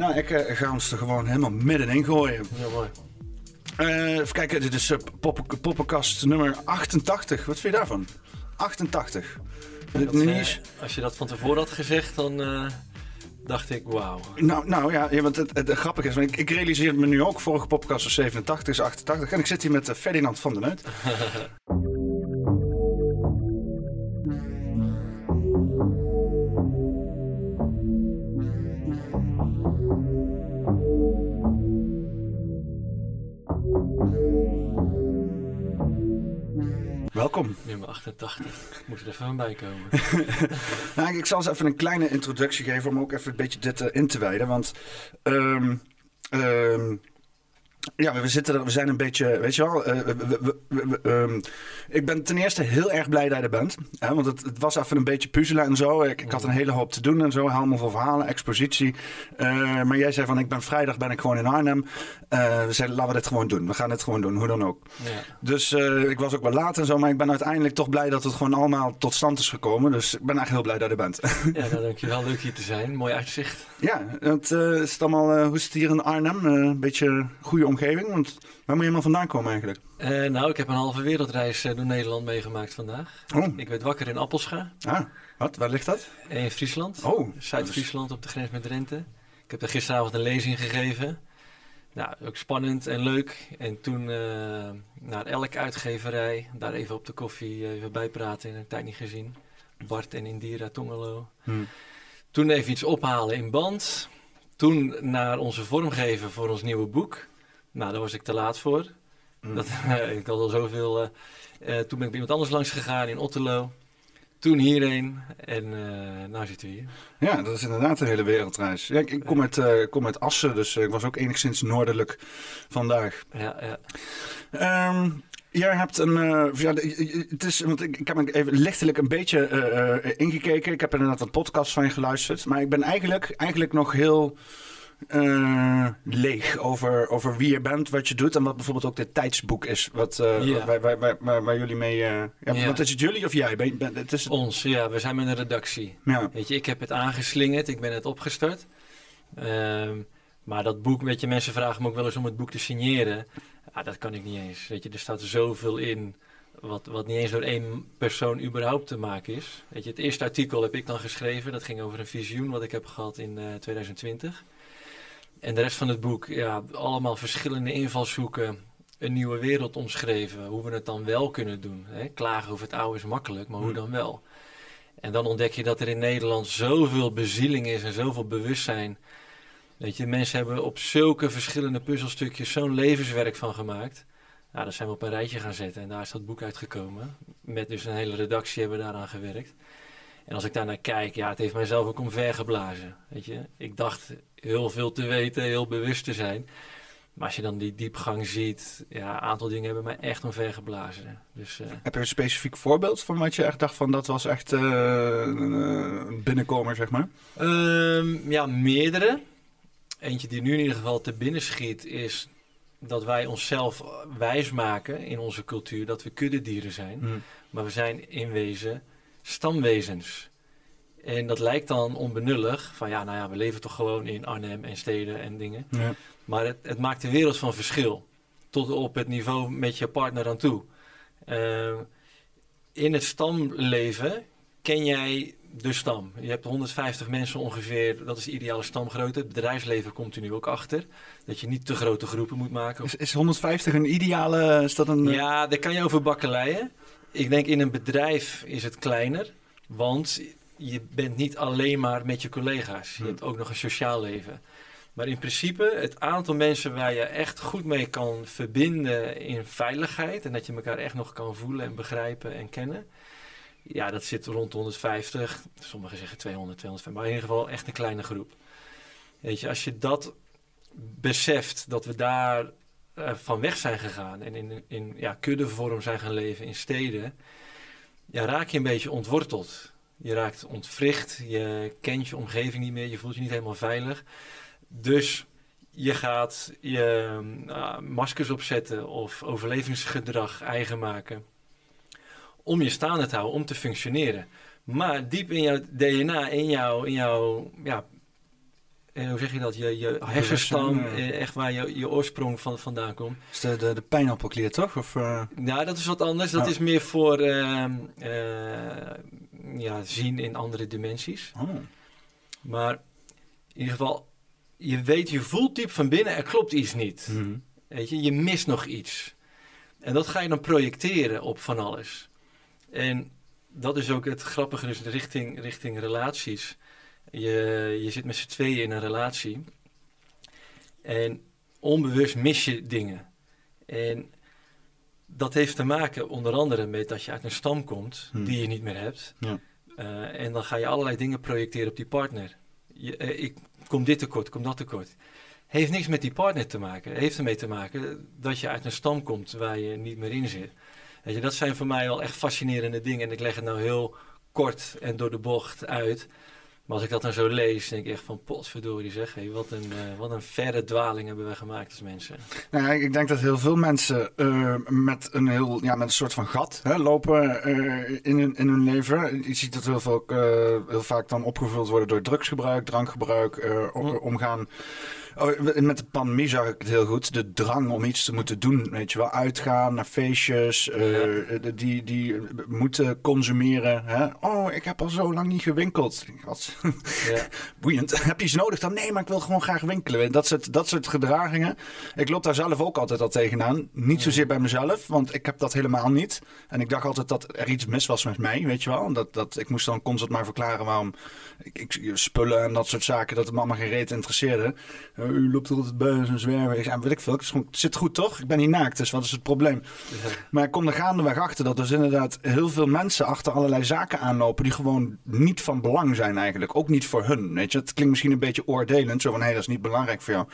Nou, ik eh, ga ons er gewoon helemaal middenin gooien. Ja, mooi. Eh, even kijken, dit is eh, poppen- poppenkast nummer 88. Wat vind je daarvan? 88. Dit Dat, als je dat van tevoren had gezegd, dan dacht ik, wauw. Nou, nou ja, ja, want het, het, grappige is, want ik, ik realiseerde me nu ook, vorige podcast was 87, is 88. En ik zit hier met Ferdinand van den Neut. Welkom. Nummer 88. Moet er even bij komen. Nou, ik zal eens even een kleine introductie geven om ook even een beetje dit eh, in te wijden. Want ehm, ehm, ja, we, zitten er, we zijn een beetje, weet je wel. eh, we- we- we- we- we- ehm, ik ben ten eerste heel erg blij dat je er bent. Hè, want het, het was even een beetje puzzelen en zo. Ik, ik had een hele hoop te doen en zo. Helemaal veel verhalen, expositie. Eh, maar jij zei van, ik ben vrijdag ben ik gewoon in Arnhem. Eh, we zeiden, laten we dit gewoon doen. We gaan dit gewoon doen, hoe dan ook. Ja. Dus ik was ook wel laat en zo, maar ik ben uiteindelijk toch blij dat het gewoon allemaal tot stand is gekomen. Dus ik ben eigenlijk heel blij dat je er bent. ja, nou dankjewel. Leuk hier te zijn. Mooi uitzicht. ja, het, is het allemaal, hoe is het hier in Arnhem? Een beetje goede omgeving, want waar moet je helemaal vandaan komen eigenlijk? Eh, nou, ik heb een halve wereldreis eh, door Nederland meegemaakt vandaag. Oh, Ik werd wakker in Appelscha, ah, wat? Waar ligt dat? in Friesland. Oh, Zuid-Friesland op de grens met Drenthe. Ik heb daar gisteravond een lezing gegeven. Nou, ook spannend en leuk. En toen eh, naar elk uitgeverij, daar even op de koffie eh, even bijpraten. In een tijd niet gezien. Bart en Indira Tongelo. Hm. Toen even iets ophalen in band. Toen naar onze vormgever voor ons nieuwe boek. Nou, daar was ik te laat voor. Hm. Dat, ik had al zoveel. eh, eh, toen ben ik bij iemand anders langs gegaan in Otterlo. Toen hierheen. En eh nou zitten we hier. Ja, dat is inderdaad een hele wereldreis. Ja, ik, ik kom uit, eh, kom uit Assen, dus eh, ik was ook enigszins noordelijk vandaag. Ja, ja. Ehm, jij hebt een. eh, ja, het is, want ik, ik heb even lichtelijk een beetje eh, eh, ingekeken. Ik heb inderdaad wat podcasts van je geluisterd. Maar ik ben eigenlijk, eigenlijk nog heel eh, leeg over, over wie je bent, wat je doet. En wat bijvoorbeeld ook dit tijdsboek is. Wat, eh, Ja. waar, waar, waar, waar, waar jullie mee. eh, ja. Wat is het jullie of jij? Ben, ben, het is, Ons, ja, we zijn met een redactie. ja. Weet je, ik heb het aangeslingerd, ik ben het opgestart. Ehm, maar dat boek, weet je, mensen vragen me ook wel eens om het boek te signeren. Ja, dat kan ik niet eens. Weet je, er staat zoveel in wat, wat niet eens door één persoon überhaupt te maken is. Weet je, het eerste artikel heb ik dan geschreven. Dat ging over een visioen wat ik heb gehad in eh, 2020. En de rest van het boek, ja, allemaal verschillende invalshoeken. Een nieuwe wereld omschreven. Hoe we het dan wel kunnen doen. Hè? Klagen over het oude is makkelijk, maar hoe Hmm. dan wel? En dan ontdek je dat er in Nederland zoveel bezieling is en zoveel bewustzijn. Weet je, mensen hebben op zulke verschillende puzzelstukjes zo'n levenswerk van gemaakt. Nou, dat zijn we op een rijtje gaan zetten en daar is dat boek uitgekomen. Met dus een hele redactie hebben we daaraan gewerkt. En als ik daar naar kijk, ja, het heeft mijzelf ook omvergeblazen. Weet je, ik dacht heel veel te weten, heel bewust te zijn. Maar als je dan die diepgang ziet, ja, een aantal dingen hebben mij echt omvergeblazen. Dus eh, Heb je een specifiek voorbeeld van wat je echt dacht van dat was echt eh, een een binnenkomer, zeg maar? Ehm, ja, meerdere. Eentje die nu in ieder geval te binnen schiet is dat wij onszelf wijsmaken in onze cultuur dat we kuddedieren zijn. Maar we zijn in wezen stamwezens. En dat lijkt dan onbenullig. Van ja, nou ja, we leven toch gewoon in Arnhem en steden en dingen. Ja. Maar het, het maakt een wereld van verschil. Tot op het niveau met je partner aan toe. Eh, in het stamleven ken jij de stam. Je hebt 150 mensen ongeveer. Dat is de ideale stamgrootte. Het bedrijfsleven komt er nu ook achter. Dat je niet te grote groepen moet maken. Is, is 150 een ideale, is dat een... Ja, daar kan je over bakkeleien. Ik denk in een bedrijf is het kleiner. Want je bent niet alleen maar met je collega's. Je Hm. hebt ook nog een sociaal leven. Maar in principe, het aantal mensen waar je echt goed mee kan verbinden in veiligheid. En dat je elkaar echt nog kan voelen en begrijpen en kennen. Ja, dat zit rond de 150. Sommigen zeggen 200, 250. Maar in ieder geval echt een kleine groep. Weet je, als je dat beseft, dat we daar eh, van weg zijn gegaan. En in, in ja, kuddevorm zijn gaan leven in steden. Ja, raak je een beetje ontworteld. Je raakt ontwricht. Je kent je omgeving niet meer. Je voelt je niet helemaal veilig. Dus je gaat je uh, maskers opzetten of overlevingsgedrag eigen maken. Om je staande te houden, om te functioneren. Maar diep in jouw DNA, in jouw, in jouw ja, eh, hoe zeg je dat, je, je hersenstam, eh, echt waar je, je oorsprong van, vandaan komt. Is de, de, de pijnappelklier toch? Of, eh, Nou, dat is wat anders. Dat is meer voor ehm, eh, ja, zien in andere dimensies. oh. Maar in ieder geval, je weet, je voelt diep van binnen, er klopt iets niet. Mhm. Weet je, je mist nog iets. En dat ga je dan projecteren op van alles. En dat is ook het grappige dus richting, richting relaties. Je, je zit met z'n tweeën in een relatie. En onbewust mis je dingen. En dat heeft te maken onder andere met dat je uit een stam komt Hmm. die je niet meer hebt. Ja. Eh, en dan ga je allerlei dingen projecteren op die partner. Je, eh, ik kom dit tekort, kom dat tekort. Heeft niks met die partner te maken. Heeft ermee te maken dat je uit een stam komt waar je niet meer in zit. Weet je, dat zijn voor mij wel echt fascinerende dingen. En ik leg het nou heel kort en door de bocht uit. Maar als ik dat dan zo lees, denk ik echt van potverdorie zeg. Hé, wat, een, eh, wat een verre dwaling hebben wij gemaakt als mensen. Nou ja, ik denk dat heel veel mensen eh, met, een heel, ja, met een soort van gat hè, lopen eh, in, hun, in hun leven. Je ziet dat heel, veel, heel vaak dan opgevuld worden door drugsgebruik, drankgebruik, omgaan. Oh, met de pandemie zag ik het heel goed. De drang om iets te moeten doen, weet je wel. Uitgaan naar feestjes, eh, die, die moeten consumeren. Hè? Oh, ik heb al zo lang niet gewinkeld. Wat Ja. boeiend. Heb je iets nodig dan? Nee, maar ik wil gewoon graag winkelen. Dat soort, dat soort gedragingen. Ik loop daar zelf ook altijd al tegenaan. Niet zozeer bij mezelf, want ik heb dat helemaal niet. En ik dacht altijd dat er iets mis was met mij, weet je wel. Dat, dat, ik moest dan constant maar verklaren waarom ik, ik spullen en dat soort zaken, dat het me allemaal geen reet interesseerde. Eh, u loopt er altijd bij als een zwerver. Ik zei, weet ik veel, het, is gewoon, het zit goed toch? Ik ben niet naakt, dus wat is het probleem? Ja. Maar ik kom er gaandeweg achter dat dus inderdaad heel veel mensen achter allerlei zaken aanlopen die gewoon niet van belang zijn eigenlijk. Ook niet voor hun, weet je. Het klinkt misschien een beetje oordelend, zo van hé, hey, dat is niet belangrijk voor jou.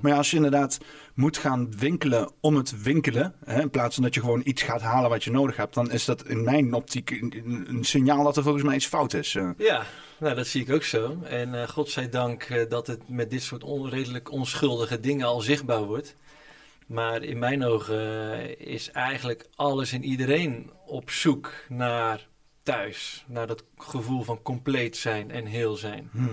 Maar ja, als je inderdaad moet gaan winkelen om het winkelen, hè, in plaats van dat je gewoon iets gaat halen wat je nodig hebt, dan is dat in mijn optiek een, een- een signaal dat er volgens mij iets fout is. eh. Ja, nou, dat zie ik ook zo. En eh godzijdank eh, dat het met dit soort onredelijk onschuldige dingen al zichtbaar wordt. Maar in mijn ogen eh, is eigenlijk alles en iedereen op zoek naar thuis. Naar dat gevoel van compleet zijn en heel zijn. Hm.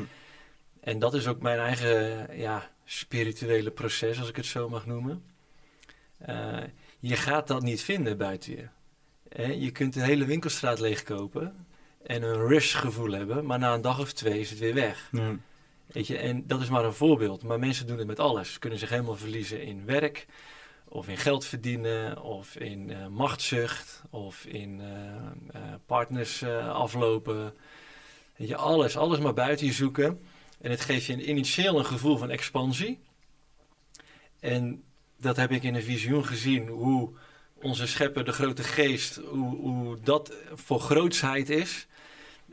En dat is ook mijn eigen ja, spirituele proces, als ik het zo mag noemen. Je gaat dat niet vinden buiten je. Je kunt de hele winkelstraat leegkopen en een rush gevoel hebben, maar na een dag of twee is het weer weg. Ja. Weet je, en dat is maar een voorbeeld. Maar mensen doen het met alles. Ze kunnen zich helemaal verliezen in werk, of in geld verdienen, of in eh, machtszucht, of in eh, eh, partners aflopen. Weet je, alles, alles maar buiten je zoeken. En het geeft je een, initieel een gevoel van expansie. En dat heb ik in een visioen gezien, hoe onze schepper, de grote geest, hoe, hoe dat voor grootsheid is.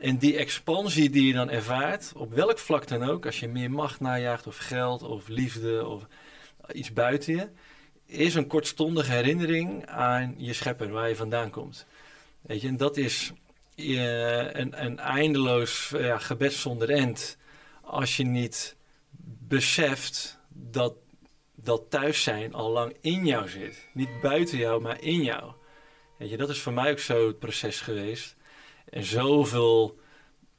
En die expansie die je dan ervaart, op welk vlak dan ook, als je meer macht najaagt, of geld, of liefde, of iets buiten je, is een kortstondige herinnering aan je schepper, waar je vandaan komt. Weet je, en dat is eh, een, een eindeloos ja, gebed zonder end, als je niet beseft dat dat thuis zijn al lang in jou zit. Niet buiten jou, maar in jou. Weet je, dat is voor mij ook zo het proces geweest. En zoveel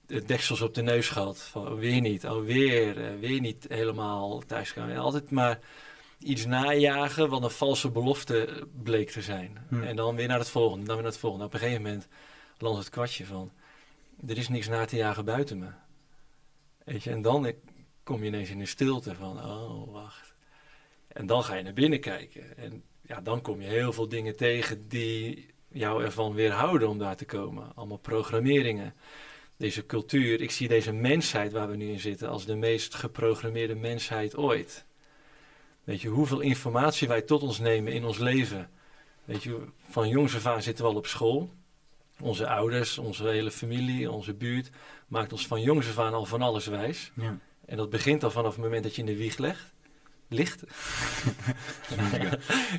deksels op de neus gehad. Van oh, weer niet, alweer, eh, weer niet helemaal thuiskomen. En altijd maar iets najagen wat een valse belofte bleek te zijn. Hm. En dan weer naar het volgende, dan weer naar het volgende. Op een gegeven moment landt het kwartje van... er is niks naar te jagen buiten me. Weet je, en dan kom je ineens in een stilte van... oh, wacht. En dan ga je naar binnen kijken. En ja, dan kom je heel veel dingen tegen die jou ervan weerhouden om daar te komen. Allemaal programmeringen. Deze cultuur, ik zie deze mensheid waar we nu in zitten als de meest geprogrammeerde mensheid ooit. Weet je, hoeveel informatie wij tot ons nemen in ons leven. Weet je, van jongs af aan zitten we al op school. Onze ouders, onze hele familie, onze buurt maakt ons van jongs af aan al van alles wijs. Ja. En dat begint al vanaf het moment dat je in de wieg legt. Ligt.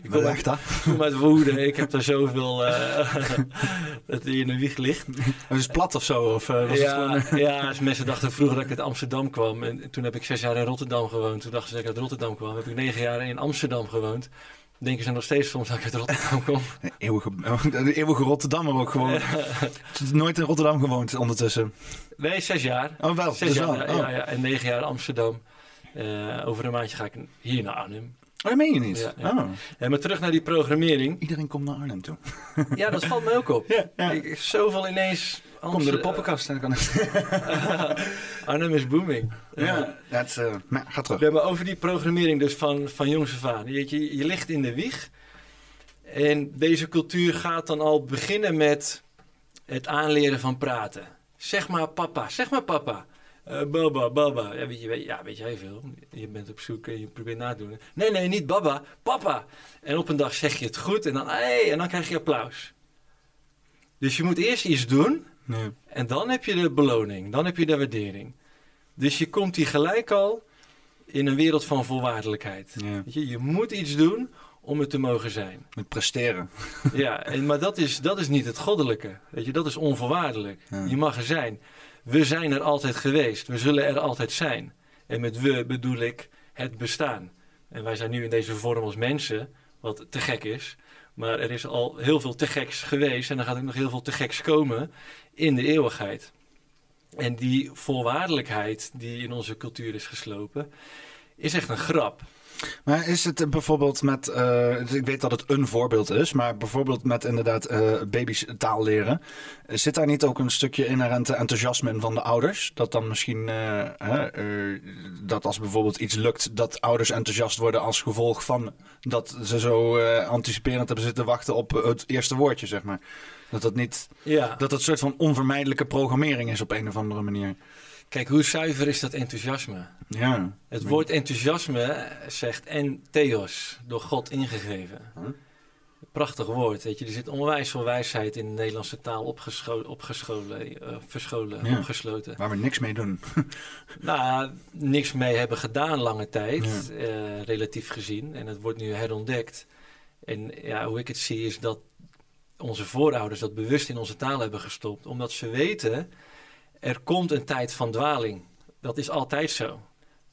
ik kom uit, ik kom uit Woerden. Ik heb daar zoveel... eh, dat hij in de wieg ligt. Het is plat of zo? Of, eh, was het Ja, gewoon, ja, dus mensen dachten vroeger dat ik uit Amsterdam kwam. En toen heb ik zes jaar in Rotterdam gewoond. Toen dachten ze dat ik uit Rotterdam kwam. Heb ik negen jaar in Amsterdam gewoond. Denken ze nog steeds soms dat ik uit Rotterdam kom. Een eeuwige, de eeuwige Rotterdammer ook gewoon. Nooit in Rotterdam gewoond ondertussen. Nee, zes jaar. Oh wel, Zes dus jaar, wel. ja, Oh. ja, ja, en negen jaar Amsterdam. Eh, over een maandje ga ik hier naar Arnhem. Oh, dat meen je niet? Ja, ja. Oh. En maar terug naar die programmering. Iedereen komt naar Arnhem toe. Ja, dat valt me ook op. Ja, ja. Ik, zoveel ineens... Kom door de poppenkast en dan kan. Arnhem is booming. Ja, dat maar ga terug. We hebben over die programmering dus van, van jongs af aan. Je, je ligt in de wieg. En deze cultuur gaat dan al beginnen met het aanleren van praten. Zeg maar papa, zeg maar papa. Eh, baba, baba. Ja weet, je, ja, weet jij veel. Je bent op zoek en je probeert na te doen. Nee, nee, niet baba, papa. En op een dag zeg je het goed en dan, hey, en dan krijg je applaus. Dus je moet eerst iets doen Nee. en dan heb je de beloning, dan heb je de waardering. Dus je komt hier gelijk al in een wereld van volwaardelijkheid. Ja. Weet je, je moet iets doen om het te mogen zijn. Met presteren. Ja, en, maar dat is, dat is niet het goddelijke. Weet je, dat is onvoorwaardelijk. Ja. Je mag er zijn. We zijn er altijd geweest. We zullen er altijd zijn. En met we bedoel ik het bestaan. En wij zijn nu in deze vorm als mensen, wat te gek is. Maar er is al heel veel te geks geweest en er gaat ook nog heel veel te geks komen in de eeuwigheid. En die voorwaardelijkheid die in onze cultuur is geslopen, is echt een grap. Maar is het eh, bijvoorbeeld met, eh, ik weet dat het een voorbeeld is, maar bijvoorbeeld met inderdaad eh, baby's taal leren. Zit daar niet ook een stukje inherente enthousiasme in van de ouders? Dat dan misschien, dat als bijvoorbeeld iets lukt, dat ouders enthousiast worden als gevolg van dat ze zo anticiperend hebben zitten wachten op het eerste woordje, zeg maar. Dat dat niet, Ja, dat een soort van onvermijdelijke programmering is op een of andere manier. Kijk, hoe zuiver is dat enthousiasme? Ja. Het woord enthousiasme zegt en theos, door God ingegeven. Huh? Prachtig woord, weet je. Er zit onwijs veel wijsheid in de Nederlandse taal opgescho opgescholen, eh, verscholen, Ja. opgesloten. Waar we niks mee doen. Nou, niks mee hebben gedaan lange tijd, Ja. eh, relatief gezien. En het wordt nu herontdekt. En ja, hoe ik het zie is dat onze voorouders dat bewust in onze taal hebben gestopt. Omdat ze weten, er komt een tijd van dwaling. Dat is altijd zo.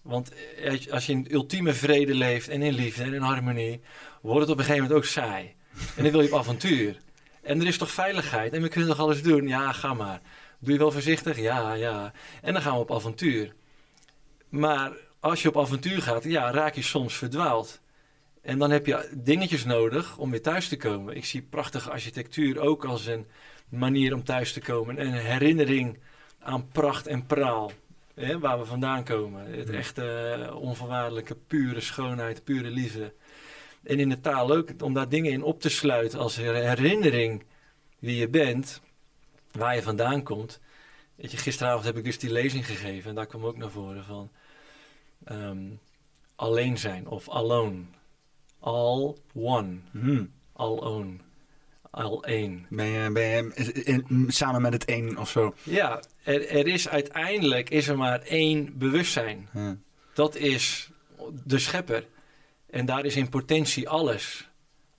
Want eh, als je in ultieme vrede leeft en in liefde en in harmonie, wordt het op een gegeven moment ook saai. En dan wil je op avontuur. En er is toch veiligheid en we kunnen toch alles doen? Ja, ga maar. Doe je wel voorzichtig? Ja, ja. En dan gaan we op avontuur. Maar als je op avontuur gaat, ja, raak je soms verdwaald. En dan heb je dingetjes nodig om weer thuis te komen. Ik zie prachtige architectuur ook als een manier om thuis te komen. En een herinnering aan pracht en praal. Hè, waar we vandaan komen. Het Ja. echte eh, onvoorwaardelijke, pure schoonheid, pure liefde. En in de taal ook, om daar dingen in op te sluiten als herinnering wie je bent, waar je vandaan komt. Weet je, gisteravond heb ik dus die lezing gegeven en daar kwam ook naar voren van ehm, alleen zijn of alone. All one, Hmm. all own, all één. Ben je, ben je in- samen met het één of zo? Ja, er, er is uiteindelijk is er maar één bewustzijn. Ja. Dat is de schepper. En daar is in potentie alles.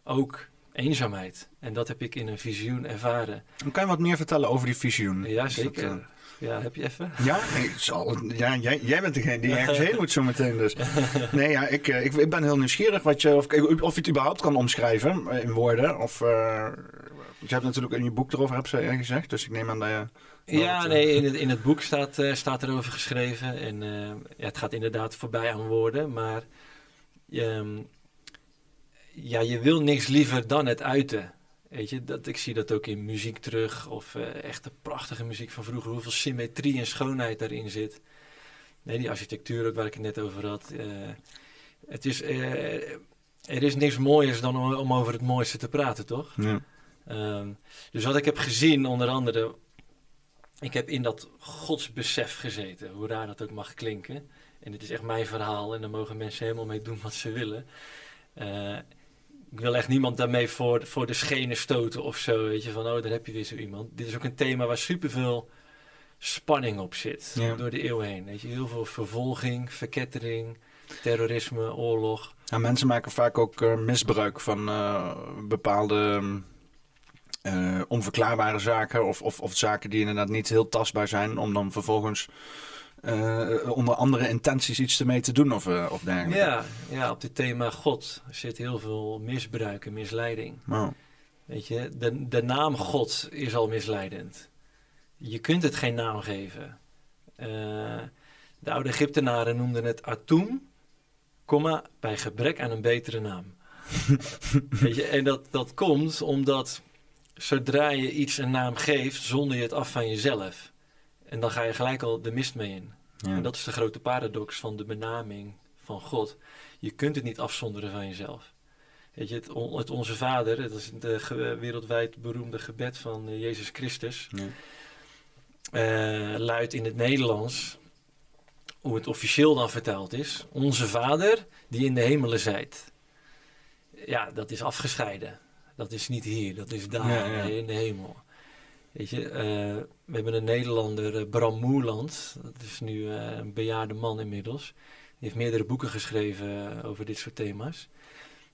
Ook eenzaamheid. En dat heb ik in een visioen ervaren. Kan je wat meer vertellen over die visioen? Ja, dat, zeker. Ja, heb je even? ja, Nee, het zal- ja jij, jij bent degene die ergens heen moet zo meteen dus. Nee, ja, ik, eh, ik, ik ben heel nieuwsgierig wat je, of, of je het überhaupt kan omschrijven eh, in woorden. Of, eh, je hebt natuurlijk in je boek erover heb je gezegd, dus ik neem aan dat je... Ja, nee, in het, in het boek staat, staat erover geschreven. En ja, het gaat inderdaad voorbij aan woorden. Maar ehm, ja, je wil niks liever dan het uiten. Weet je, dat, ik zie dat ook in muziek terug. Of eh echte prachtige muziek van vroeger. Hoeveel symmetrie en schoonheid daarin zit. Nee, die architectuur ook waar ik het net over had. eh, het is, eh, er is niks mooiers dan om, om over het mooiste te praten, toch? Ja. Ehm, dus wat ik heb gezien, onder andere, ik heb in dat godsbesef gezeten, hoe raar dat ook mag klinken. En dit is echt mijn verhaal en daar mogen mensen helemaal mee doen wat ze willen. Ik wil echt niemand daarmee voor, voor de schenen stoten of zo, weet je, van oh, daar heb je weer zo iemand. Dit is ook een thema waar superveel spanning op zit, Ja. door de eeuw heen. Weet je, heel veel vervolging, verkettering, terrorisme, oorlog. Ja, mensen maken vaak ook eh, misbruik van eh, bepaalde eh, onverklaarbare zaken of, of, of zaken die inderdaad niet heel tastbaar zijn, om dan vervolgens eh, onder andere intenties iets ermee te doen of, eh, of dergelijke. Ja, ja, op dit thema God zit heel veel misbruik en misleiding. Nou, Weet je, de, de naam God is al misleidend. Je kunt het geen naam geven. De oude Egyptenaren noemden het Atum, comma, bij gebrek aan een betere naam. Weet je, en dat, dat komt omdat zodra je iets een naam geeft, zonder je het af van jezelf. En dan ga je gelijk al de mist mee in. Ja. En dat is de grote paradox van de benaming van God. Je kunt het niet afzonderen van jezelf. Weet je, het, on- het Onze Vader, dat is het wereldwijd beroemde gebed van eh, Jezus Christus, Ja. eh, luidt in het Nederlands, hoe het officieel dan vertaald is, Onze Vader die in de hemelen zijt. Ja, dat is afgescheiden. Dat is niet hier, dat is daar, Ja, in de hemel. Weet je, eh, we hebben een Nederlander, eh, Bram Moerland, dat is nu eh, een bejaarde man inmiddels. Die heeft meerdere boeken geschreven over dit soort thema's.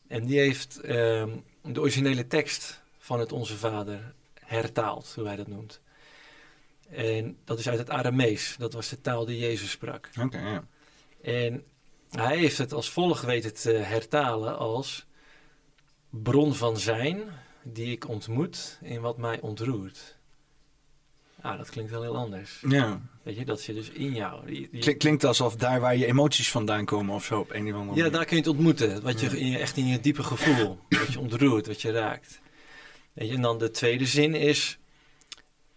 En die heeft ehm, de originele tekst van het Onze Vader hertaald, hoe hij dat noemt. En dat is uit het Aramees, dat was de taal die Jezus sprak. Oké, ja. En hij heeft het als volgt weten te hertalen als bron van zijn die ik ontmoet in wat mij ontroert. Ah, dat klinkt wel heel anders. ja. Weet je, dat zit dus in jou. Die- die- Klink- klinkt alsof daar waar je emoties vandaan komen of zo op een of andere manier. ja, daar kun je het ontmoeten. Wat je Ja. in je, echt in je diepe gevoel, wat je ontroert, wat je raakt. Weet je, en dan de tweede zin is,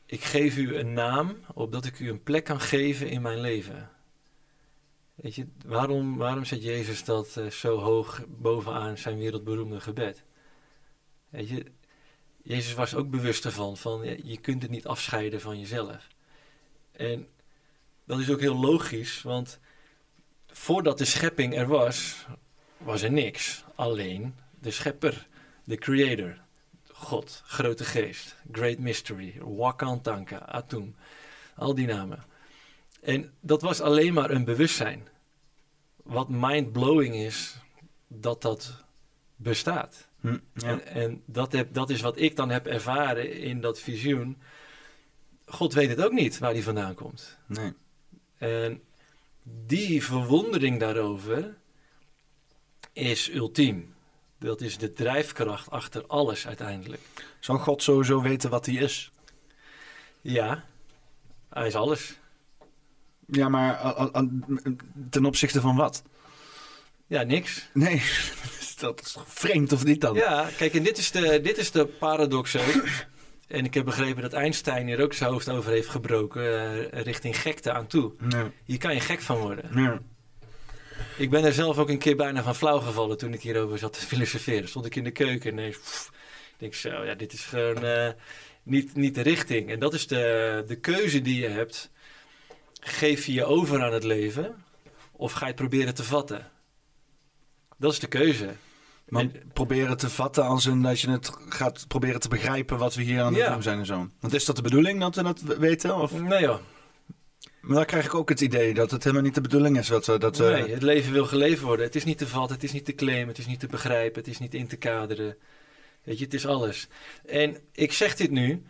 ik geef u een naam, opdat ik u een plek kan geven in mijn leven. Weet je, waarom, waarom zet Jezus dat eh, zo hoog bovenaan zijn wereldberoemde gebed? Weet je, Jezus was ook bewust ervan, van je kunt het niet afscheiden van jezelf. En dat is ook heel logisch, want voordat de schepping er was, was er niks. Alleen de schepper, de creator, God, grote geest, great mystery, Wakantanka, Atum, al die namen. En dat was alleen maar een bewustzijn. Wat mind-blowing is, dat dat bestaat. Hm, ja. En, en dat, heb, dat is wat ik dan heb ervaren in dat visioen. God weet het ook niet waar die vandaan komt. Nee. En die verwondering daarover is ultiem. Dat is de drijfkracht achter alles uiteindelijk. Zou God sowieso weten wat hij is? Ja, hij is alles. Ja, maar ten opzichte van wat? Ja, niks. Nee, dat is vreemd of niet dan? Ja, kijk, en dit is de, dit is de paradox ook. En ik heb begrepen dat Einstein hier ook zijn hoofd over heeft gebroken, eh, richting gekte aan toe. Ja. Hier kan je gek van worden. Ik ben er zelf ook een keer bijna van flauw gevallen toen ik hierover zat te filosoferen. Stond ik in de keuken en ineens, pff, denk zo, ja, dit is gewoon eh, niet, niet de richting. En dat is de, de keuze die je hebt. Geef je je over aan het leven of ga je het proberen te vatten? Dat is de keuze. Maar proberen te vatten als in dat je het gaat proberen te begrijpen wat we hier aan het Ja. doen zijn en zo. Want is dat de bedoeling dat we dat weten? Of? Nee joh, Maar dan krijg ik ook het idee dat het helemaal niet de bedoeling is. Dat, we dat, we- nee, het leven wil geleefd worden. Het is niet te vatten, het is niet te claimen, het is niet te begrijpen, het is niet in te kaderen. Weet je, het is alles. En ik zeg dit nu,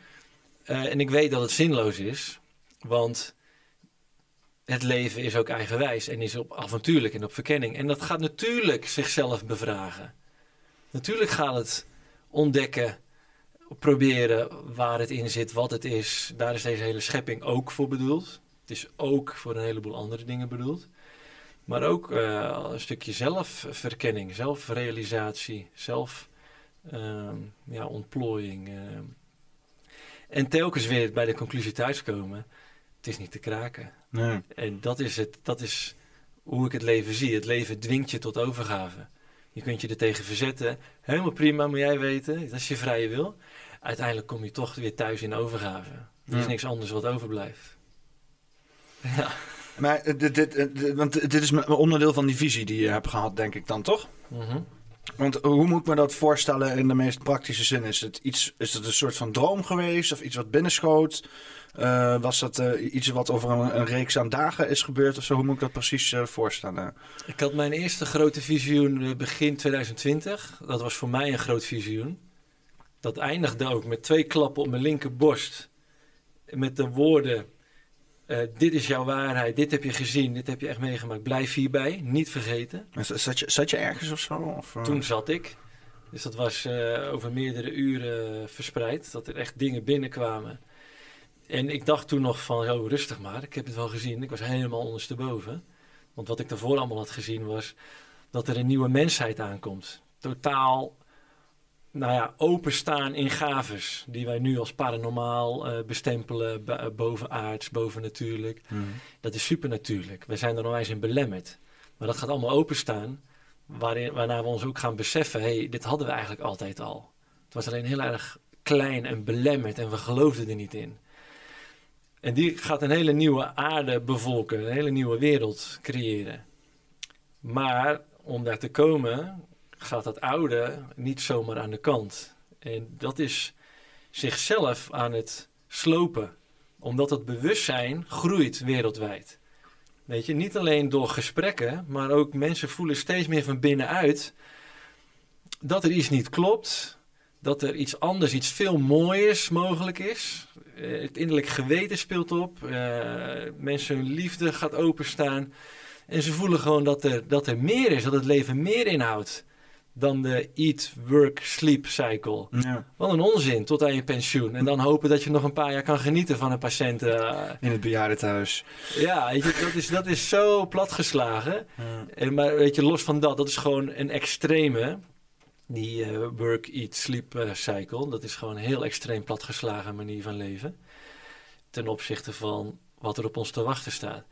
eh, en ik weet dat het zinloos is, want het leven is ook eigenwijs en is op avontuurlijk en op verkenning. En dat gaat natuurlijk zichzelf bevragen. Natuurlijk gaat het ontdekken, proberen waar het in zit, wat het is. Daar is deze hele schepping ook voor bedoeld. Het is ook voor een heleboel andere dingen bedoeld. Maar ook eh, een stukje zelfverkenning, zelfrealisatie, zelf ehm, ja, ontplooiing. ehm. En telkens weer bij de conclusie thuiskomen, het is niet te kraken. Nee. En dat is, het, dat is hoe ik het leven zie. Het leven dwingt je tot overgave. Je kunt je er tegen verzetten. Helemaal prima, moet jij weten. Dat is je vrije wil. Uiteindelijk kom je toch weer thuis in overgave. Er is Ja. niks anders wat overblijft. Ja. Maar eh, dit, dit, eh, dit- want dit is onderdeel van die visie die je hebt gehad, denk ik dan toch? Mhm. Want hoe moet ik me dat voorstellen in de meest praktische zin? Is het, iets, is het een soort van droom geweest of iets wat binnenschoot? Eh, was dat eh, iets wat over een, een reeks aan dagen is gebeurd of zo? Hoe moet ik dat precies eh, voorstellen? Ik had mijn eerste grote visioen begin 2020. Dat was voor mij een groot visioen. Dat eindigde ook met twee klappen op mijn linkerborst. Met de woorden: Dit is jouw waarheid, dit heb je gezien, dit heb je echt meegemaakt. Blijf hierbij, niet vergeten. Zat je, zat je ergens of zo? Of? Toen zat ik. Dus dat was over meerdere uren verspreid. Dat er echt dingen binnenkwamen. En ik dacht toen nog van, oh, rustig maar, ik heb het wel gezien. Ik was helemaal ondersteboven. Want wat ik daarvoor allemaal had gezien was dat er een nieuwe mensheid aankomt. Totaal, nou ja, openstaan in gaves. Die wij nu als paranormaal uh, bestempelen, uh, bovenaards, bovennatuurlijk. Mm. Dat is supernatuurlijk. We zijn er nog eens in belemmerd. Maar dat gaat allemaal openstaan. Waarin, waarna we ons ook gaan beseffen, hé, hey, dit hadden we eigenlijk altijd al. Het was alleen heel erg klein en belemmerd en we geloofden er niet in. En die gaat een hele nieuwe aarde bevolken, een hele nieuwe wereld creëren. Maar om daar te komen, gaat dat oude niet zomaar aan de kant. En dat is zichzelf aan het slopen, omdat het bewustzijn groeit wereldwijd. Weet je, niet alleen door gesprekken, maar ook mensen voelen steeds meer van binnenuit dat er iets niet klopt, dat er iets anders, iets veel mooiers mogelijk is. Eh, het innerlijk geweten speelt op. Uh, mensen hun liefde gaat openstaan. En ze voelen gewoon dat er, dat er meer is, dat het leven meer inhoudt dan de eat, work, sleep cycle. Ja. Wat een onzin, tot aan je pensioen. En dan hopen dat je nog een paar jaar kan genieten van een patiënt. Uh... In het bejaardentehuis. Ja, weet je, dat, is, dat is zo platgeslagen. Ja. En, maar weet je, los van dat, dat is gewoon een extreme die uh, work, eat, sleep uh, cycle. Dat is gewoon een heel extreem platgeslagen manier van leven. Ten opzichte van wat er op ons te wachten staat.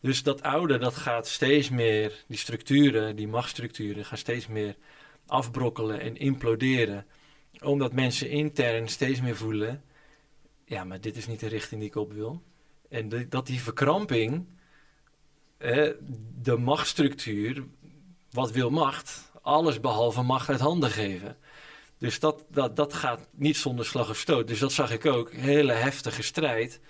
Dus dat oude, dat gaat steeds meer, die structuren, die machtsstructuren, gaan steeds meer afbrokkelen en imploderen. Omdat mensen intern steeds meer voelen, ja, maar dit is niet de richting die ik op wil. En dat die verkramping, de machtsstructuur, wat wil macht, alles behalve macht uit handen geven. Dus dat, dat, dat gaat niet zonder slag of stoot. Dus dat zag ik ook. Hele heftige strijd.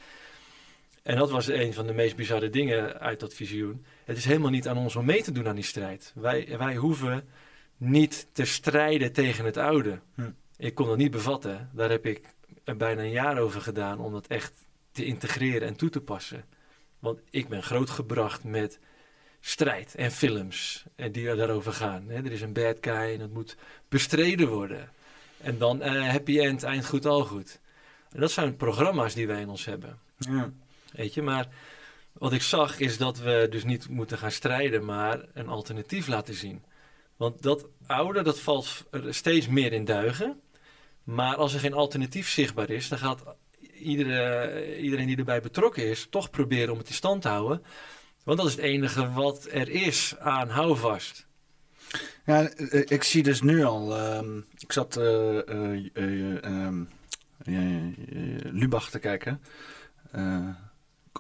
En dat was een van de meest bizarre dingen uit dat visioen. Het is helemaal niet aan ons om mee te doen aan die strijd. Wij, wij hoeven niet te strijden tegen het oude. Hm. Ik kon dat niet bevatten. Daar heb ik bijna een jaar over gedaan om dat echt te integreren en toe te passen. Want ik ben grootgebracht met strijd en films en die daarover gaan. Er is een bad guy en dat moet bestreden worden. En dan uh, happy end, eind goed, al goed. En dat zijn programma's die wij in ons hebben. Ja. Weet je, maar wat ik zag is dat we dus niet moeten gaan strijden, maar een alternatief laten zien. Want dat oude, dat valt steeds meer in duigen. Maar als er geen alternatief zichtbaar is, dan gaat iedere, iedereen die erbij betrokken is toch proberen om het in stand te houden. Want dat is het enige wat er is aan houvast. Ja, eh, ik zie dus nu al. Uh, ik zat uh, uh, uh, Lubach te kijken.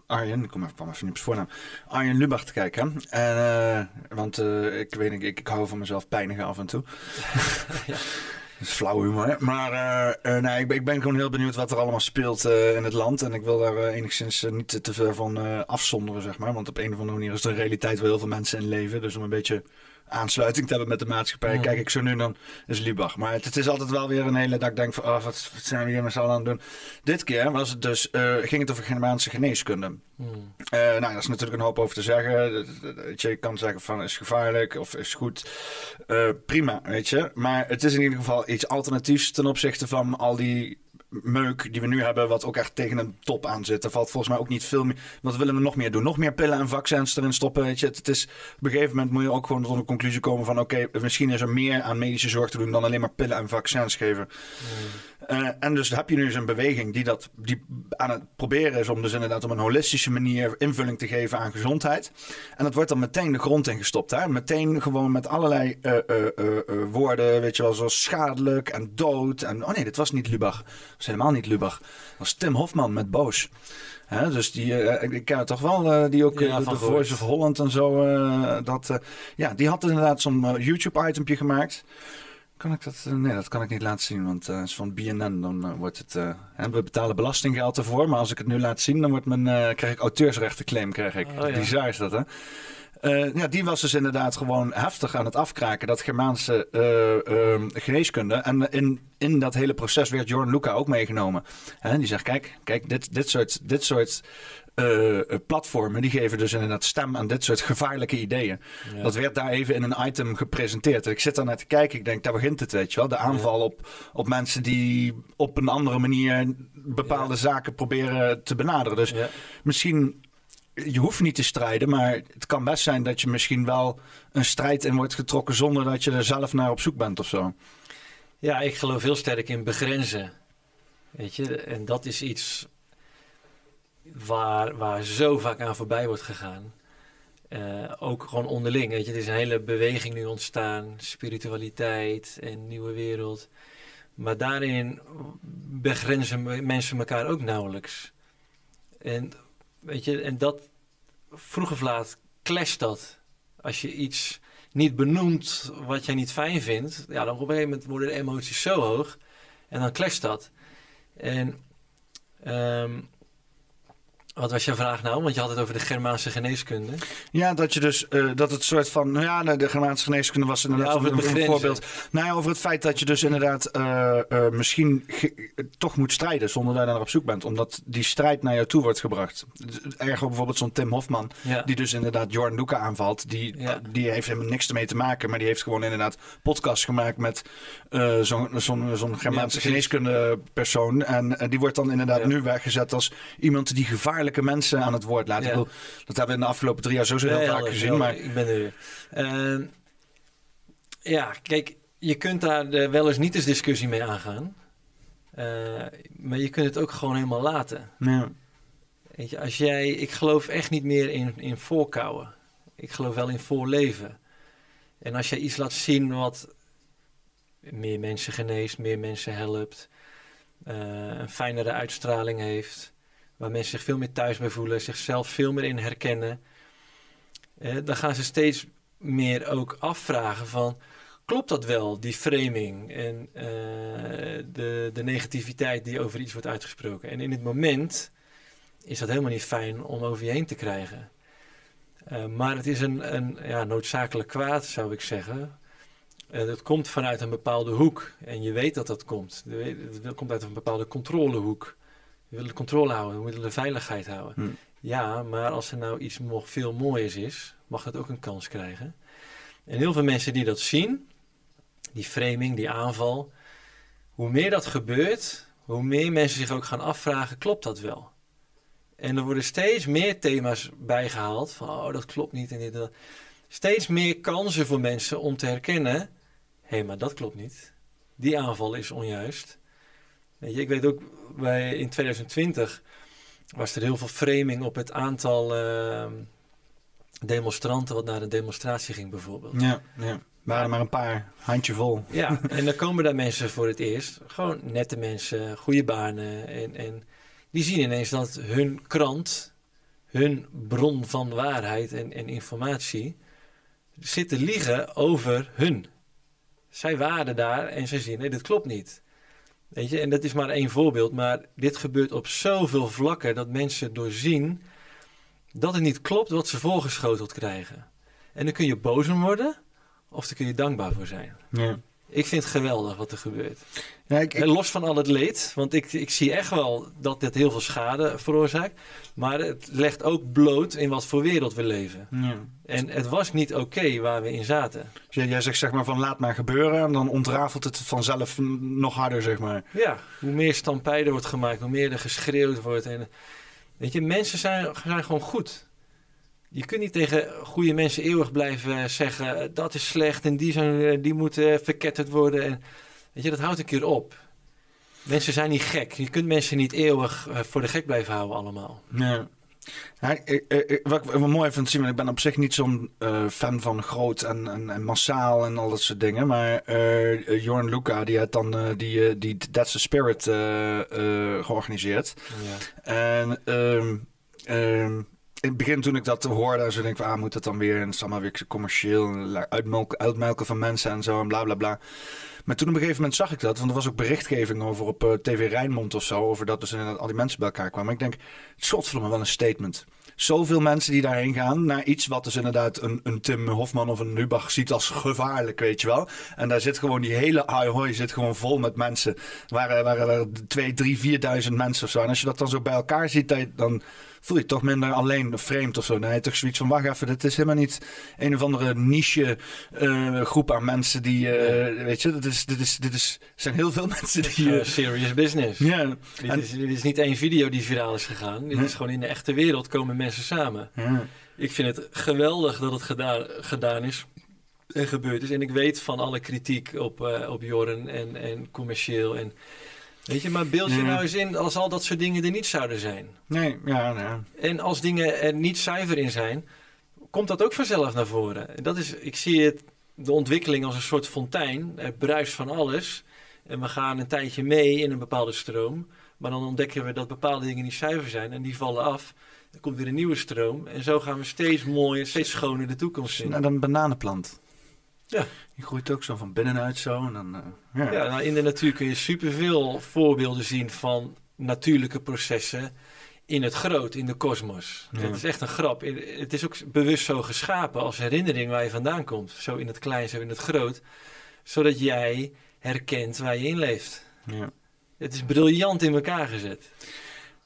Arjen, ik kom even, kwam even niet op zijn voornaam. Arjen Lubach te kijken. En, want ik weet niet, ik, ik hou van mezelf pijnigen af en toe. ja. Dat is flauw humor. Maar uh, nee, ik ben, ik, ben, gewoon heel benieuwd wat er allemaal speelt uh, in het land. En ik wil daar enigszins niet te ver van afzonderen, zeg maar. Want op een of andere manier is de realiteit waar heel veel mensen in leven. Dus om een beetje aansluiting te hebben met de maatschappij. Kijk ik zo nu dan is Lubach. Maar het, het, is altijd wel weer een hele ik denk van oh, wat, zijn we hier met z'n allen aan het doen. Dit keer was het dus, uh, ging het over Germaanse geneeskunde. Hmm. Uh, nou, daar is natuurlijk een hoop over te zeggen. Je kan zeggen van is gevaarlijk of is goed. Uh, prima, weet je. Maar het is in ieder geval iets alternatiefs ten opzichte van al die meuk die we nu hebben, wat ook echt tegen een top aan zit. Er valt volgens mij ook niet veel meer. Wat willen we nog meer doen? Nog meer pillen en vaccins erin stoppen. Weet je, het, is op een gegeven moment moet je ook gewoon tot een conclusie komen van: oké, misschien is er meer aan medische zorg te doen dan alleen maar pillen en vaccins geven. Uh, en dus heb je nu eens een beweging die dat die aan het proberen is om dus inderdaad op een holistische manier invulling te geven aan gezondheid. En dat wordt dan meteen de grond ingestopt. Hè? Meteen gewoon met allerlei uh, uh, woorden, weet je wel, zoals schadelijk en dood. En oh nee, dit was niet Lubach. Dat was helemaal niet Lubach. Dat was Tim Hofman met Boos. Hè, dus die, ik ken het toch wel, die ook ja, de, Voice of Holland en zo. dat, ja, die had inderdaad zo'n YouTube-itempje gemaakt. Kan ik dat? Eh, nee, dat kan ik niet laten zien, want uh, is van BNN. Dan uh, wordt het. Uh, we betalen belastinggeld ervoor, maar als ik het nu laat zien, dan wordt mijn, krijg ik auteursrechtenclaim. Krijg ik. Oh, ja. Bizar is dat, hè? Eh, ja, die was dus inderdaad gewoon heftig aan het afkraken, dat Germaanse eh, ehm, geneeskunde. En in, in dat hele proces werd Jorn Luca ook meegenomen. En die zegt, kijk, kijk dit, dit soort, dit soort eh, platformen, die geven dus inderdaad stem aan dit soort gevaarlijke ideeën. Ja. Dat werd daar even in een item gepresenteerd. En ik zit daar naar te kijken, ik denk, daar begint het, weet je wel. De aanval op, op mensen die op een andere manier bepaalde Ja. zaken proberen te benaderen. Dus misschien, je hoeft niet te strijden, maar het kan best zijn dat je misschien wel een strijd in wordt getrokken zonder dat je er zelf naar op zoek bent of zo. Ja, ik geloof heel sterk in begrenzen. Weet je, en dat is iets waar, waar zo vaak aan voorbij wordt gegaan. Eh, ook gewoon onderling. Weet je, er is een hele beweging nu ontstaan, spiritualiteit en nieuwe wereld. Maar daarin begrenzen me- mensen elkaar ook nauwelijks. En weet je, en dat vroeg of laat clasht dat. Als je iets niet benoemt wat jij niet fijn vindt, ja, dan op een gegeven moment worden de emoties zo hoog en dan clasht dat. En ehm, wat was jouw vraag nou? Want je had het over de Germaanse geneeskunde. Ja, dat je dus eh, dat het soort van. Nou ja, de, Germaanse geneeskunde was inderdaad Ja, over een, het een begrenzen. voorbeeld. Nou ja, over het feit dat je dus inderdaad eh, eh, misschien toch moet strijden zonder dat je naar op zoek bent. Omdat die strijd naar jou toe wordt gebracht. Erger bijvoorbeeld zo'n Tim Hofman, Ja, die dus inderdaad Jordan Luca aanvalt. Die, die heeft helemaal niks ermee te maken, maar die heeft gewoon inderdaad podcast gemaakt met zo'n zo'n zo'n Ja, Germaanse geneeskunde persoon. En die wordt dan inderdaad nu weggezet als iemand die gevaarlijke mensen aan het woord laat. Ja. Ik bedoel, dat hebben we in de afgelopen drie jaar sowieso heel Ja, vaak gezien. Maar Ik ben er weer. Ehm, ja, kijk, je kunt daar wel eens niet eens discussie mee aangaan. Eh, maar je kunt het ook gewoon helemaal laten. ja. Weet je, als jij, ik geloof echt niet meer in, in voorkouwen. Ik geloof wel in voorleven. En als jij iets laat zien wat meer mensen geneest, meer mensen helpt, eh, een fijnere uitstraling heeft, waar mensen zich veel meer thuis bij voelen, zichzelf veel meer in herkennen, eh, dan gaan ze steeds meer ook afvragen van, klopt dat wel, die framing en eh, de, de negativiteit die over iets wordt uitgesproken? En in het moment is dat helemaal niet fijn om over je heen te krijgen. Eh, maar het is een, een ja, noodzakelijk kwaad, zou ik zeggen. Eh, dat komt vanuit een bepaalde hoek. En je weet dat dat komt. Het komt uit een bepaalde controlehoek. We willen de controle houden, we willen de veiligheid houden. Hm. Ja, maar als er nou iets nog veel mooiers is, mag dat ook een kans krijgen. En heel veel mensen die dat zien, die framing, die aanval, hoe meer dat gebeurt, hoe meer mensen zich ook gaan afvragen, klopt dat wel? En er worden steeds meer thema's bijgehaald van, oh, dat klopt niet en dit en dat. Steeds meer kansen voor mensen om te herkennen, hé, hey, maar dat klopt niet. Die aanval is onjuist. Weet je, ik weet ook, bij, in 2020 was er heel veel framing op het aantal ehm, demonstranten wat naar een demonstratie ging bijvoorbeeld. Ja, ja. waren maar een paar, handjevol. Ja, en dan komen daar mensen voor het eerst. Gewoon nette mensen, goede banen. En, en die zien ineens dat hun krant, hun bron van waarheid en, en informatie, zit te liegen over hun. Zij waren daar en zij zien, nee, dit klopt niet. Weet je, en dat is maar één voorbeeld, maar dit gebeurt op zoveel vlakken dat mensen doorzien dat het niet klopt wat ze voorgeschoteld krijgen. En dan kun je boos om worden, of daar kun je dankbaar voor zijn. Ja. Ik vind het geweldig wat er gebeurt. Ja, ik, Los van al het leed, want ik, ik zie echt wel dat dit heel veel schade veroorzaakt. Maar het legt ook bloot in wat voor wereld we leven. ja. En het was niet oké waar we in zaten. Dus Jij, jij zegt zeg maar van laat maar gebeuren en dan ontrafelt het vanzelf nog harder, zeg maar. Ja, hoe meer stampijden wordt gemaakt, hoe meer er geschreeuwd wordt. En, weet je, mensen zijn, zijn gewoon goed. Je kunt niet tegen goede mensen eeuwig blijven zeggen... eh, dat is slecht en die, zijn, eh, die moeten verketterd worden. En, weet je, dat houdt een keer op. Mensen zijn niet gek. Je kunt mensen niet eeuwig eh, voor de gek blijven houden allemaal. Ja. Ja, ik- ik- wat ik wel mooi vind zien, want ik ben op zich niet zo'n eh, fan van groot en, en, en massaal en al dat soort dingen. Maar eh Jorn Luca, die had dan eh, die, eh, die That's the Spirit eh, eh, georganiseerd. Ja. En ehm, in het begin toen ik dat hoorde, zo denk ik ah, moet dat dan weer? En het allemaal weer commercieel, en uitmelken, uitmelken van mensen en zo en bla bla bla. Maar toen op een gegeven moment zag ik dat, want er was ook berichtgeving over op eh, TV Rijnmond of zo, over dat dus inderdaad al die mensen bij elkaar kwamen. Ik denk, het godverdomme wel een statement. zoveel mensen die daarheen gaan naar iets wat dus inderdaad een, een Tim Hofman of een Lubach ziet als gevaarlijk, weet je wel. En daar zit gewoon die hele Ahoy zit gewoon vol met mensen. Waren waren er twee, drie, vierduizend mensen of zo. En als je dat dan zo bij elkaar ziet, dan voel je toch minder alleen vreemd of zo. Nee, toch zoiets van, wacht even, dit is helemaal niet een of andere niche eh, groep aan mensen die, eh, weet je, dit is, dit is, dit is, er zijn heel veel mensen die... Eh, serious business. ja, Dit, En- is, dit is niet één video die viraal is gegaan. Dit is gewoon in de echte wereld komen mensen samen. ja. Ik vind het geweldig dat het gedaan, gedaan is en gebeurd is. En ik weet van alle kritiek op, op Jorren en, en commercieel. En, weet je, maar beeld je nou eens in als al dat soort dingen er niet zouden zijn. Nee, ja, ja. En als dingen er niet zuiver in zijn, komt dat ook vanzelf naar voren. En dat is, ik zie het, de ontwikkeling als een soort fontein. Er bruist van alles. En we gaan een tijdje mee in een bepaalde stroom. Maar dan ontdekken we dat bepaalde dingen niet zuiver zijn. En die vallen af. Er komt weer een nieuwe stroom. En zo gaan we steeds mooier, steeds schoner de toekomst in. En dan een bananenplant. Ja. Die groeit ook zo van binnenuit zo. En dan, eh, ja. Ja, nou, in de natuur kun je superveel voorbeelden zien van natuurlijke processen in het groot, in de kosmos. Ja. Dat is echt een grap. Het is ook bewust zo geschapen als herinnering waar je vandaan komt. Zo in het klein, zo in het groot. Zodat jij herkent waar je in leeft. Ja. Het is briljant in elkaar gezet.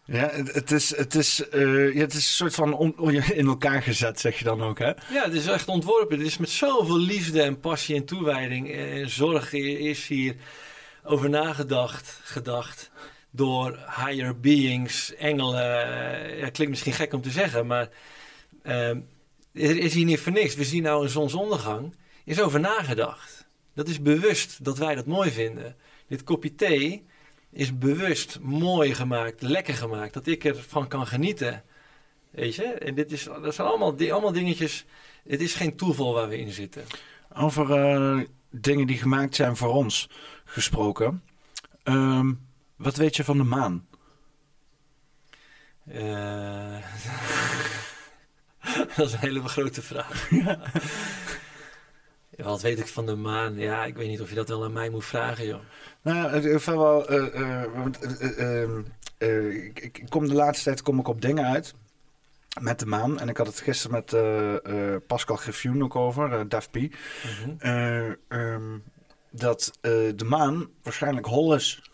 Ja, het, is, het, is, eh, het is een soort van in elkaar gezet, zeg je dan ook, hè? Ja, het is echt ontworpen. Het is met zoveel liefde en passie en toewijding en zorg is hier over nagedacht, gedacht door higher beings, engelen. Ja, klinkt misschien gek om te zeggen, maar ehm, er is hier niet voor niks. We zien nou een zonsondergang. Is over nagedacht. Dat is bewust dat wij dat mooi vinden. Dit kopje thee is bewust mooi gemaakt, lekker gemaakt, dat ik ervan kan genieten. Weet je? En dit is, dat zijn allemaal, di- allemaal dingetjes. Het is geen toeval waar we in zitten. Over eh, dingen die gemaakt zijn voor ons gesproken. Ehm, wat weet je van de maan? Eh, dat is een hele grote vraag. Ja, wat weet ik van de maan? Ja, ik weet niet of je dat wel aan mij moet vragen, joh. Nou, ik vind wel. ik, ik kom de laatste tijd kom ik op dingen uit. Met de maan. En ik had het gisteren met eh, eh, Pascal Griffioen ook over, Daf P. Ehm, dat de maan waarschijnlijk hol is.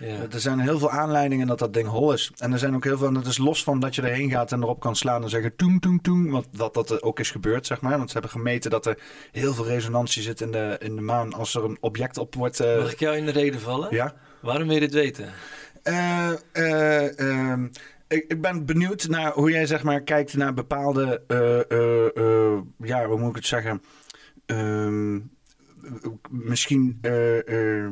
Ja. Er zijn heel veel aanleidingen dat dat ding hol is. En er zijn ook heel veel, en dat is los van dat je erheen gaat en erop kan slaan en zeggen toeng, toeng, toeng. Want dat dat ook is gebeurd, zeg maar. Want ze hebben gemeten dat er heel veel resonantie zit in de, in de maan als er een object op wordt. eh, Mag ik jou in de reden vallen? ja. Waarom wil je dit weten? Eh, eh, ehm, ik, ik ben benieuwd naar hoe jij zeg maar kijkt naar bepaalde, eh, eh, eh, ja, hoe moet ik het zeggen? Ehm, misschien, eh, eh,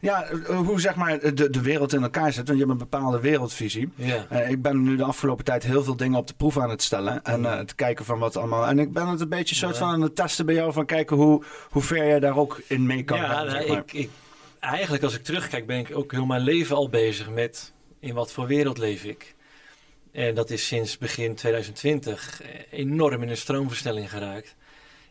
ja, eh, hoe zeg maar de, de wereld in elkaar zit. Want je hebt een bepaalde wereldvisie. Ja. Eh, ik ben nu de afgelopen tijd heel veel dingen op de proef aan het stellen. En eh, te kijken van wat allemaal. En ik ben het een beetje soort van aan het testen bij jou. Van kijken hoe, hoe ver jij daar ook in mee kan ja, nou, zeg maar. ik, ik, eigenlijk als ik terugkijk ben ik ook heel mijn leven al bezig met in wat voor wereld leef ik. En dat is sinds begin 2020 enorm in een stroomversnelling geraakt.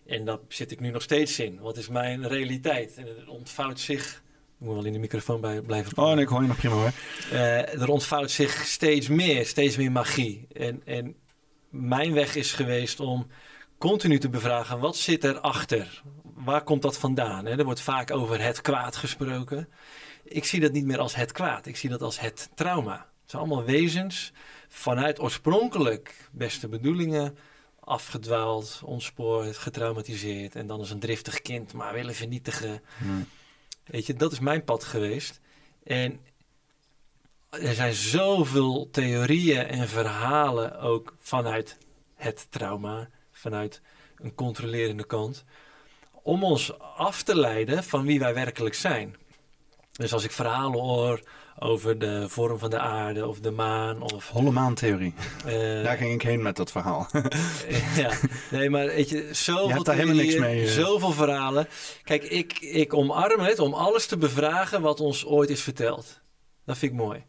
En daar zit ik nu nog steeds in. Wat is mijn realiteit? En het ontvouwt zich... Moet wel in de microfoon bij, blijven Oh, nee, ik hoor je nog prima hoor. eh, er ontvouwt zich steeds meer, steeds meer magie. En, en mijn weg is geweest om continu te bevragen, wat zit erachter? Waar komt dat vandaan? Hè? Er wordt vaak over het kwaad gesproken. Ik zie dat niet meer als het kwaad, ik zie dat als het trauma. Het zijn allemaal wezens vanuit oorspronkelijk beste bedoelingen afgedwaald, ontspoord, getraumatiseerd en dan als een driftig kind maar willen vernietigen. Weet je, dat is mijn pad geweest. En er zijn zoveel theorieën en verhalen ook vanuit het trauma, vanuit een controlerende kant, om ons af te leiden van wie wij werkelijk zijn. Dus als ik verhalen hoor over de vorm van de aarde of de maan of... Holle maantheorie. eh, Daar ging ik heen met dat verhaal. ja, nee, maar weet je, zoveel Je hebt daar helemaal niks mee, eh. Zoveel verhalen. Kijk, ik, ik omarm het om alles te bevragen wat ons ooit is verteld. Dat vind ik mooi.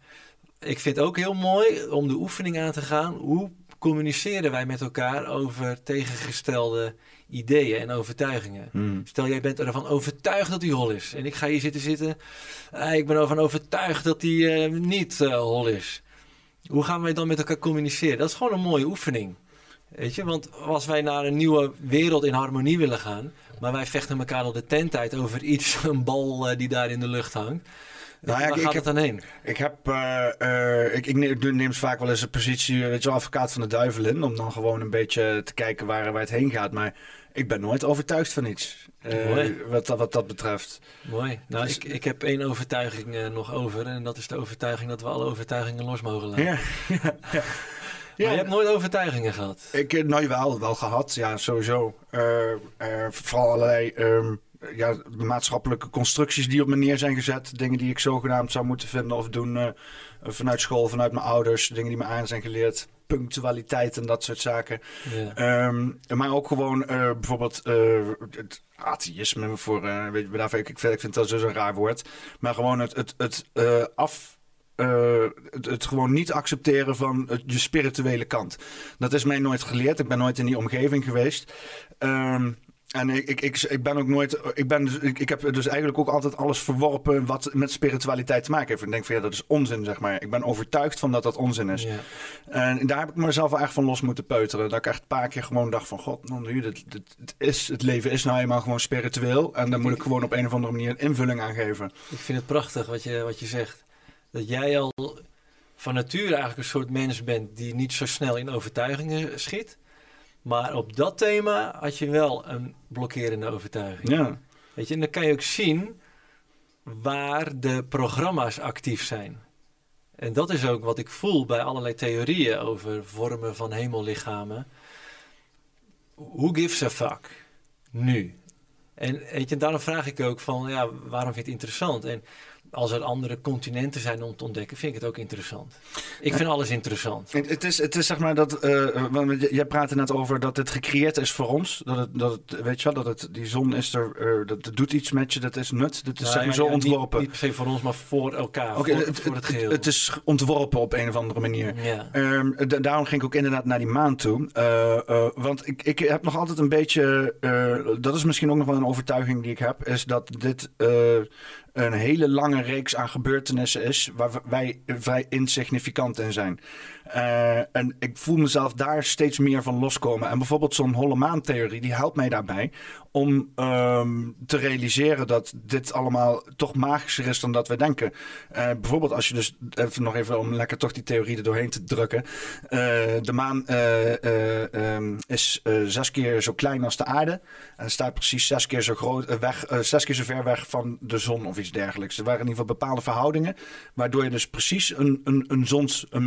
Ik vind het ook heel mooi om de oefening aan te gaan. Hoe communiceren wij met elkaar over tegengestelde ideeën en overtuigingen? Hmm. Stel, jij bent ervan overtuigd dat hij hol is. En ik ga hier zitten zitten. eh, ik ben ervan overtuigd dat hij eh, niet eh, hol is. Hoe gaan wij dan met elkaar communiceren? Dat is gewoon een mooie oefening. Weet je, want als wij naar een nieuwe wereld in harmonie willen gaan, maar wij vechten elkaar al de tent uit over iets, een bal die daar in de lucht hangt. Nou ja, waar ik- gaat ik het dan heen? Ik heb, ik, ik neem, neem vaak wel eens een positie, weet je wel, advocaat van de duivel in. Om dan gewoon een beetje te kijken waar, waar het heen gaat. Maar ik ben nooit overtuigd van iets. eh, wat, dat- wat dat betreft. Mooi. Nou, Dus- ik, ik heb één overtuiging eh, nog over. En dat is de overtuiging dat we alle overtuigingen los mogen laten. Ja, ja, ja. Maar je hebt nooit overtuigingen gehad. Ik, nou wel, wel gehad, ja, sowieso. Eh, vooral allerlei ehm, ja, maatschappelijke constructies die op me neer zijn gezet. Dingen die ik zogenaamd zou moeten vinden of doen vanuit school, vanuit mijn ouders. Dingen die me aan zijn geleerd. Punctualiteit en dat soort zaken. Ja. Ehm, maar ook gewoon eh, bijvoorbeeld eh, het atheïsme voor, eh, weet je, daarvoor, ik, ik vind, ik vind dat zo'n raar woord. Maar gewoon het, het, het af. het, het gewoon niet accepteren van het- je spirituele kant. Dat is mij nooit geleerd. Ik ben nooit in die omgeving geweest. Ehm, en ik, ik, ik, ik ben ook nooit. Ik, ben dus, ik, ik heb dus eigenlijk ook altijd alles verworpen wat met spiritualiteit te maken heeft. Ik denk van ja, dat is onzin, zeg maar. Ik ben overtuigd van dat dat onzin is. En daar heb ik mezelf wel echt van los moeten peuteren. Dat ik echt een paar keer gewoon dacht van... God, nou, nu, dit, dit, het, is, het leven is nou eenmaal gewoon spiritueel. En daar moet ik gewoon op een of andere manier een invulling aan geven. Ik vind het prachtig wat je, wat je zegt. Dat jij al van nature eigenlijk een soort mens bent die niet zo snel in overtuigingen schiet. Maar op dat thema had je wel een blokkerende overtuiging. Ja, Weet je, en dan kan je ook zien waar de programma's actief zijn. En dat is ook wat ik voel bij allerlei theorieën over vormen van hemellichamen. Who gives a fuck? Nu. En weet je, daarom vraag ik ook van, ja, waarom vind je het interessant? En als er andere continenten zijn om te ontdekken, vind ik het ook interessant. Ik vind alles interessant. Het, het is, het is zeg maar dat... eh, want jij praatte net over dat het gecreëerd is voor ons. Dat het, dat het, weet je wel, dat het, die zon is er... eh, dat, dat doet iets met je, dat is nut. Dat is Nou, zeg maar ja, zo ja, ontworpen. Niet, per se voor ons, maar voor elkaar. Voor, het, voor het geheel. het is ontworpen op een of andere manier. ja. Ehm, da- daarom ging ik ook inderdaad naar die maan toe. Eh, want ik, ik heb nog altijd een beetje. dat is misschien ook nog wel een overtuiging die ik heb. Is dat dit een hele lange reeks aan gebeurtenissen is. waar wij vrij insignificant in zijn. Eh, en ik voel mezelf daar steeds meer van loskomen. En bijvoorbeeld zo'n holle maantheorie, die helpt mij daarbij. om ehm, te realiseren dat dit allemaal toch magischer is dan dat we denken. Eh, bijvoorbeeld als je dus, even nog even om lekker toch die theorie er doorheen te drukken. Eh, de maan eh, eh, ehm, is zes keer zo klein als de aarde. En staat precies zes keer zo, groot, weg, zes keer zo ver weg van de zon of iets dergelijks. Er waren in ieder geval bepaalde verhoudingen. Waardoor je dus precies een, een, een, zons, een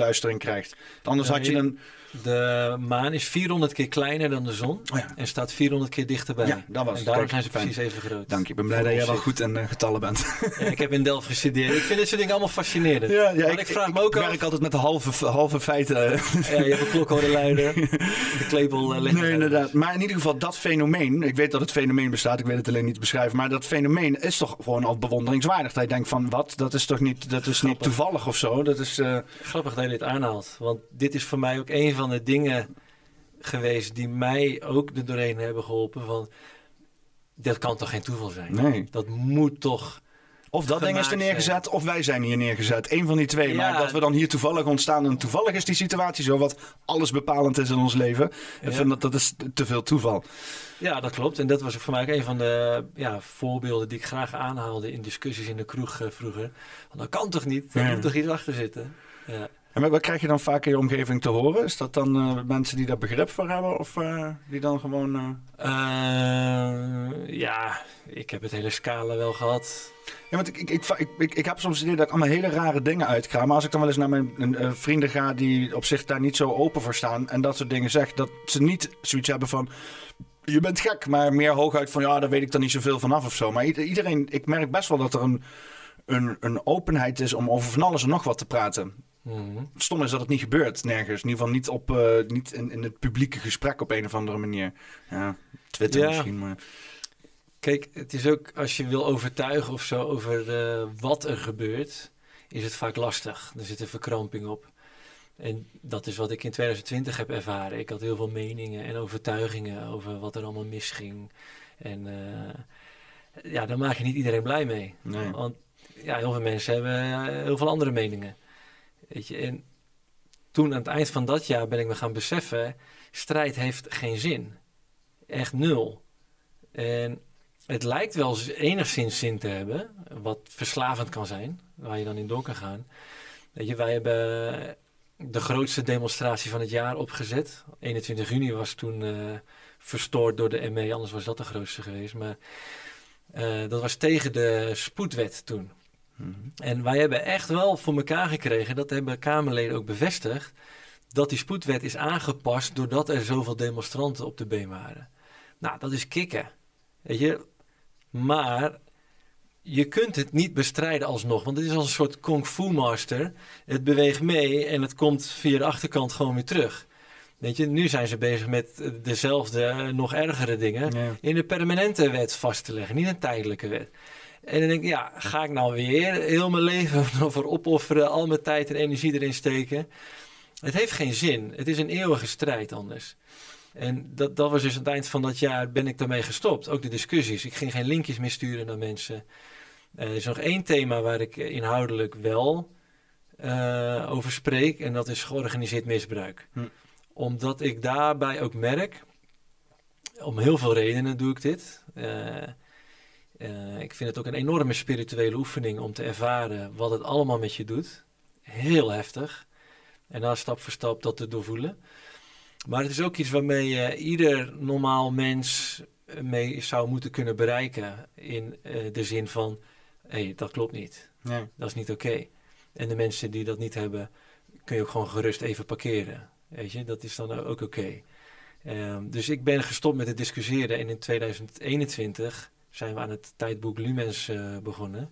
zonsverduistering krijgt. Anders Ja, had je- een... De maan is 400 keer kleiner dan de zon Oh ja, en staat 400 keer dichterbij. Ja, dat was en daarom zijn ze fijn. precies even groot. dank je. Ik ben blij dat jij wel goed in eh, getallen bent. Ja, ik heb in Delft gestudeerd. Ik vind dit soort dingen allemaal fascinerend. Ja, ja ik vraag me ook ik af- werk altijd met de halve, halve feiten. Ja, je hebt een klokhoordenluider. De klepel uh, ligt Nee, er inderdaad. Maar in ieder geval, dat fenomeen. Ik weet dat het fenomeen bestaat, ik weet het alleen niet te beschrijven. Maar dat fenomeen is toch gewoon al bewonderingswaardig. Dat je denkt van wat? Dat is toch niet, dat is niet toevallig of zo? Dat is. eh, Grappig dat je dit aanhaalt. Want dit is voor mij ook een van de dingen geweest die mij ook er doorheen hebben geholpen. Van, dat kan toch geen toeval zijn? nee. Dat moet toch... Of dat ding is er neergezet, of wij zijn hier neergezet. Eén van die twee. Ja. Maar dat we dan hier toevallig ontstaan. En toevallig is die situatie zo, wat alles bepalend is in ons leven. Ik Ja. vind dat dat is te veel toeval. Ja, dat klopt. En dat was voor mij ook een van de ja, voorbeelden die ik graag aanhaalde in discussies in de kroeg eh, vroeger. Want dat kan toch niet? Er moet toch iets achter zitten? Ja. En wat- krijg je dan vaak in je omgeving te horen? Is dat dan eh, mensen die daar begrip voor hebben? Of eh, die dan gewoon... eh, ja, ik heb het hele scala wel gehad. Ja, want ik, ik, ik, ik, ik, ik heb soms het idee dat ik allemaal hele rare dingen uitkraam. Maar als ik dan wel eens naar mijn vrienden ga die op zich daar niet zo open voor staan en dat soort dingen zeg, dat ze niet zoiets hebben van. Je bent gek, maar meer hooguit van ja, daar weet ik dan niet zoveel vanaf of zo. Maar ieder- iedereen, ik merk best wel dat er een, een, een openheid is om over van alles en nog wat te praten. Mhm. Stom is dat het niet gebeurt nergens. In ieder geval niet, op, eh, niet in, in het publieke gesprek op een of andere manier. Ja, Twitter Ja. misschien, maar... Kijk, het is ook als je wil overtuigen of zo over eh, wat er gebeurt, is het vaak lastig. Er zit een verkramping op. En dat is wat ik in 2020 heb ervaren. Ik had heel veel meningen en overtuigingen over wat er allemaal misging. En eh, ja, daar maak je niet iedereen blij mee. Nee. Want ja, heel veel mensen hebben heel veel andere meningen. Weet je, en toen aan het eind van dat jaar ben ik me gaan beseffen, strijd heeft geen zin. Echt nul. En het lijkt wel enigszins zin te hebben, wat verslavend kan zijn, waar je dan in door kan gaan. Weet je, wij hebben de grootste demonstratie van het jaar opgezet. 21 juni was toen uh, verstoord door de ME, anders was dat de grootste geweest. Maar uh, dat was tegen de spoedwet toen. Mhm. En wij hebben echt wel voor elkaar gekregen, dat hebben Kamerleden ook bevestigd, dat die spoedwet is aangepast doordat er zoveel demonstranten op de been waren. Nou, dat is kicken. Weet je, maar je kunt het niet bestrijden alsnog. Want het is als een soort kung fu master. Het beweegt mee en het komt via de achterkant gewoon weer terug. Weet je, nu zijn ze bezig met dezelfde, nog ergere dingen in de permanente wet vast te leggen, niet een tijdelijke wet. En dan denk ik, ja, ga ik nou weer heel mijn leven voor opofferen, al mijn tijd en energie erin steken? Het heeft geen zin. Het is een eeuwige strijd anders. En dat, dat was dus aan het eind van dat jaar ben ik daarmee gestopt. Ook de discussies. Ik ging geen linkjes meer sturen naar mensen. Uh, er is nog één thema waar ik inhoudelijk wel uh, over spreek. En dat is georganiseerd misbruik. Hm. Omdat ik daarbij ook merk, om heel veel redenen doe ik dit. Uh, ik vind het ook een enorme spirituele oefening om te ervaren wat het allemaal met je doet. Heel heftig. En dan stap voor stap dat te doorvoelen. Maar het is ook iets waarmee je ieder normaal mens mee zou moeten kunnen bereiken. In uh, de zin van, hé, hey, dat klopt niet. Nee. Dat is niet oké. En de mensen die dat niet hebben, kun je ook gewoon gerust even parkeren. Weet je, dat is dan ook oké. Okay. Um, dus ik ben gestopt met het discussiëren en in 2021 zijn we aan het tijdboek Lumens uh, begonnen.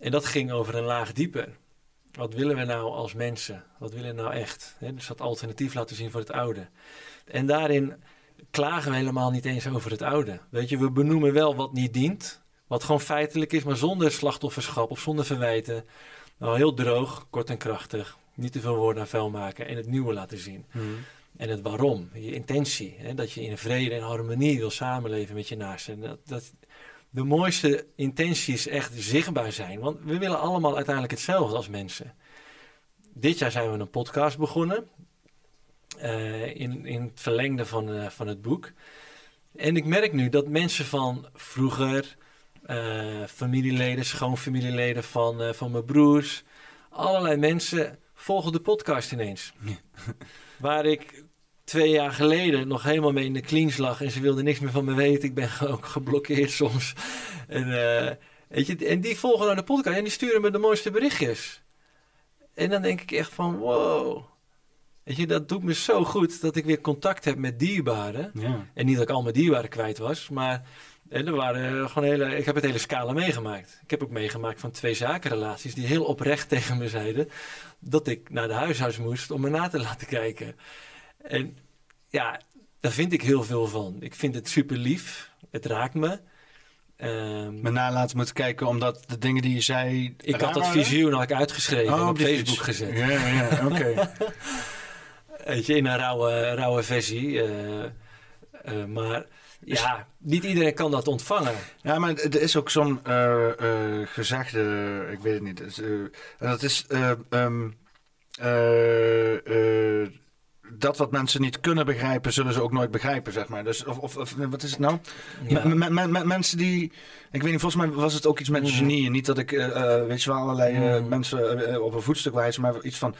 En dat ging over een laag dieper. Wat willen we nou als mensen? Wat willen we nou echt? dus dat alternatief laten zien voor het oude. En daarin klagen we helemaal niet eens over het oude. Weet je, we benoemen wel wat niet dient. Wat gewoon feitelijk is, maar zonder slachtofferschap of zonder verwijten. Nou, heel droog, kort en krachtig. Niet te veel woorden aan vuil maken en het nieuwe laten zien. Hmm. En het waarom, je intentie. Hè, dat je in vrede en harmonie wil samenleven met je naasten. Dat, dat, de mooiste intenties echt zichtbaar zijn. Want we willen allemaal uiteindelijk hetzelfde als mensen. Dit jaar zijn we een podcast begonnen. Uh, in, in het verlengde van, uh, van het boek. En ik merk nu dat mensen van vroeger, uh, familieleden, schoonfamilieleden van, van mijn broers, allerlei mensen volgen de podcast ineens. Waar ik twee jaar geleden nog helemaal mee in de cleans lag en ze wilde niks meer van me weten. Ik ben ook geblokkeerd soms. En, uh, weet je, en die volgen naar de podcast en die sturen me de mooiste berichtjes. En dan denk ik echt van wow. Weet je, dat doet me zo goed dat ik weer contact heb met dierbaren. Ja. En niet dat ik al mijn dierbaren kwijt was, maar en er waren gewoon hele, ik heb het hele scala meegemaakt. Ik heb ook meegemaakt van twee zakenrelaties die heel oprecht tegen me zeiden dat ik naar de huisarts moest om me na te laten kijken. En ja, daar vind ik heel veel van. Ik vind het super lief. Het raakt me. Um, maar na laten moeten kijken, omdat de dingen die je zei. Ik had dat visioen had ik uitgeschreven oh, en op Facebook gezet. Ja, ja, oké. Weet je, in een rauwe, rauwe versie. Uh, uh, maar ja, niet iedereen kan dat ontvangen. Ja, maar er is ook zo'n uh, gezegde, ik weet het niet. en dat is. Um, dat wat mensen niet kunnen begrijpen, zullen ze ook nooit begrijpen, zeg maar. Dus, of, of, wat is het nou? Ja. mensen die... Ik weet niet, volgens mij was het ook iets met mm. genie. Niet dat ik, uh, weet je wel, allerlei uh, mensen op een voetstuk wijs, maar iets van...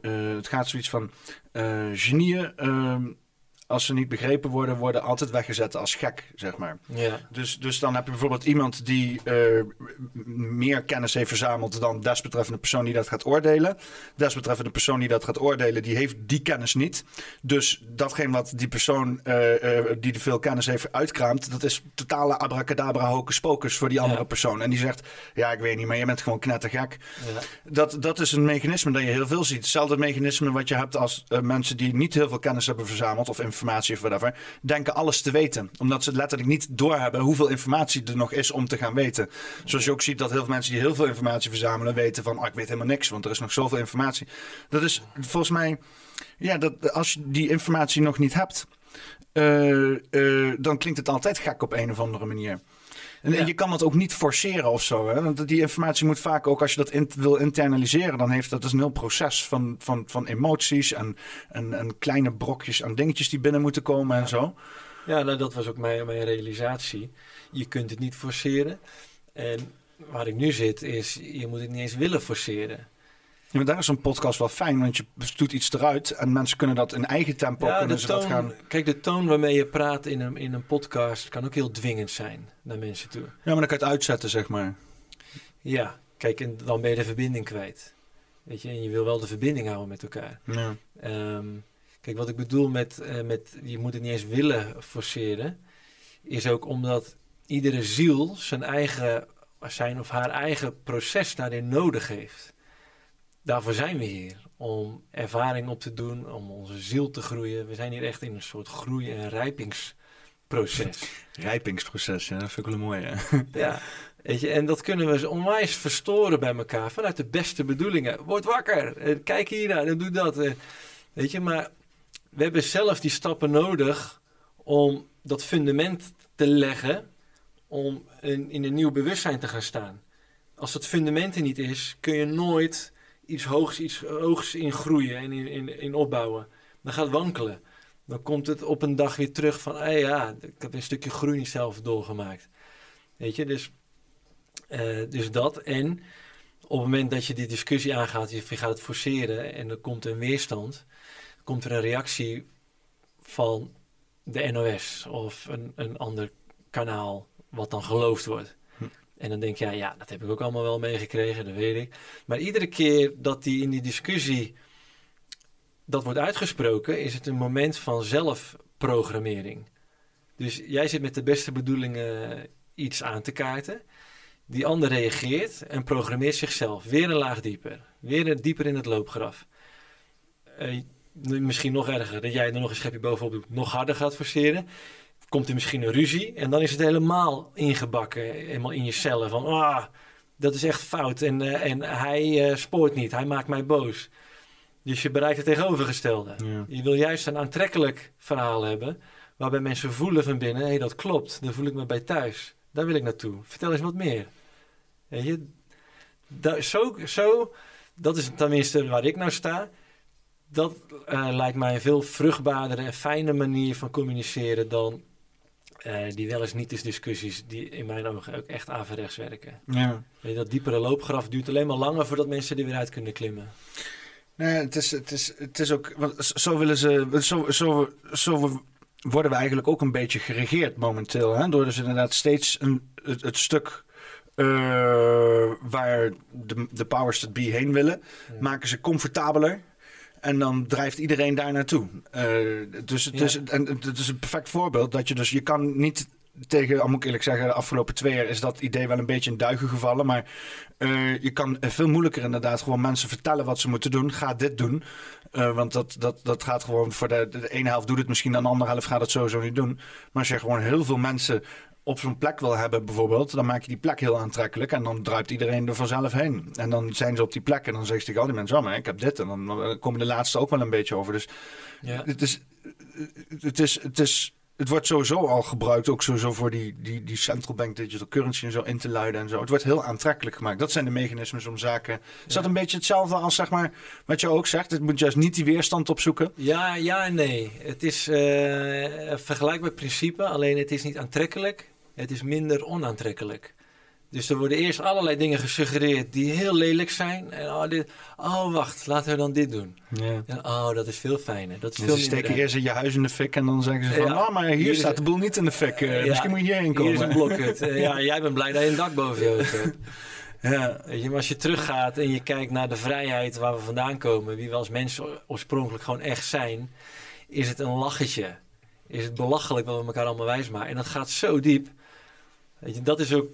het gaat zoiets van... genieën ehm, als ze niet begrepen worden, worden altijd weggezet als gek, zeg maar. Ja. Dus, dus dan heb je bijvoorbeeld iemand die uh, meer kennis heeft verzameld dan desbetreffende persoon die dat gaat oordelen. Desbetreffende persoon die dat gaat oordelen, die heeft die kennis niet. Dus datgene wat die persoon uh, uh, die de veel kennis heeft uitkraamt, dat is totale abracadabra hocus pocus voor die andere persoon. En die zegt, ja, ik weet niet, maar je bent gewoon knettergek. Ja. Dat, dat is een mechanisme dat je heel veel ziet. Hetzelfde mechanisme wat je hebt als mensen die niet heel veel kennis hebben verzameld of informatie of whatever, denken alles te weten. Omdat ze letterlijk niet doorhebben hoeveel informatie er nog is om te gaan weten. Zoals je ook ziet dat heel veel mensen die heel veel informatie verzamelen weten van, oh, ik weet helemaal niks, want er is nog zoveel informatie. Dat is volgens mij, ja, dat als je die informatie nog niet hebt, uh, uh, dan klinkt het altijd gek op een of andere manier. En, en je kan dat ook niet forceren of zo. Hè? Want die informatie moet vaak ook, als je dat in- wil internaliseren, dan heeft dat dus een heel proces van, van, van emoties en, en, en kleine brokjes aan dingetjes die binnen moeten komen en zo. Ja, nou, dat was ook mijn, mijn realisatie. Je kunt het niet forceren. En waar ik nu zit is, je moet het niet eens willen forceren. Ja, maar daar is zo'n podcast wel fijn, want je doet iets eruit en mensen kunnen dat in eigen tempo Ja, kunnen dat gaan. kijk, de toon waarmee je praat in een, in een podcast kan ook heel dwingend zijn naar mensen toe. Ja, maar dan kan je het uitzetten, zeg maar. Ja, kijk, en dan ben je de verbinding kwijt. Weet je, en je wil wel de verbinding houden met elkaar. Ja. Ehm, kijk, wat ik bedoel met, eh, met je moet het niet eens willen forceren, is ook omdat iedere ziel zijn eigen, zijn of haar eigen proces daarin nodig heeft. Daarvoor zijn we hier, om ervaring op te doen, om onze ziel te groeien. We zijn hier echt in een soort groei- en rijpingsproces. Rijpingsproces, ja, dat vind ik wel mooi. Hè? Ja, weet je, en dat kunnen we onwijs verstoren bij elkaar vanuit de beste bedoelingen. Word wakker, eh, kijk hier naar en doe dat. eh. Weet je, maar we hebben zelf die stappen nodig om dat fundament te leggen om in, in een nieuw bewustzijn te gaan staan. Als dat fundament er niet is, kun je nooit iets hoogs, iets hoogs in groeien en in, in, in opbouwen. Dan gaat het wankelen. Dan komt het op een dag weer terug van, ah ja, ik heb een stukje groei niet zelf doorgemaakt. Weet je, dus, eh, dus dat. En op het moment dat je die discussie aangaat, je gaat het forceren en er komt een weerstand, komt er een reactie van de NOS of een, een ander kanaal wat dan geloofd wordt. En dan denk je, ja, dat heb ik ook allemaal wel meegekregen, dat weet ik. Maar iedere keer dat die in die discussie dat wordt uitgesproken, is het een moment van zelfprogrammering. Dus jij zit met de beste bedoelingen iets aan te kaarten. Die ander reageert en programmeert zichzelf. Weer een laag dieper. Weer een dieper in het loopgraf. Eh, misschien nog erger, dat jij er nog een schepje bovenop doet, nog harder gaat forceren. Komt er misschien een ruzie en dan is het helemaal ingebakken, helemaal in je cellen. Van, ah, dat is echt fout en, eh, en hij eh, spoort niet, hij maakt mij boos. Dus je bereikt het tegenovergestelde. Ja. Je wil juist een aantrekkelijk verhaal hebben, waarbij mensen voelen van binnen, hé, hey, dat klopt, daar voel ik me bij thuis. Daar wil ik naartoe. Vertel eens wat meer. Weet je, da- zo, zo, dat is tenminste waar ik nou sta. Dat eh, lijkt mij een veel vruchtbaardere en fijne manier van communiceren dan eh, die wel eens niet eens discussies die in mijn ogen ook echt averechts werken. Ja. Weet je, dat diepere loopgraf duurt alleen maar langer voordat mensen er weer uit kunnen klimmen. Nee, het is, het is, het is ook. want Zo willen ze. Zo, zo, zo worden we eigenlijk ook een beetje geregeerd momenteel. Hè? Door dus inderdaad steeds een, het, het stuk. eh, waar de, de powers that be heen willen, Ja. maken ze comfortabeler. En dan drijft iedereen daar naartoe. Eh, dus het, Ja. is, en het is een perfect voorbeeld dat je dus. Je kan niet tegen, al moet ik eerlijk zeggen, de afgelopen twee jaar is dat idee wel een beetje in duigen gevallen. Maar eh, je kan veel moeilijker inderdaad gewoon mensen vertellen wat ze moeten doen. Ga dit doen. Eh, want dat, dat, dat gaat gewoon voor de, de ene helft doet het misschien, de andere helft gaat het sowieso niet doen. Maar als je gewoon heel veel mensen op zo'n plek wil hebben bijvoorbeeld, dan maak je die plek heel aantrekkelijk en dan druipt iedereen er vanzelf heen. En dan zijn ze op die plek en dan zeg je tegen al die mensen, oh maar ik heb dit. En dan komen de laatste ook wel een beetje over. Dus Ja. het is, het is, het is, het wordt sowieso al gebruikt, ook sowieso voor die, die, die central bank digital currency en zo in te luiden en zo. Het wordt heel aantrekkelijk gemaakt. Dat zijn de mechanismes om zaken. Is dat een beetje hetzelfde als zeg maar wat je ook zegt? Het moet juist niet die weerstand opzoeken. Ja, ja en nee. Het is eh, een vergelijkbaar principe, alleen het is niet aantrekkelijk. Het is minder onaantrekkelijk. Dus er worden eerst allerlei dingen gesuggereerd die heel lelijk zijn. En oh, dit, oh wacht, laten we dan dit doen. Ja. En, oh, dat is veel fijner. Dat is Dus veel ze steken eerst in je huis in de fik en dan zeggen ze van, Ja. oh maar hier, staat de boel niet in de fik. Eh, Ja. Misschien moet je hierheen Hier is een komen. blokhut. Eh, ja, jij bent blij dat je een dak boven je hoofd hebt. Ja. Weet je, maar als je teruggaat en je kijkt naar de vrijheid waar we vandaan komen, wie we als mensen oorspronkelijk gewoon echt zijn, is het een lachetje. Is het belachelijk wat we elkaar allemaal wijsmaken. En dat gaat zo diep. Weet je, dat is ook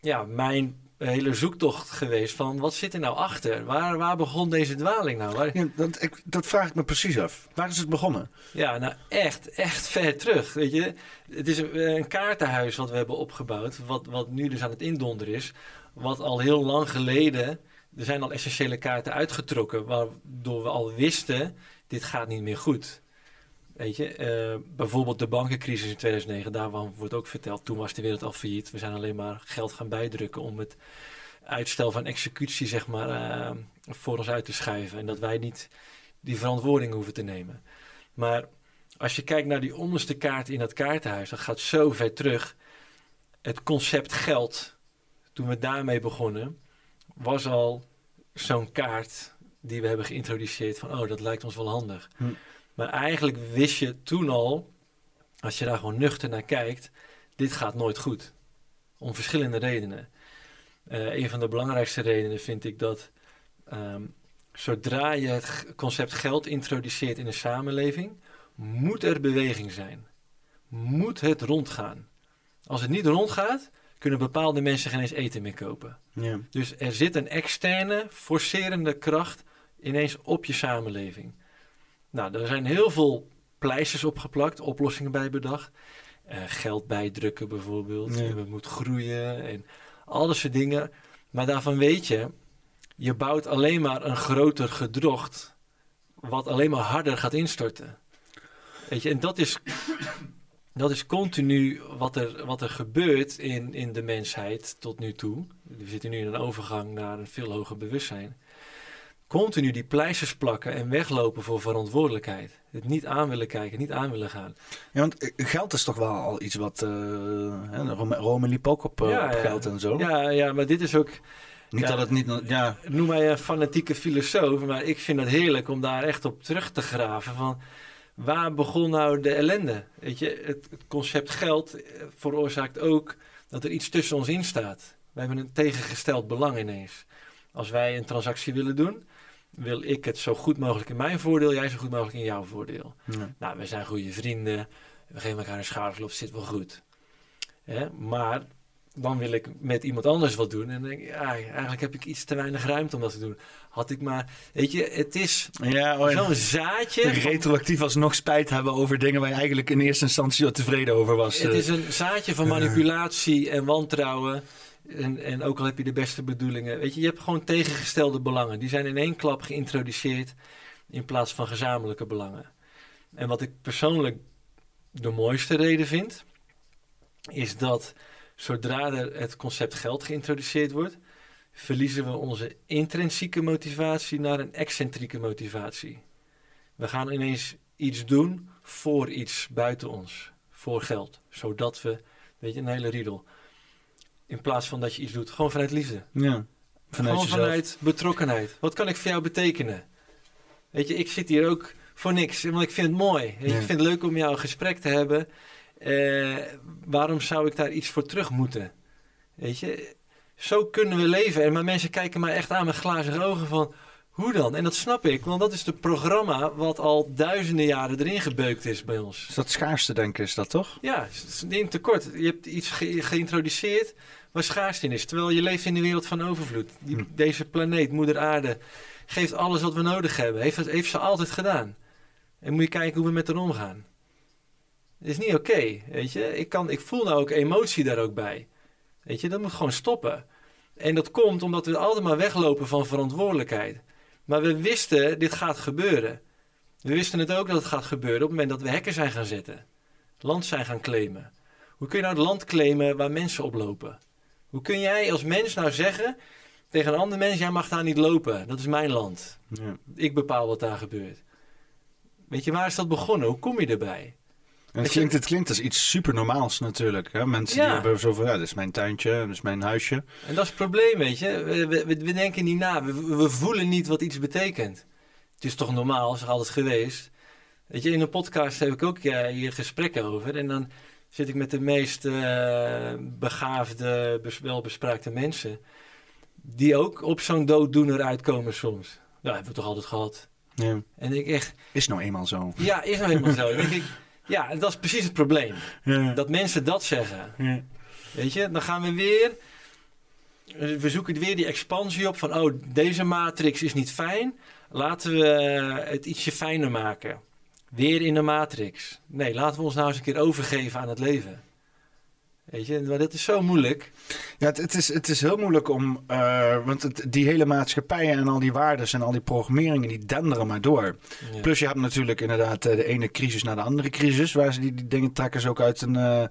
ja, mijn hele zoektocht geweest van wat zit er nou achter? Waar, waar begon deze dwaling nou? Waar- Ja, dat, ik, dat vraag ik me precies af. Waar is het begonnen? Ja, nou echt, echt ver terug. Weet je, het is een, een kaartenhuis wat we hebben opgebouwd, wat, wat nu dus aan het indonderen is. Wat al heel lang geleden, er zijn al essentiële kaarten uitgetrokken, waardoor we al wisten, dit gaat niet meer goed. Weet je, eh, bijvoorbeeld de bankencrisis in 2009, daarvan wordt ook verteld, toen was de wereld al failliet. We zijn alleen maar geld gaan bijdrukken om het uitstel van executie, zeg maar, eh, voor ons uit te schuiven. En dat wij niet die verantwoording hoeven te nemen. Maar als je kijkt naar die onderste kaart in dat kaartenhuis, dat gaat zo ver terug. Het concept geld, toen we daarmee begonnen, was al zo'n kaart die we hebben geïntroduceerd van, oh, dat lijkt ons wel handig. Hm. Maar eigenlijk wist je toen al, als je daar gewoon nuchter naar kijkt, dit gaat nooit goed. Om verschillende redenen. Uh, een van de belangrijkste redenen vind ik dat ehm, zodra je het concept geld introduceert in een samenleving, moet er beweging zijn. Moet het rondgaan. Als het niet rondgaat, kunnen bepaalde mensen geen eens eten meer kopen. Ja. Dus er zit een externe, forcerende kracht ineens op je samenleving. Nou, er zijn heel veel pleisters opgeplakt, oplossingen bij bedacht. Uh, geld bijdrukken bijvoorbeeld. Ja. We moeten groeien en al dat soort dingen. Maar daarvan weet je, je bouwt alleen maar een groter gedrocht, wat alleen maar harder gaat instorten. Weet je, en dat is, dat is continu wat er, wat er gebeurt in, in de mensheid tot nu toe. We zitten nu in een overgang naar een veel hoger bewustzijn. Continu die pleisters plakken en weglopen voor verantwoordelijkheid. Het niet aan willen kijken, niet aan willen gaan. Ja, want eh, geld is toch wel al iets wat... Uh, Rome, Rome liep ook op, Ja, op ja. geld en zo. Ja, ja, maar dit is ook... Niet Ja. dat het niet... Ja, Noem mij een fanatieke filosoof, maar ik vind het heerlijk om daar echt op terug te graven. Van waar begon nou de ellende? Weet je, het, het concept geld eh, veroorzaakt ook dat er iets tussen ons in staat. We hebben een tegengesteld belang ineens. Als wij een transactie willen doen, wil ik het zo goed mogelijk in mijn voordeel, jij zo goed mogelijk in jouw voordeel. ja. Nou, we zijn goede vrienden. We geven elkaar een schouderklop, zit wel goed. Hè? Maar dan wil ik met iemand anders wat doen. En denk ik, ja, eigenlijk heb ik iets te weinig ruimte om dat te doen. Had ik maar, weet je, het is ja oh, zo'n zaadje. retroactief alsnog spijt hebben over dingen waar je eigenlijk in eerste instantie tevreden over was. het eh. is een zaadje van manipulatie en wantrouwen. En, en ook al heb je de beste bedoelingen. Weet je, je hebt gewoon tegengestelde belangen. Die zijn in één klap geïntroduceerd in plaats van gezamenlijke belangen. En wat ik persoonlijk de mooiste reden vind, is dat zodra er het concept geld geïntroduceerd wordt, verliezen we onze intrinsieke motivatie naar een excentrieke motivatie. We gaan ineens iets doen voor iets buiten ons, voor geld, zodat we, weet je, een hele riedel. In plaats van dat je iets doet, gewoon vanuit liefde. ja. Vanuit Gewoon jezelf. vanuit betrokkenheid. Wat kan ik voor jou betekenen? Weet je, ik zit hier ook voor niks, want ik vind het mooi. Weet je, Ja. Ik vind het leuk om jou een gesprek te hebben. Eh, waarom zou ik daar iets voor terug moeten? Weet je, zo kunnen we leven. En maar mensen kijken mij echt aan met glazige ogen van... Hoe dan? En dat snap ik, want dat is het programma wat al duizenden jaren erin gebeukt is bij ons. Is dat schaarste denken, is dat toch? Ja, het is een tekort. Je hebt iets ge- geïntroduceerd waar schaarste in is. Terwijl je leeft in een wereld van overvloed. Die, Hm. Deze planeet, moeder aarde, geeft alles wat we nodig hebben. Heeft, heeft ze altijd gedaan. En moet je kijken hoe we met haar omgaan. Het is niet oké, weet je. Ik, kan, ik voel nou ook emotie daar ook bij. Weet je, dat moet gewoon stoppen. En dat komt omdat we altijd maar weglopen van verantwoordelijkheid. Maar we wisten, dit gaat gebeuren. We wisten het ook dat het gaat gebeuren op het moment dat we hekken zijn gaan zetten. Land zijn gaan claimen. Hoe kun je nou het land claimen waar mensen op lopen? Hoe kun jij als mens nou zeggen tegen een ander mens, jij mag daar niet lopen, dat is mijn land. Ja. Ik bepaal wat daar gebeurt. Weet je, waar is dat begonnen? Hoe kom je erbij? En het klinkt, het klinkt als iets super normaals natuurlijk. Hè? Mensen Ja. die hebben zo van, ja, dit is mijn tuintje, dit is mijn huisje. En dat is het probleem, weet je. We, we, denken niet na. We, we voelen niet wat iets betekent. Het is toch normaal, is toch altijd geweest. Weet je, in een podcast heb ik ook ja, hier gesprekken over. En dan zit ik met de meest eh, begaafde, bes, welbespraakte mensen. Die ook op zo'n dooddoener uitkomen soms. Ja, hebben we toch altijd gehad. Ja. En ik echt, Is nou eenmaal zo. ja, is nou helemaal zo. Denk ik, ja, dat is precies het probleem. Ja. Dat mensen dat zeggen. Ja. Weet je, dan gaan we weer. We zoeken weer die expansie op van, oh, deze matrix is niet fijn. Laten we eh, het ietsje fijner maken. Weer in de matrix. Nee, laten we ons nou eens een keer overgeven aan het leven. Weet je, maar dat is zo moeilijk. Ja, het, het, is, het is heel moeilijk om. eh, want het, die hele maatschappijen en al die waardes en al die programmeringen, die denderen maar door. Ja. Plus je hebt natuurlijk inderdaad eh, de ene crisis naar de andere crisis. Waar ze die, die dingen trekken ze ook uit een. eh,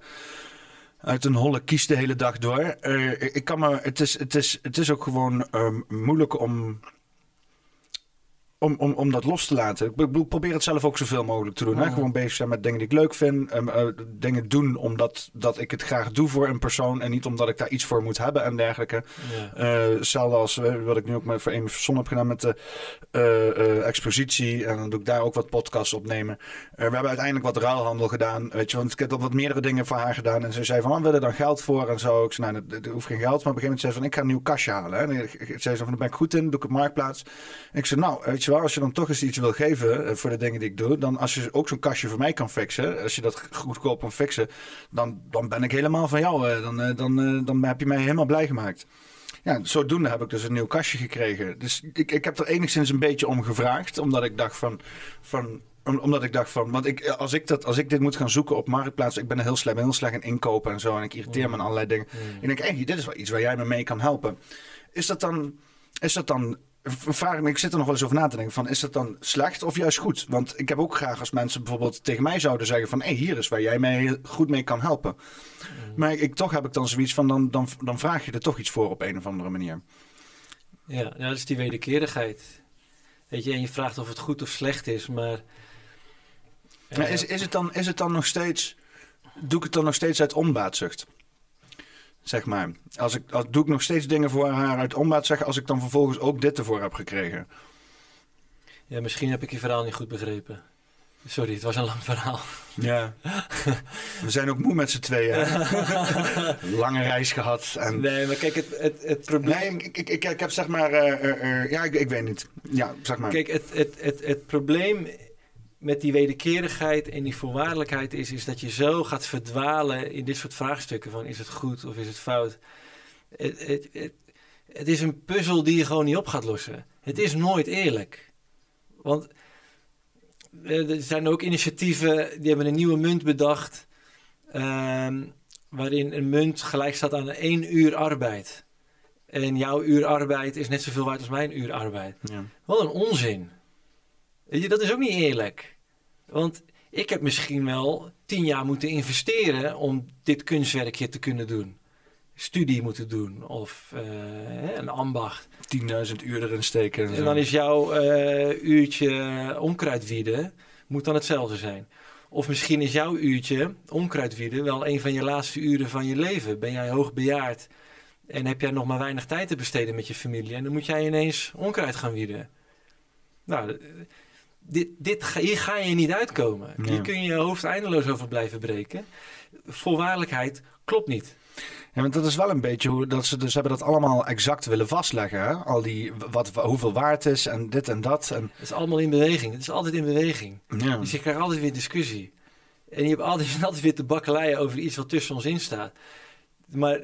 uit een holle kies de hele dag door. Ik kan me, het, is, het, is, het is ook gewoon ehm, moeilijk om, om, om, om dat los te laten. Ik bedoel, probeer het zelf ook zoveel mogelijk te doen. Hè? Mhm. Gewoon bezig zijn met dingen die ik leuk vind. Eh, dingen doen omdat dat ik het graag doe voor een persoon. En niet omdat ik daar iets voor moet hebben en dergelijke. Ja. Eh, hetzelfde als wat ik nu ook met, voor een heb gedaan met de eh, expositie. En dan doe ik daar ook wat podcasts opnemen. We hebben uiteindelijk wat ruilhandel gedaan. Weet je, want ik heb wat meerdere dingen voor haar gedaan. En ze zei van, oh, wil je daar geld voor? En zo. Ik zei, nou, dat, dat hoeft geen geld. Maar op een gegeven moment zei ze van, ik ga een nieuw kastje halen. Hè. En zei ze van, daar ben ik goed in. Doe ik op Marktplaats. En ik zei, nou, weet je wel, als je dan toch eens iets wil geven eh, voor de dingen die ik doe. Dan als je ook zo'n kastje voor mij kan fixen. Als je dat goedkoop kan fixen. Dan, dan ben ik helemaal van jou. eh, Dan, eh, dan, eh, dan heb je mij helemaal blij gemaakt. Ja, zodoende heb ik dus een nieuw kastje gekregen. Dus ik, ik heb er enigszins een beetje om gevraagd. Omdat ik dacht van... van om- omdat ik dacht van, want ik, als, ik dat, als ik dit moet gaan zoeken op marktplaats, ik ben er heel slecht, ben heel slecht in inkopen en zo. En ik irriteer me aan allerlei dingen. Mm. Ik denk, hey, dit is wel iets waar jij me mee kan helpen. Is dat dan, is dat dan, vraag ik zit er nog wel eens over na te denken van, is dat dan slecht of juist goed? Want ik heb ook graag als mensen bijvoorbeeld tegen mij zouden zeggen van, hey, hier is waar jij mij goed mee kan helpen. Maar ik, toch heb ik dan zoiets van, dan, dan, dan vraag je er toch iets voor op een of andere manier. Ja, ja, dat is die wederkerigheid. Weet je, en je vraagt of het goed of slecht is, maar... Maar eh, is, is, het dan, is het dan nog steeds, doe ik het dan nog steeds uit onbaatzucht? Zeg maar. Als ik, als, doe ik nog steeds dingen voor haar uit onbaatzucht als ik dan vervolgens ook dit ervoor heb gekregen? ja, misschien heb ik je verhaal niet goed begrepen. Sorry, het was een lang verhaal. Ja. We zijn ook moe met z'n tweeën. Lange reis gehad. En... Nee, maar kijk, het, het, het probleem... Nee, ik, ik, ik, ik heb zeg maar... eh, eh, eh, ja, ik, ik weet niet. Ja, zeg maar. Kijk, het, het, het, het probleem met die wederkerigheid en die voorwaardelijkheid is, is dat je zo gaat verdwalen in dit soort vraagstukken van is het goed of is het fout. Het, het, het, het is een puzzel die je gewoon niet op gaat lossen. Het is nooit eerlijk. Want eh, er zijn ook initiatieven die hebben een nieuwe munt bedacht. ehm, waarin een munt gelijk staat aan één uur arbeid. En jouw uur arbeid is net zoveel waard als mijn uur arbeid. Ja. Wat een onzin. Dat is ook niet eerlijk. Want ik heb misschien wel tien jaar moeten investeren om dit kunstwerkje te kunnen doen. Studie moeten doen of eh, een ambacht. 10.000 uur erin steken. En, dan is jouw eh, uurtje onkruidwieden moet dan hetzelfde zijn. Of misschien is jouw uurtje onkruidwieden wel een van je laatste uren van je leven. Ben jij hoogbejaard en heb jij nog maar weinig tijd te besteden met je familie. En dan moet jij ineens onkruid gaan wieden. Nou, dit, dit, ga- hier ga je niet uitkomen. Ja. Hier kun je je hoofd eindeloos over blijven breken. Voorwaardelijkheid klopt niet. Ja, want dat is wel een beetje hoe dat ze dus hebben dat allemaal exact willen vastleggen. Hè? Al die wat, hoeveel waard is en dit en dat. En, Het is allemaal in beweging. Het is altijd in beweging. ja. Dus je krijgt altijd weer discussie. En je hebt altijd, altijd weer te bakkeleien over iets wat tussen ons in staat. Maar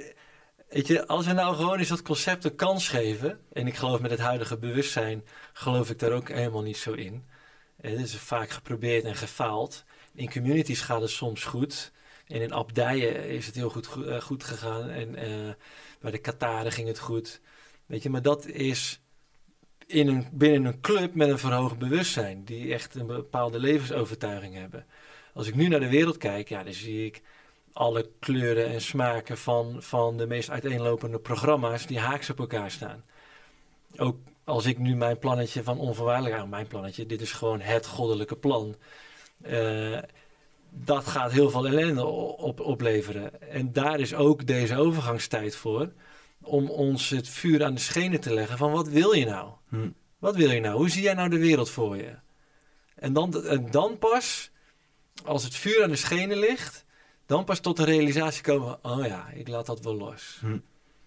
weet je, als we nou gewoon eens dat concept een kans geven. En ik geloof met het huidige bewustzijn, geloof ik daar ook helemaal niet zo in. Het is vaak geprobeerd en gefaald. In communities gaat het soms goed. En in abdijen is het heel goed, go- eh, goed gegaan. En eh, bij de Kataren ging het goed. Weet je, maar dat is in een, binnen een club met een verhoogd bewustzijn. Die echt een bepaalde levensovertuiging hebben. Als ik nu naar de wereld kijk, ja, dan zie ik alle kleuren en smaken van, van de meest uiteenlopende programma's die haaks op elkaar staan. Ook als ik nu mijn plannetje van onvoorwaardelijk aan mijn plannetje, dit is gewoon het goddelijke plan. eh, dat gaat heel veel ellende op, opleveren. En daar is ook deze overgangstijd voor. Om ons het vuur aan de schenen te leggen van wat wil je nou? Hm. Wat wil je nou? Hoe zie jij nou de wereld voor je? En dan, en dan pas, als het vuur aan de schenen ligt, dan pas tot de realisatie komen: oh ja, ik laat dat wel los. Hm.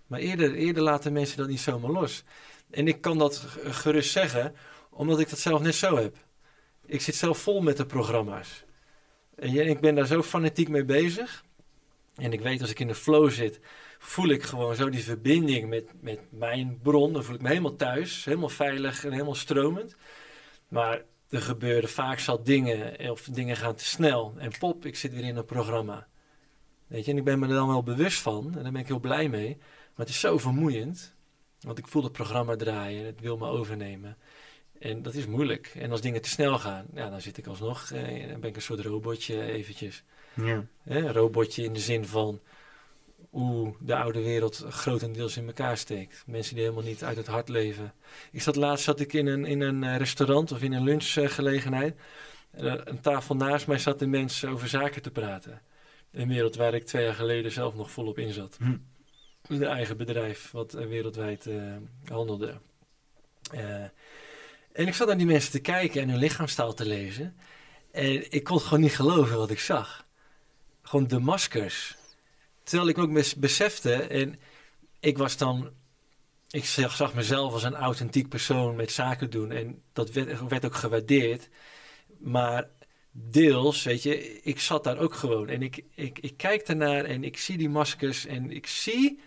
Maar eerder, eerder laten mensen dat niet zomaar los. En ik kan dat gerust zeggen, omdat ik dat zelf net zo heb. Ik zit zelf vol met de programma's. En ik ben daar zo fanatiek mee bezig. En ik weet als ik in de flow zit, voel ik gewoon zo die verbinding met, met mijn bron. Dan voel ik me helemaal thuis, helemaal veilig en helemaal stromend. Maar er gebeuren vaak zat dingen, of dingen gaan te snel. En pop, ik zit weer in een programma. Weet je, en ik ben me er dan wel bewust van. En daar ben ik heel blij mee. Maar het is zo vermoeiend. Want ik voel het programma draaien. Het wil me overnemen. En dat is moeilijk. En als dingen te snel gaan, ja, dan zit ik alsnog. Eh, dan ben ik een soort robotje eventjes. Ja. Een robotje in de zin van hoe de oude wereld grotendeels in elkaar steekt. Mensen die helemaal niet uit het hart leven. Ik zat laatst zat ik in een, in een eh, restaurant of in een lunchgelegenheid. En een tafel naast mij zat de mensen over zaken te praten. Een wereld waar ik twee jaar geleden zelf nog volop in zat. Hm. Een eigen bedrijf wat eh, wereldwijd eh, handelde. Eh, en ik zat naar die mensen te kijken en hun lichaamstaal te lezen. En ik kon gewoon niet geloven wat ik zag. Gewoon de maskers. Terwijl ik ook bes- besefte, en ik was dan. Ik zag, zag mezelf als een authentiek persoon met zaken doen. En dat werd, werd ook gewaardeerd. Maar deels, weet je, ik zat daar ook gewoon. En ik, ik, ik kijk ernaar en ik zie die maskers. En ik zie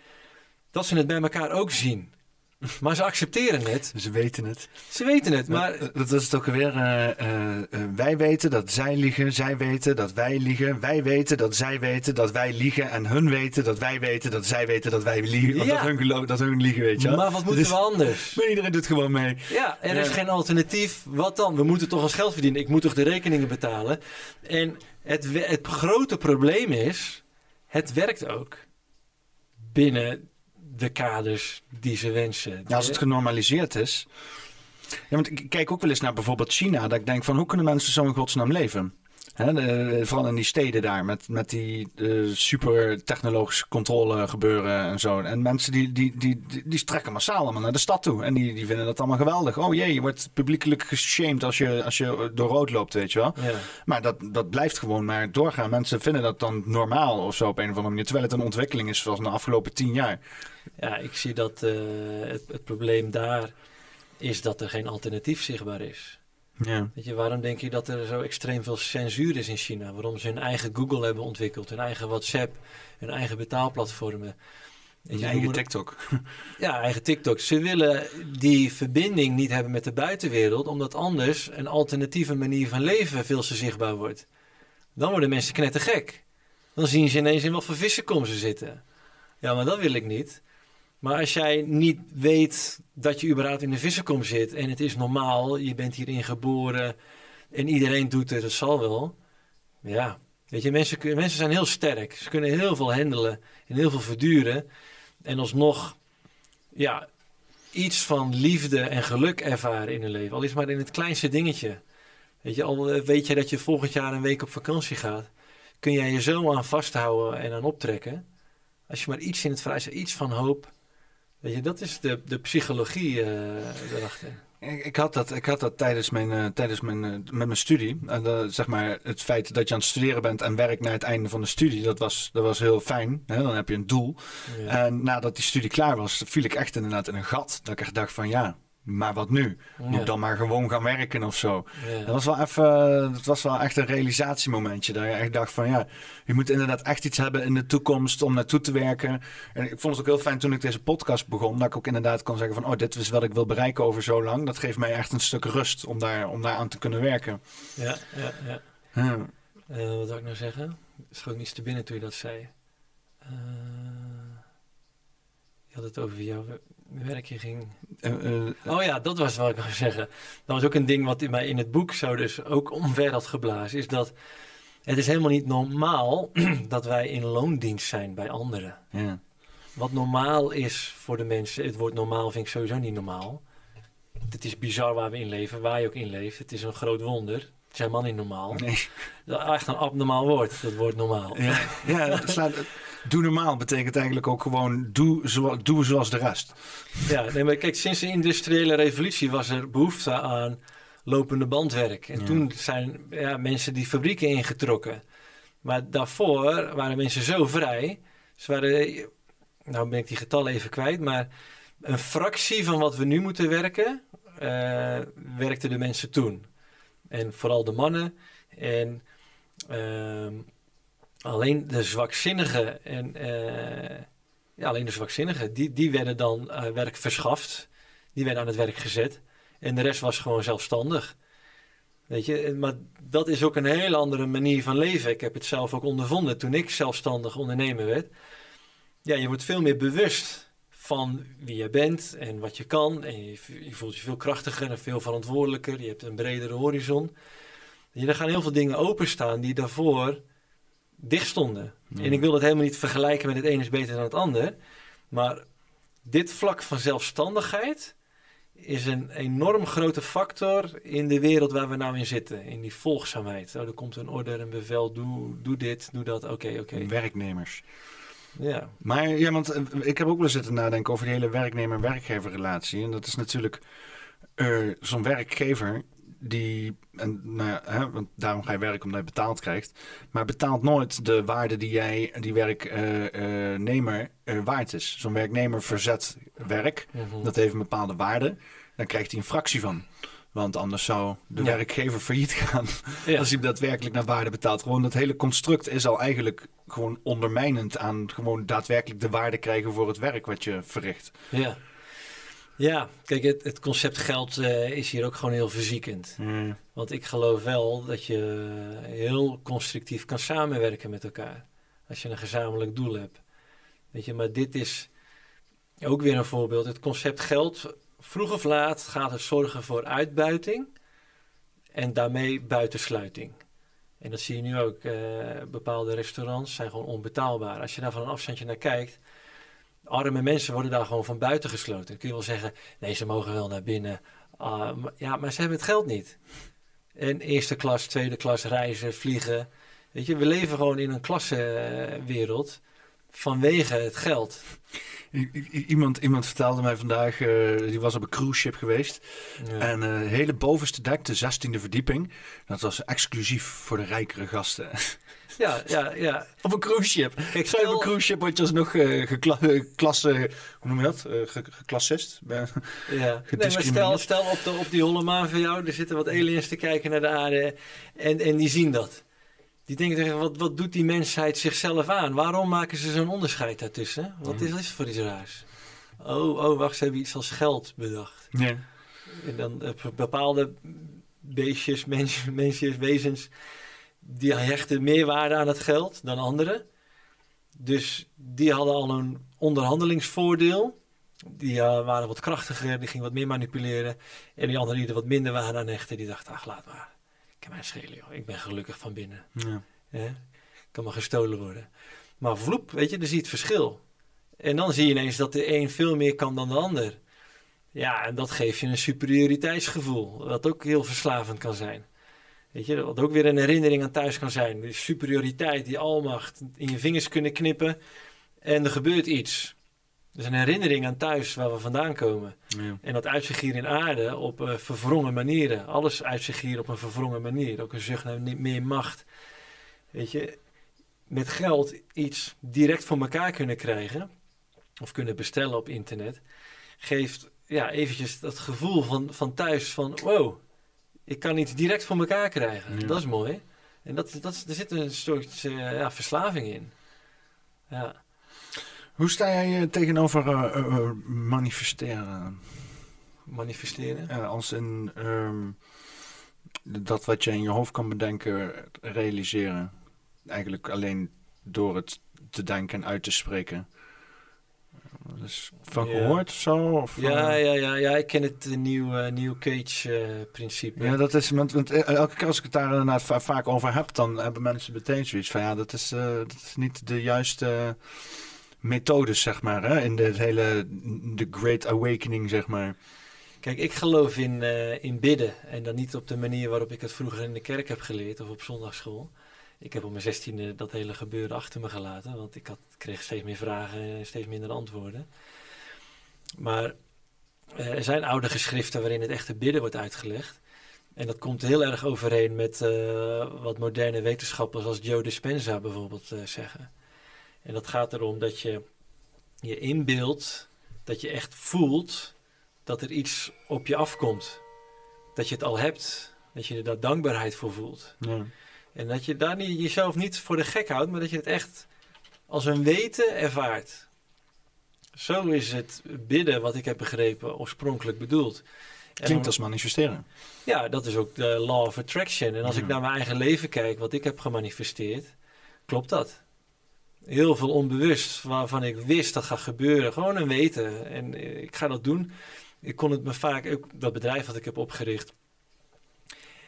dat ze het bij elkaar ook zien. Maar ze accepteren het. Ze weten het. Ze weten het, maar... Maar dat is het ook weer. eh, eh, eh, wij weten dat zij liegen, zij weten dat wij liegen. Wij weten dat zij weten dat wij liegen. En hun weten dat wij weten dat zij weten dat wij liegen. Ja. dat, hun dat hun liegen, weet je. Maar wat moeten Dus- we anders? Maar iedereen doet gewoon mee. Ja, er is geen alternatief. Wat dan? We moeten toch ons geld verdienen. Ik moet toch de rekeningen betalen. En het, het grote probleem is, het werkt ook binnen de kaders die ze wensen. Ja, als het genormaliseerd is. Ja, ik kijk ook wel eens naar bijvoorbeeld China. Dat ik denk van hoe kunnen mensen zo in godsnaam leven? Hè, de- vooral in die steden daar met, met die eh, super technologische controle gebeuren en zo. En mensen die, die, die, die, die strekken massaal allemaal naar de stad toe. En die, die vinden dat allemaal geweldig. Oh jee, je wordt publiekelijk geshamed als je, als je door rood loopt, weet je wel. Ja. Maar dat, dat blijft gewoon maar doorgaan. Mensen vinden dat dan normaal of zo op een of andere manier. Terwijl het een ontwikkeling is zoals de afgelopen tien jaar. ja, ik zie dat eh, het, het probleem daar is dat er geen alternatief zichtbaar is. Ja. Weet je, waarom denk je dat er zo extreem veel censuur is in China? Waarom ze hun eigen Google hebben ontwikkeld, hun eigen WhatsApp, hun eigen betaalplatformen. Weet Je eigen TikTok. Ja, eigen TikTok. Ze willen die verbinding niet hebben met de buitenwereld, omdat anders een alternatieve manier van leven veel te zichtbaar wordt. Dan worden mensen knettergek. Dan zien ze ineens in wat voor vissenkom ze zitten. Ja, maar dat wil ik niet. Maar als jij niet weet dat je überhaupt in de vissenkom zit en het is normaal, je bent hierin geboren en iedereen doet het, het zal wel. Ja, weet je, mensen, mensen zijn heel sterk. Ze kunnen heel veel handelen en heel veel verduren. En alsnog, ja, iets van liefde en geluk ervaren in hun leven. Al is maar in het kleinste dingetje. Weet je, al weet je dat je volgend jaar een week op vakantie gaat, kun jij je zo aan vasthouden en aan optrekken. Als je maar iets in het vrij iets van hoop. Weet je, dat is de, de psychologie eh erachter. Ik, had dat, ik had dat tijdens mijn, eh, tijdens mijn, eh, met mijn studie. En zeg maar, het feit dat je aan het studeren bent en werkt naar het einde van de studie, dat was, dat was heel fijn. Hè? Dan heb je een doel. Ja. En nadat die studie klaar was, viel ik echt inderdaad in een gat. Dat ik echt dacht van ja, maar wat nu? Moet dan maar gewoon gaan werken of zo? Ja. Dat was wel even, dat was wel echt een realisatiemomentje. Dat je echt dacht van ja, je moet inderdaad echt iets hebben in de toekomst om naartoe te werken. En ik vond het ook heel fijn toen ik deze podcast begon, dat ik ook inderdaad kon zeggen van oh, dit is wat ik wil bereiken over zo lang. Dat geeft mij echt een stuk rust om daar, om daar aan te kunnen werken. ja, ja, ja. Ja. Eh, wat zou ik nou zeggen? Schoot niets te binnen toen je dat zei. Eh, je had het over jouw werkje ging. Eh, eh, Oh ja, dat was wat ik wou zeggen. Dat was ook een ding wat in mij in het boek zo dus ook omver had geblazen. Is dat het is helemaal niet normaal dat wij in loondienst zijn bij anderen. ja. Wat normaal is voor de mensen, het woord normaal vind ik sowieso niet normaal. Het is bizar waar we in leven, waar je ook in leeft. Het is een groot wonder. Het is helemaal niet normaal. Nee. Dat is echt een abnormaal woord, dat woord normaal. Ja, ja het slaat, doe normaal betekent eigenlijk ook gewoon doe, zo, doe zoals de rest. Ja, nee, maar kijk, sinds de industriële revolutie was er behoefte aan lopende bandwerk. En Ja. toen zijn ja, mensen die fabrieken ingetrokken. Maar daarvoor waren mensen zo vrij. Ze waren, nou ben ik die getallen even kwijt, maar een fractie van wat we nu moeten werken, eh werkten de mensen toen. En vooral de mannen. En ehm, alleen de zwakzinnigen en eh, ja, alleen de zwakzinnigen, die, die werden dan eh, werk verschaft. Die werden aan het werk gezet. En de rest was gewoon zelfstandig. Weet je, maar dat is ook een hele andere manier van leven. Ik heb het zelf ook ondervonden toen ik zelfstandig ondernemer werd. Ja, je wordt veel meer bewust van wie je bent en wat je kan. En je, je voelt je veel krachtiger en veel verantwoordelijker. Je hebt een bredere horizon. Je, er gaan heel veel dingen openstaan die daarvoor dicht stonden. En ik wil dat helemaal niet vergelijken met het een is beter dan het ander. Maar dit vlak van zelfstandigheid is een enorm grote factor in de wereld waar we nou in zitten. In die volgzaamheid. Oh, er komt een order, een bevel, doe, doe dit, doe dat. Oké, oké. Werknemers. Ja. Maar ja, want eh, ik heb ook wel zitten nadenken over die hele werknemer-werkgever-relatie. En dat is natuurlijk eh, zo'n werkgever die, en, nou ja, hè, want daarom ga je werken omdat je betaald krijgt, maar betaalt nooit de waarde die jij, die werknemer uh, waard is. Zo'n werknemer verzet werk, Mhm. dat heeft een bepaalde waarde, dan krijgt hij een fractie van. Want anders zou de Ja. werkgever failliet gaan Ja. als hij daadwerkelijk naar waarde betaalt. Gewoon dat hele construct is al eigenlijk gewoon ondermijnend aan gewoon daadwerkelijk de waarde krijgen voor het werk wat je verricht. Ja. Ja, kijk, het, het concept geld eh, is hier ook gewoon heel verziekend. Want ik geloof wel dat je heel constructief kan samenwerken met elkaar. Als je een gezamenlijk doel hebt. Weet je, maar dit is ook weer een voorbeeld. Het concept geld, vroeg of laat gaat het zorgen voor uitbuiting. En daarmee buitensluiting. En dat zie je nu ook. eh, bepaalde restaurants zijn gewoon onbetaalbaar. Als je daar van een afstandje naar kijkt. Arme mensen worden daar gewoon van buiten gesloten. Dan kun je wel zeggen, nee, ze mogen wel naar binnen. Ah, maar- ja, maar ze hebben het geld niet. En eerste klas, tweede klas reizen, vliegen. Weet je, we leven gewoon in een klassenwereld vanwege het geld. I- i- Iemand, iemand vertelde mij vandaag, eh, die was op een cruise ship geweest. Ja. En eh hele bovenste dek, de 16e verdieping, dat was exclusief voor de rijkere gasten. ja, ja, ja. op een cruise ship. Kijk, op een stel, cruise ship word je alsnog eh gekla eh, klasse, hoe noem je dat? Eh, ge- geklassist? Ja. Nee, maar stel, stel op, de, op die holle maan van jou, er zitten wat aliens te kijken naar de aarde en, en die zien dat. Die denken, tegen, wat, wat doet die mensheid zichzelf aan? Waarom maken ze zo'n onderscheid daartussen? Wat is dat voor iets raars? Oh, oh, wacht, ze hebben iets als geld bedacht. Ja. En dan eh, bepaalde beestjes, mens, mensjes, wezens, die hechten meer waarde aan het geld dan anderen. Dus die hadden al een onderhandelingsvoordeel. Die eh, waren wat krachtiger, die gingen wat meer manipuleren. En die anderen die er wat minder waren aan hechten, die dachten, ach laat maar. Ik kan mij schelen joh, ik ben gelukkig van binnen. Ja. Kan maar gestolen worden. Maar vloep, weet je, dan zie je het verschil. En dan zie je ineens dat de een veel meer kan dan de ander. Ja, en dat geeft je een superioriteitsgevoel. Wat ook heel verslavend kan zijn. Weet je, wat ook weer een herinnering aan thuis kan zijn. Die superioriteit, die almacht in je vingers kunnen knippen. En er gebeurt iets. Dus een herinnering aan thuis waar we vandaan komen. Ja. En dat uit zich hier in aarde op eh, verwrongen manieren. Alles uit zich hier op een verwrongen manier. Ook een zucht naar meer macht. Weet je, met geld iets direct voor elkaar kunnen krijgen. Of kunnen bestellen op internet. Geeft ja, eventjes dat gevoel van, van thuis van wow. Ik kan iets direct voor elkaar krijgen. Ja. Dat is mooi. En dat, dat, er zit een soort eh, ja, verslaving in. Ja. Hoe sta jij eh, tegenover eh, manifesteren? Manifesteren. Als in ehm, dat wat je in je hoofd kan bedenken, realiseren. Eigenlijk alleen door het te denken en uit te spreken. Dus van Ja. gehoord of zo? Of, Ja, ja, ja, ja, ik ken het eh, New, eh, New Cage eh, principe. Ja, dat is, want, want elke keer als ik het daar inderdaad va- vaak over heb, dan hebben mensen meteen zoiets van ja, dat is, dat is niet de juiste methode, zeg maar, hè? in de hele de Great Awakening, zeg maar. Kijk, ik geloof in, in bidden. En dan niet op de manier waarop ik het vroeger in de kerk heb geleerd of op zondagschool. Ik heb op mijn zestiende dat hele gebeuren achter me gelaten. Want ik had, kreeg steeds meer vragen en steeds minder antwoorden. Maar eh, er zijn oude geschriften waarin het echte bidden wordt uitgelegd. En dat komt heel erg overeen met eh, wat moderne wetenschappers als Joe Dispenza bijvoorbeeld eh, zeggen. En dat gaat erom dat je je inbeeldt, dat je echt voelt dat er iets op je afkomt. Dat je het al hebt, dat je er daar dankbaarheid voor voelt. Ja. En dat je daar niet, jezelf niet voor de gek houdt, maar dat je het echt als een weten ervaart. Zo is het bidden, wat ik heb begrepen, oorspronkelijk bedoeld. Klinkt als manifesteren. Ja, dat is ook de law of attraction. En als ik naar mijn eigen leven kijk, wat ik heb gemanifesteerd, klopt dat. Heel veel onbewust, waarvan ik wist dat gaat gebeuren. Gewoon een weten. En eh, ik ga dat doen. Ik kon het me vaak, ook dat bedrijf wat ik heb opgericht,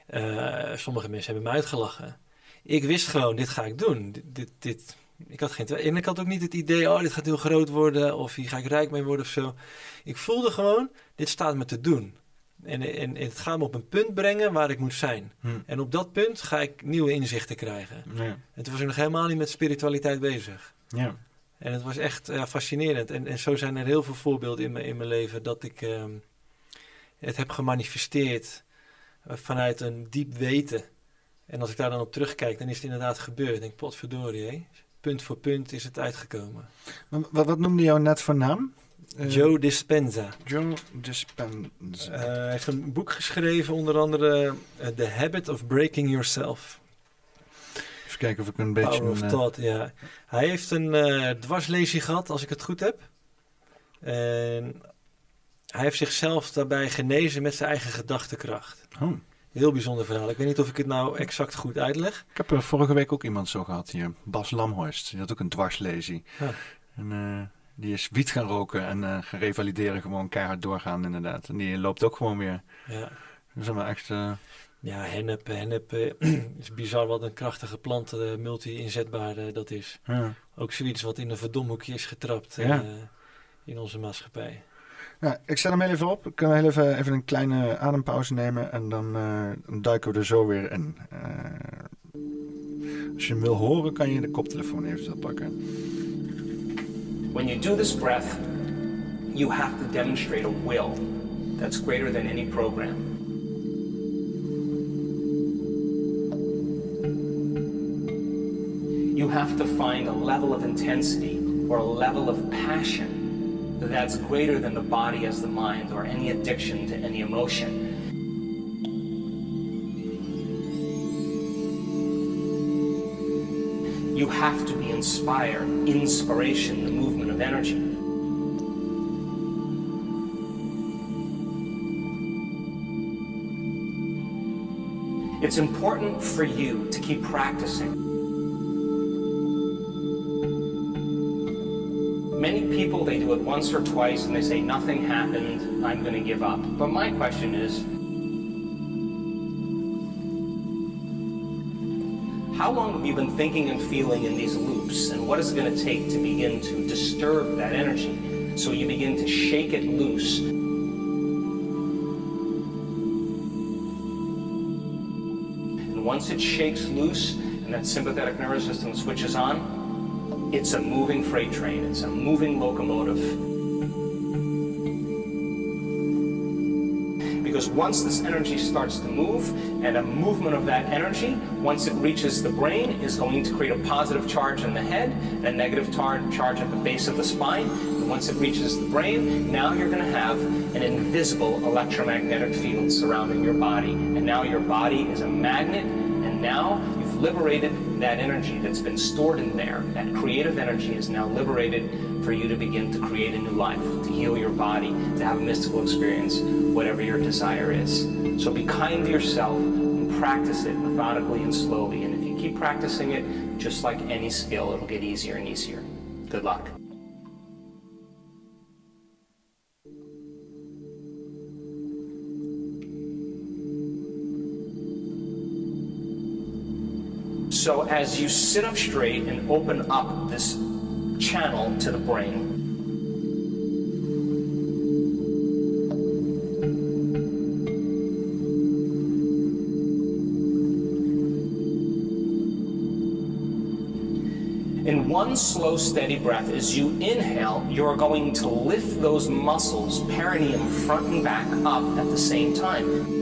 eh, sommige mensen hebben me uitgelachen. Ik wist gewoon, dit ga ik doen. Dit, dit, dit- ik had geen En ik had ook niet het idee, oh, dit gaat heel groot worden. Of hier ga ik rijk mee worden of zo. Ik voelde gewoon, dit staat me te doen. En, en, en het gaat me op een punt brengen waar ik moet zijn. Hm. En op dat punt ga ik nieuwe inzichten krijgen. Ja. En toen was ik nog helemaal niet met spiritualiteit bezig. ja. En het was echt ja, fascinerend. En, en zo zijn er heel veel voorbeelden in mijn, in mijn leven dat ik ehm, het heb gemanifesteerd vanuit een diep weten. En als ik daar dan op terugkijk, dan is het inderdaad gebeurd. Ik denk, potverdorie, hé. punt voor punt is het uitgekomen. Maar Wat, wat noemde jou net voor naam? Eh, Joe Dispenza. Joe Dispenza. Eh, hij heeft een boek geschreven, onder andere eh, The Habit of Breaking Yourself. Even kijken of ik een beetje... Power of een, eh, Thought, ja. Hij heeft een eh dwarslesie gehad, als ik het goed heb. En hij heeft zichzelf daarbij genezen met zijn eigen gedachtekracht. oh. Heel bijzonder verhaal. Ik weet niet of ik het nou exact goed uitleg. Ik heb er vorige week ook iemand zo gehad hier. Bas Lamhorst. Die had ook een dwarslesie. Ja. En eh, die is wiet gaan roken en eh gaan revalideren. Gewoon keihard doorgaan inderdaad. En die loopt ook gewoon weer. Ja, Dat is maar echt... eh, ja hennep, hennep eh, is bizar wat een krachtige plant, eh, multi-inzetbaar eh, dat is. ja. Ook zoiets wat in een verdomhoekje is getrapt Ja. eh, in onze maatschappij. Ja, ik zet hem heel even op. Kunnen we heel even, even een kleine adempauze nemen en dan, dan duiken we er zo weer in. Eh, als je hem wil horen, kan je de koptelefoon even pakken. When you do this breath, you have to demonstrate a will that's greater than any program. You have to find a level of intensity or a level of passion that's greater than the body as the mind or any addiction to any emotion. You have to be inspired, inspiration, the movement of energy. It's important for you to keep practicing. People, they do it once or twice and they say, nothing happened, I'm going to give up. But my question is, How long have you been thinking and feeling in these loops, and what is it going to take to begin to disturb that energy so you begin to shake it loose? And once it shakes loose and that sympathetic nervous system switches on, it's a moving freight train, it's a moving locomotive. Because once this energy starts to move, and a movement of that energy, once it reaches the brain, is going to create a positive charge in the head and a negative tar- charge at the base of the spine. And once it reaches the brain, now you're going to have an invisible electromagnetic field surrounding your body. And now your body is a magnet, and now you've liberated that energy that's been stored in there. That creative energy is now liberated for you to begin to create a new life, to heal your body, to have a mystical experience, whatever your desire is. So be kind to yourself and practice it methodically and slowly. And if you keep practicing it, just like any skill, it'll get easier and easier. Good luck. So as you sit up straight and open up this channel to the brain, In one slow, steady breath, as you inhale, you're going to lift those muscles, perineum front and back, up at the same time.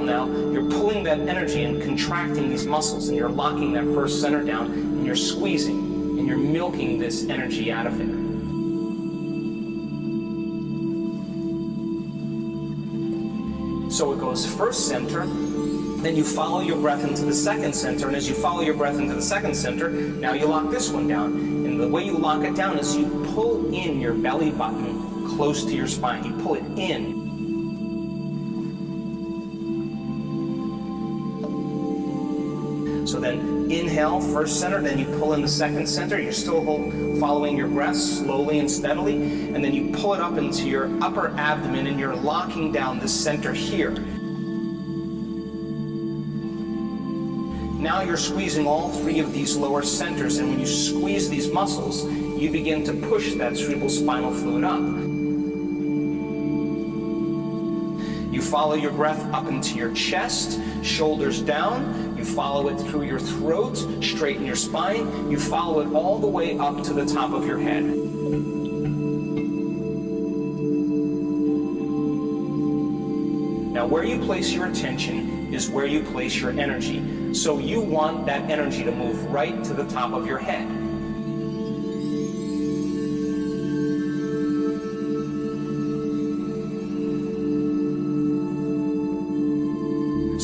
Now, you're pulling that energy and contracting these muscles, and you're locking that first center down, and you're squeezing, and you're milking this energy out of there. So it goes first center, then you follow your breath into the second center, and as you follow your breath into the second center, now you lock this one down. And the way you lock it down is you pull in your belly button close to your spine. You pull it in. Then inhale, first center, then you pull in the second center. You're still hold, following your breath slowly and steadily. And then you pull it up into your upper abdomen and you're locking down the center here. Now you're squeezing all three of these lower centers. And when you squeeze these muscles, you begin to push that cerebral spinal fluid up. You follow your breath up into your chest, shoulders down. You follow it through your throat, straighten your spine. You follow it all the way up to the top of your head. Now, where you place your attention is where you place your energy. So, you want that energy to move right to the top of your head.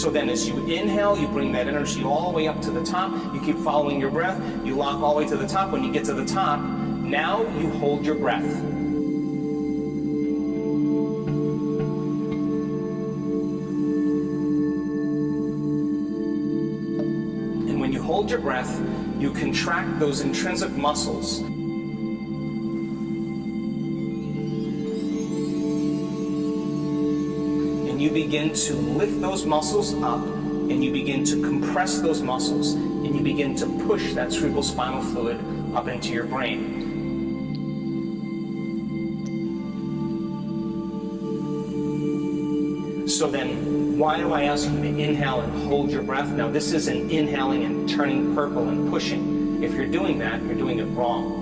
So then as you inhale, you bring that energy all the way up to the top. You keep following your breath. You lock all the way to the top. When you get to the top, now you hold your breath. And when you hold your breath, you contract those intrinsic muscles begin to lift those muscles up and you begin to compress those muscles and you begin to push that cerebral spinal fluid up into your brain. So then, why do I ask you to inhale and hold your breath? Now, this isn't inhaling and turning purple and pushing. If you're doing that, you're doing it wrong.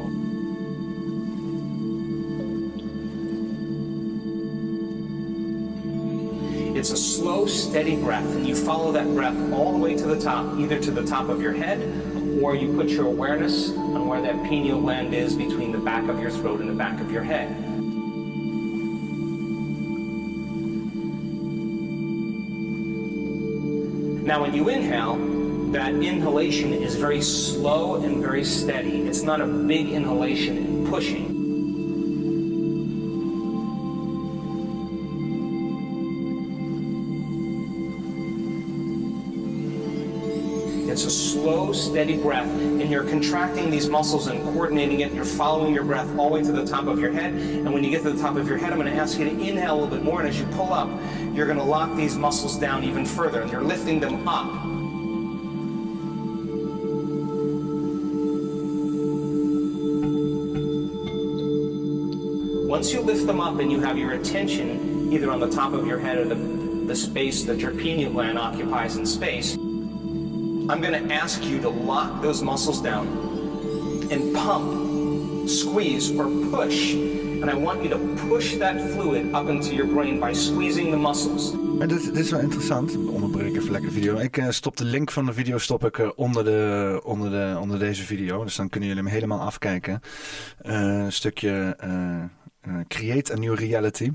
It's a slow, steady breath, and you follow that breath all the way to the top, either to the top of your head, or you put your awareness on where that pineal gland is between the back of your throat and the back of your head. Now, when you inhale, that inhalation is very slow and very steady. It's not a big inhalation and pushing. Steady breath, and you're contracting these muscles and coordinating it. You're following your breath all the way to the top of your head. And when you get to the top of your head, I'm going to ask you to inhale a little bit more. And as you pull up, you're going to lock these muscles down even further, and you're lifting them up. Once you lift them up and you have your attention either on the top of your head or the, the space that your pineal gland occupies in space, I'm going to ask you to lock those muscles down and pump, squeeze, or push. And I want you to push that fluid up into your brain by squeezing the muscles. Maar dit, dit is wel interessant. Onderbreek even lekker de video. Ik eh, stop de link van de video stop ik, eh, onder, de, onder, de, onder deze video. Dus dan kunnen jullie hem helemaal afkijken. Eh, een stukje Create a New Reality.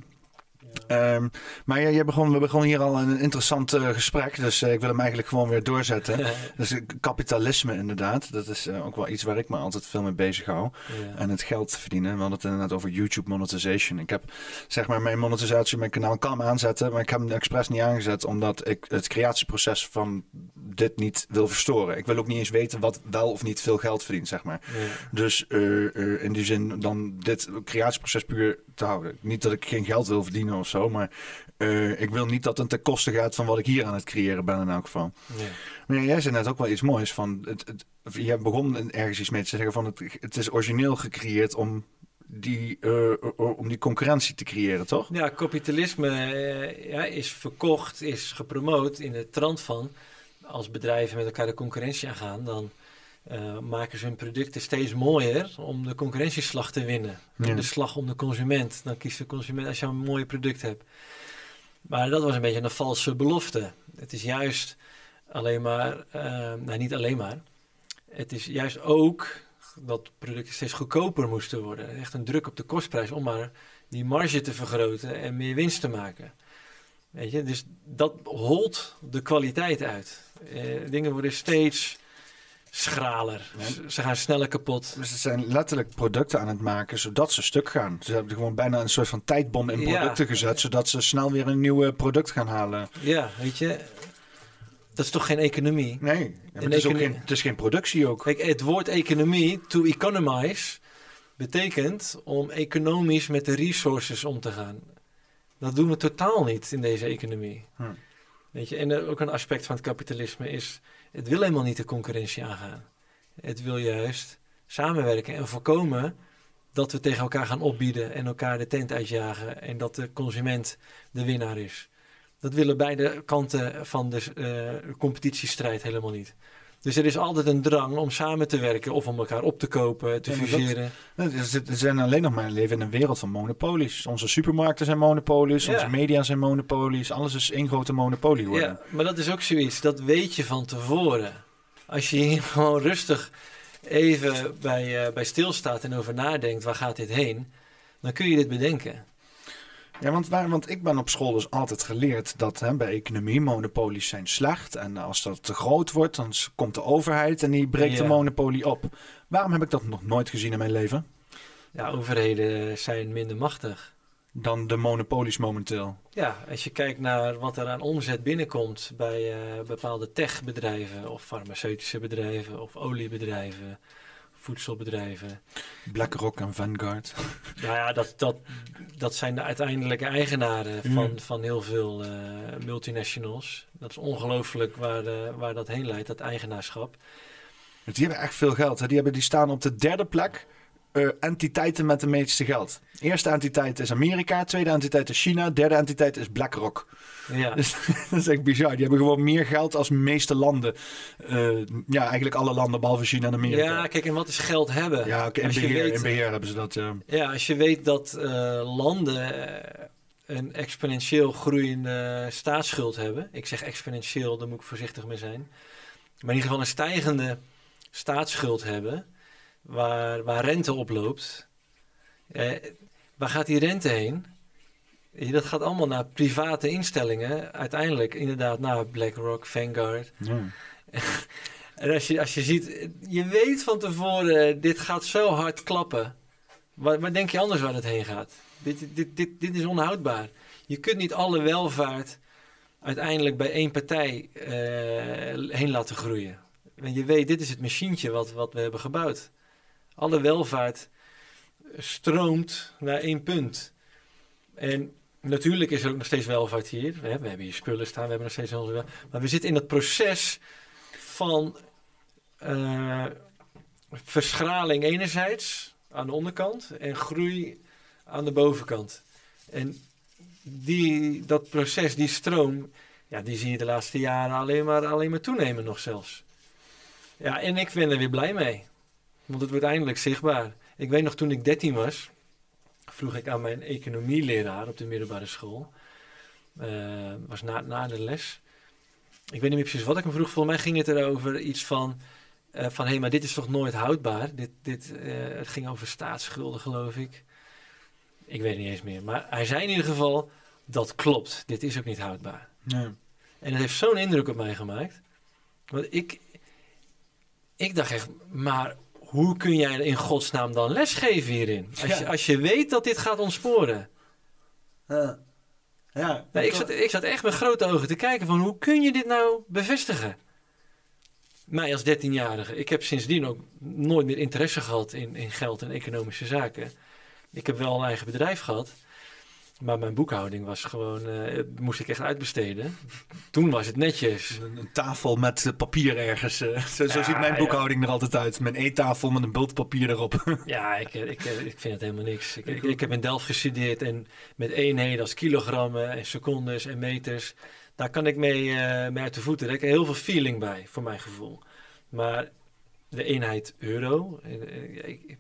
Ehm, maar jij, jij begon, we begonnen hier al een interessant eh, gesprek. Dus eh, ik wil hem eigenlijk gewoon weer doorzetten. dus eh, kapitalisme inderdaad. Dat is ook wel iets waar ik me altijd veel mee bezig hou. Ja. En het geld verdienen. We hadden het inderdaad over YouTube monetization. Ik heb zeg maar mijn monetisatie mijn kanaal kan aanzetten. Maar ik heb hem expres niet aangezet. Omdat ik het creatieproces van dit niet wil verstoren. Ik wil ook niet eens weten wat wel of niet veel geld verdient, zeg maar. Ja. Dus in die zin dan dit creatieproces puur te houden. Niet dat ik geen geld wil verdienen of zo. Maar eh, ik wil niet dat het ten koste gaat van wat ik hier aan het creëren ben in elk geval. Maar ja, jij zei net ook wel iets moois van. Het, het, je begon ergens iets mee te zeggen van het, het is origineel gecreëerd om die, eh, om die concurrentie te creëren, toch? Ja, kapitalisme eh, ja, is verkocht, is gepromoot in de trant van als bedrijven met elkaar de concurrentie aangaan, dan eh, maken ze hun producten steeds mooier om de concurrentieslag te winnen. Ja. De slag om de consument. Dan kiest de consument als je een mooi product hebt. Maar dat was een beetje een valse belofte. Het is juist alleen maar, eh, nou niet alleen maar, het is juist ook dat producten steeds goedkoper moesten worden. Echt een druk op de kostprijs om maar die marge te vergroten en meer winst te maken. Weet je, dus dat holt de kwaliteit uit. Eh, dingen worden steeds schraler. Ja. Ze- gaan sneller kapot. Dus ze zijn letterlijk producten aan het maken zodat ze stuk gaan. Ze hebben gewoon bijna een soort van tijdbom in Ja. producten gezet, zodat ze snel weer een nieuw product gaan halen. Ja, weet je, dat is toch geen economie? Nee, ja, het, is ook geen, het is geen productie ook. Kijk, het woord economie, to economize, betekent om economisch met de resources om te gaan. Dat doen we totaal niet in deze economie. Hm. Weet je, en ook een aspect van het kapitalisme is, het wil helemaal niet de concurrentie aangaan. Het wil juist samenwerken en voorkomen dat we tegen elkaar gaan opbieden en elkaar de tent uitjagen en dat de consument de winnaar is. Dat willen beide kanten van de eh, competitiestrijd helemaal niet. Dus er is altijd een drang om samen te werken of om elkaar op te kopen, te Ja, dat- fuseren. We zijn alleen nog maar leven in een wereld van monopolies. Onze supermarkten zijn monopolies, Ja. onze media zijn monopolies. Alles is één grote monopolie geworden. Ja, maar dat is ook zoiets, dat weet je van tevoren. Als je hier gewoon rustig even bij, eh, bij stilstaat en over nadenkt, waar gaat dit heen? Dan kun je dit bedenken. Ja, want, waar, want ik ben op school dus altijd geleerd dat hè, bij economie monopolies zijn slecht. En als dat te groot wordt, dan komt de overheid en die breekt de monopolie op. Waarom heb ik dat nog nooit gezien in mijn leven? Ja, overheden zijn minder machtig. Dan de monopolies momenteel. Ja, als je kijkt naar wat er aan omzet binnenkomt bij eh, bepaalde techbedrijven of farmaceutische bedrijven of oliebedrijven, voedselbedrijven. BlackRock en Vanguard. Nou ja, dat, dat, dat zijn de uiteindelijke eigenaren Mm. van, van heel veel eh, multinationals. Dat is ongelooflijk waar, eh, waar dat heen leidt, dat eigenaarschap. Die hebben echt veel geld. Hè? Die, hebben, die staan op de derde plek. eh, entiteiten met de meeste geld. Eerste entiteit is Amerika, tweede entiteit is China, derde entiteit is BlackRock. Ja, Dus dat is echt bizar. Die hebben gewoon meer geld als de meeste landen. Eh, ja, eigenlijk alle landen behalve China en Amerika. ja kijk, en wat is geld hebben? Ja, Als je beheer, weet- in beheer hebben ze dat. Ja. Ja, als je weet dat eh, landen eh, een exponentieel groeiende staatsschuld hebben. Ik zeg exponentieel, daar moet ik voorzichtig mee zijn. Maar in ieder geval een stijgende staatsschuld hebben. Waar, waar rente oploopt. Eh, waar gaat die rente heen? Dat gaat allemaal naar private instellingen. Uiteindelijk inderdaad naar BlackRock, Vanguard. Ja. En als je, als je ziet, je weet van tevoren, dit gaat zo hard klappen. Waar, waar denk je anders waar het heen gaat? Dit, dit, dit, dit is onhoudbaar. Je kunt niet alle welvaart uiteindelijk bij één partij eh, heen laten groeien. Want je weet, dit is het machientje wat, wat we hebben gebouwd. Alle welvaart stroomt naar één punt. En natuurlijk is er ook nog steeds welvaart hier. We hebben, we hebben hier spullen staan, we hebben nog steeds onze wel. Maar we zitten in dat proces van eh, verschraling enerzijds aan de onderkant en groei aan de bovenkant. En die, dat proces, die stroom, ja, die zie je de laatste jaren alleen maar, alleen maar toenemen nog zelfs. Ja, en ik ben er weer blij mee. Want het wordt eindelijk zichtbaar. Ik weet nog toen ik 13 was, vroeg ik aan mijn economieleraar op de middelbare school. Eh, was na, na de les. Ik weet niet meer precies wat ik hem vroeg. Volgens mij ging het erover iets van... eh, van hé, hey, maar dit is toch nooit houdbaar? Dit, dit, eh, het ging over staatsschulden, geloof ik. Ik weet het niet eens meer. Maar hij zei in ieder geval, dat klopt. Dit is ook niet houdbaar. En het heeft zo'n indruk op mij gemaakt. Want ik, ik dacht echt, maar hoe kun jij in godsnaam dan lesgeven hierin? Als, Ja. je, als je weet dat dit gaat ontsporen. Ja. Ja. Nou, ik, zat, ik zat echt met grote ogen te kijken van hoe kun je dit nou bevestigen? Mij als 13-jarige. Ik heb sindsdien ook nooit meer interesse gehad in, in geld en economische zaken. Ik heb wel een eigen bedrijf gehad. Maar mijn boekhouding was gewoon, eh, moest ik echt uitbesteden. Toen was het netjes. Een, een tafel met eh, papier ergens. eh. zo ziet mijn ja. boekhouding er altijd uit. Mijn eettafel met een bult papier erop. Ja, ik, ik, ik vind het helemaal niks. Ik, ik, ik heb in Delft gestudeerd en met eenheden als kilogrammen en secondes en meters. Daar kan ik mee, mee uit de voeten. Daar heb ik heel veel feeling bij, voor mijn gevoel. Maar de eenheid euro, ik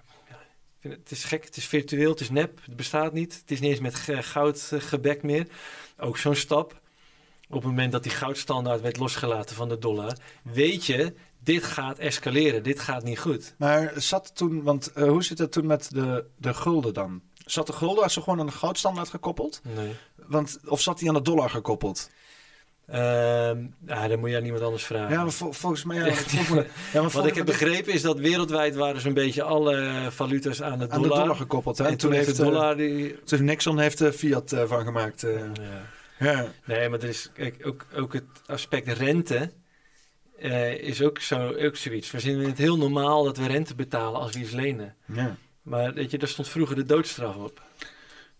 vind het, het is gek, het is virtueel, het is nep, het bestaat niet. Het is niet eens met goud eh, gebek meer. Ook zo'n stap. Op het moment dat die goudstandaard werd losgelaten van de dollar, weet je, dit gaat escaleren, dit gaat niet goed. Maar zat toen, want eh, hoe zit het toen met de, de gulden dan? Zat de gulden als ze gewoon aan de goudstandaard gekoppeld? Nee. want, of zat die aan de dollar gekoppeld? Ehm ja, dan moet je aan niemand anders vragen. Ja, maar vol- volgens mij... Ja, volgens mij- ja, maar Wat ik heb begrepen is dat wereldwijd waren zo'n beetje alle valuta's aan de aan de dollar. dollar gekoppeld. Hè? En toen heeft de eh, dollar die... toen heeft Nixon heeft de Fiat eh, van gemaakt. eh. Ja. ja. Nee, maar er is kijk, ook, ook het aspect rente eh, is ook, zo, ook zoiets. We vinden het heel normaal dat we rente betalen als we iets lenen. Ja. Maar weet je, daar stond vroeger de doodstraf op.